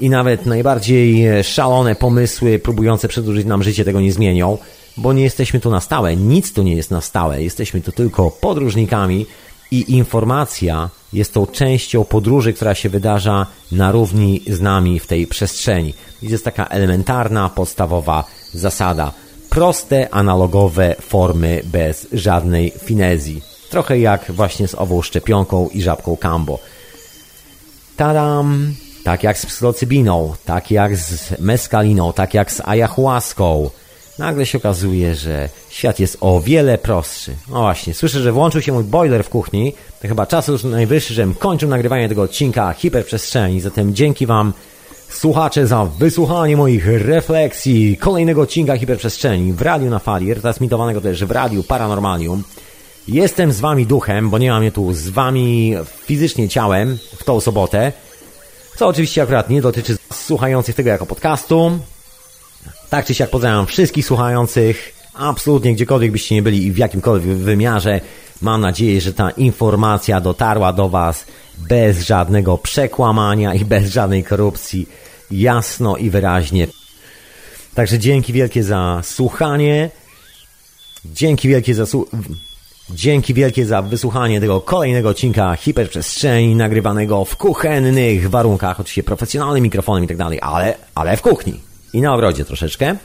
i nawet najbardziej szalone pomysły próbujące przedłużyć nam życie tego nie zmienią, bo nie jesteśmy tu na stałe. Nic tu nie jest na stałe. Jesteśmy tu tylko podróżnikami i informacja jest tą częścią podróży, która się wydarza na równi z nami w tej przestrzeni. I jest taka elementarna, podstawowa zasada. Proste, analogowe formy bez żadnej finezji. Trochę jak właśnie z ową szczepionką i żabką Cambo. Tadam! Tak jak z psylocybiną, tak jak z meskaliną, tak jak z ayahuaską. Nagle się okazuje, że świat jest o wiele prostszy. No właśnie, słyszę, że włączył się mój boiler w kuchni. To chyba czas już najwyższy, żebym kończył nagrywanie tego odcinka hiperprzestrzeni. Zatem dzięki Wam, słuchacze, za wysłuchanie moich refleksji kolejnego odcinka hiperprzestrzeni w radiu na fali, transmitowanego też w radiu Paranormalium. Jestem z Wami duchem, bo nie mam je tu z Wami fizycznie ciałem w tą sobotę. Co oczywiście akurat nie dotyczy słuchających tego jako podcastu. Tak czy siak pozdrawiam wszystkich słuchających, absolutnie gdziekolwiek byście nie byli i w jakimkolwiek wymiarze. Mam nadzieję, że ta informacja dotarła do Was bez żadnego przekłamania i bez żadnej korupcji, jasno i wyraźnie. Także dzięki wielkie za słuchanie. Dzięki wielkie za Dzięki wielkie za wysłuchanie tego kolejnego odcinka hiperprzestrzeni nagrywanego w kuchennych warunkach, oczywiście profesjonalnym mikrofonem i tak dalej, ale, ale w kuchni i na ogrodzie troszeczkę.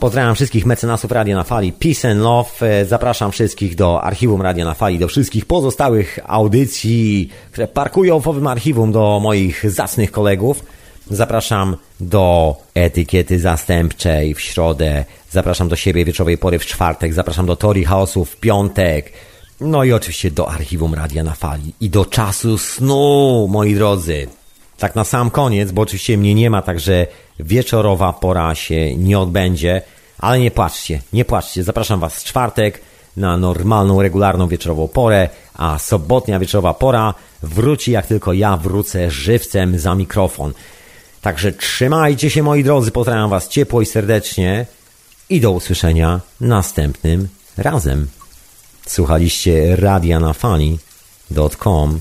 Pozdrawiam wszystkich mecenasów Radia na Fali, Peace and Love. Zapraszam wszystkich do archiwum Radia na Fali, do wszystkich pozostałych audycji, które parkują w owym archiwum do moich zacnych kolegów. Zapraszam do etykiety zastępczej w środę. Zapraszam do siebie wieczorowej pory w czwartek. Zapraszam do Tori Chaosu w piątek. No i oczywiście do archiwum Radia na Fali i do czasu snu, moi drodzy. Tak na sam koniec, bo oczywiście mnie nie ma, także wieczorowa pora się nie odbędzie. Ale nie płaczcie, nie płaczcie. Zapraszam Was w czwartek na normalną, regularną wieczorową porę, a sobotnia wieczorowa pora wróci jak tylko ja wrócę żywcem za mikrofon. Także trzymajcie się moi drodzy, pozdrawiam Was ciepło i serdecznie i do usłyszenia następnym razem. Słuchaliście radia na fali.com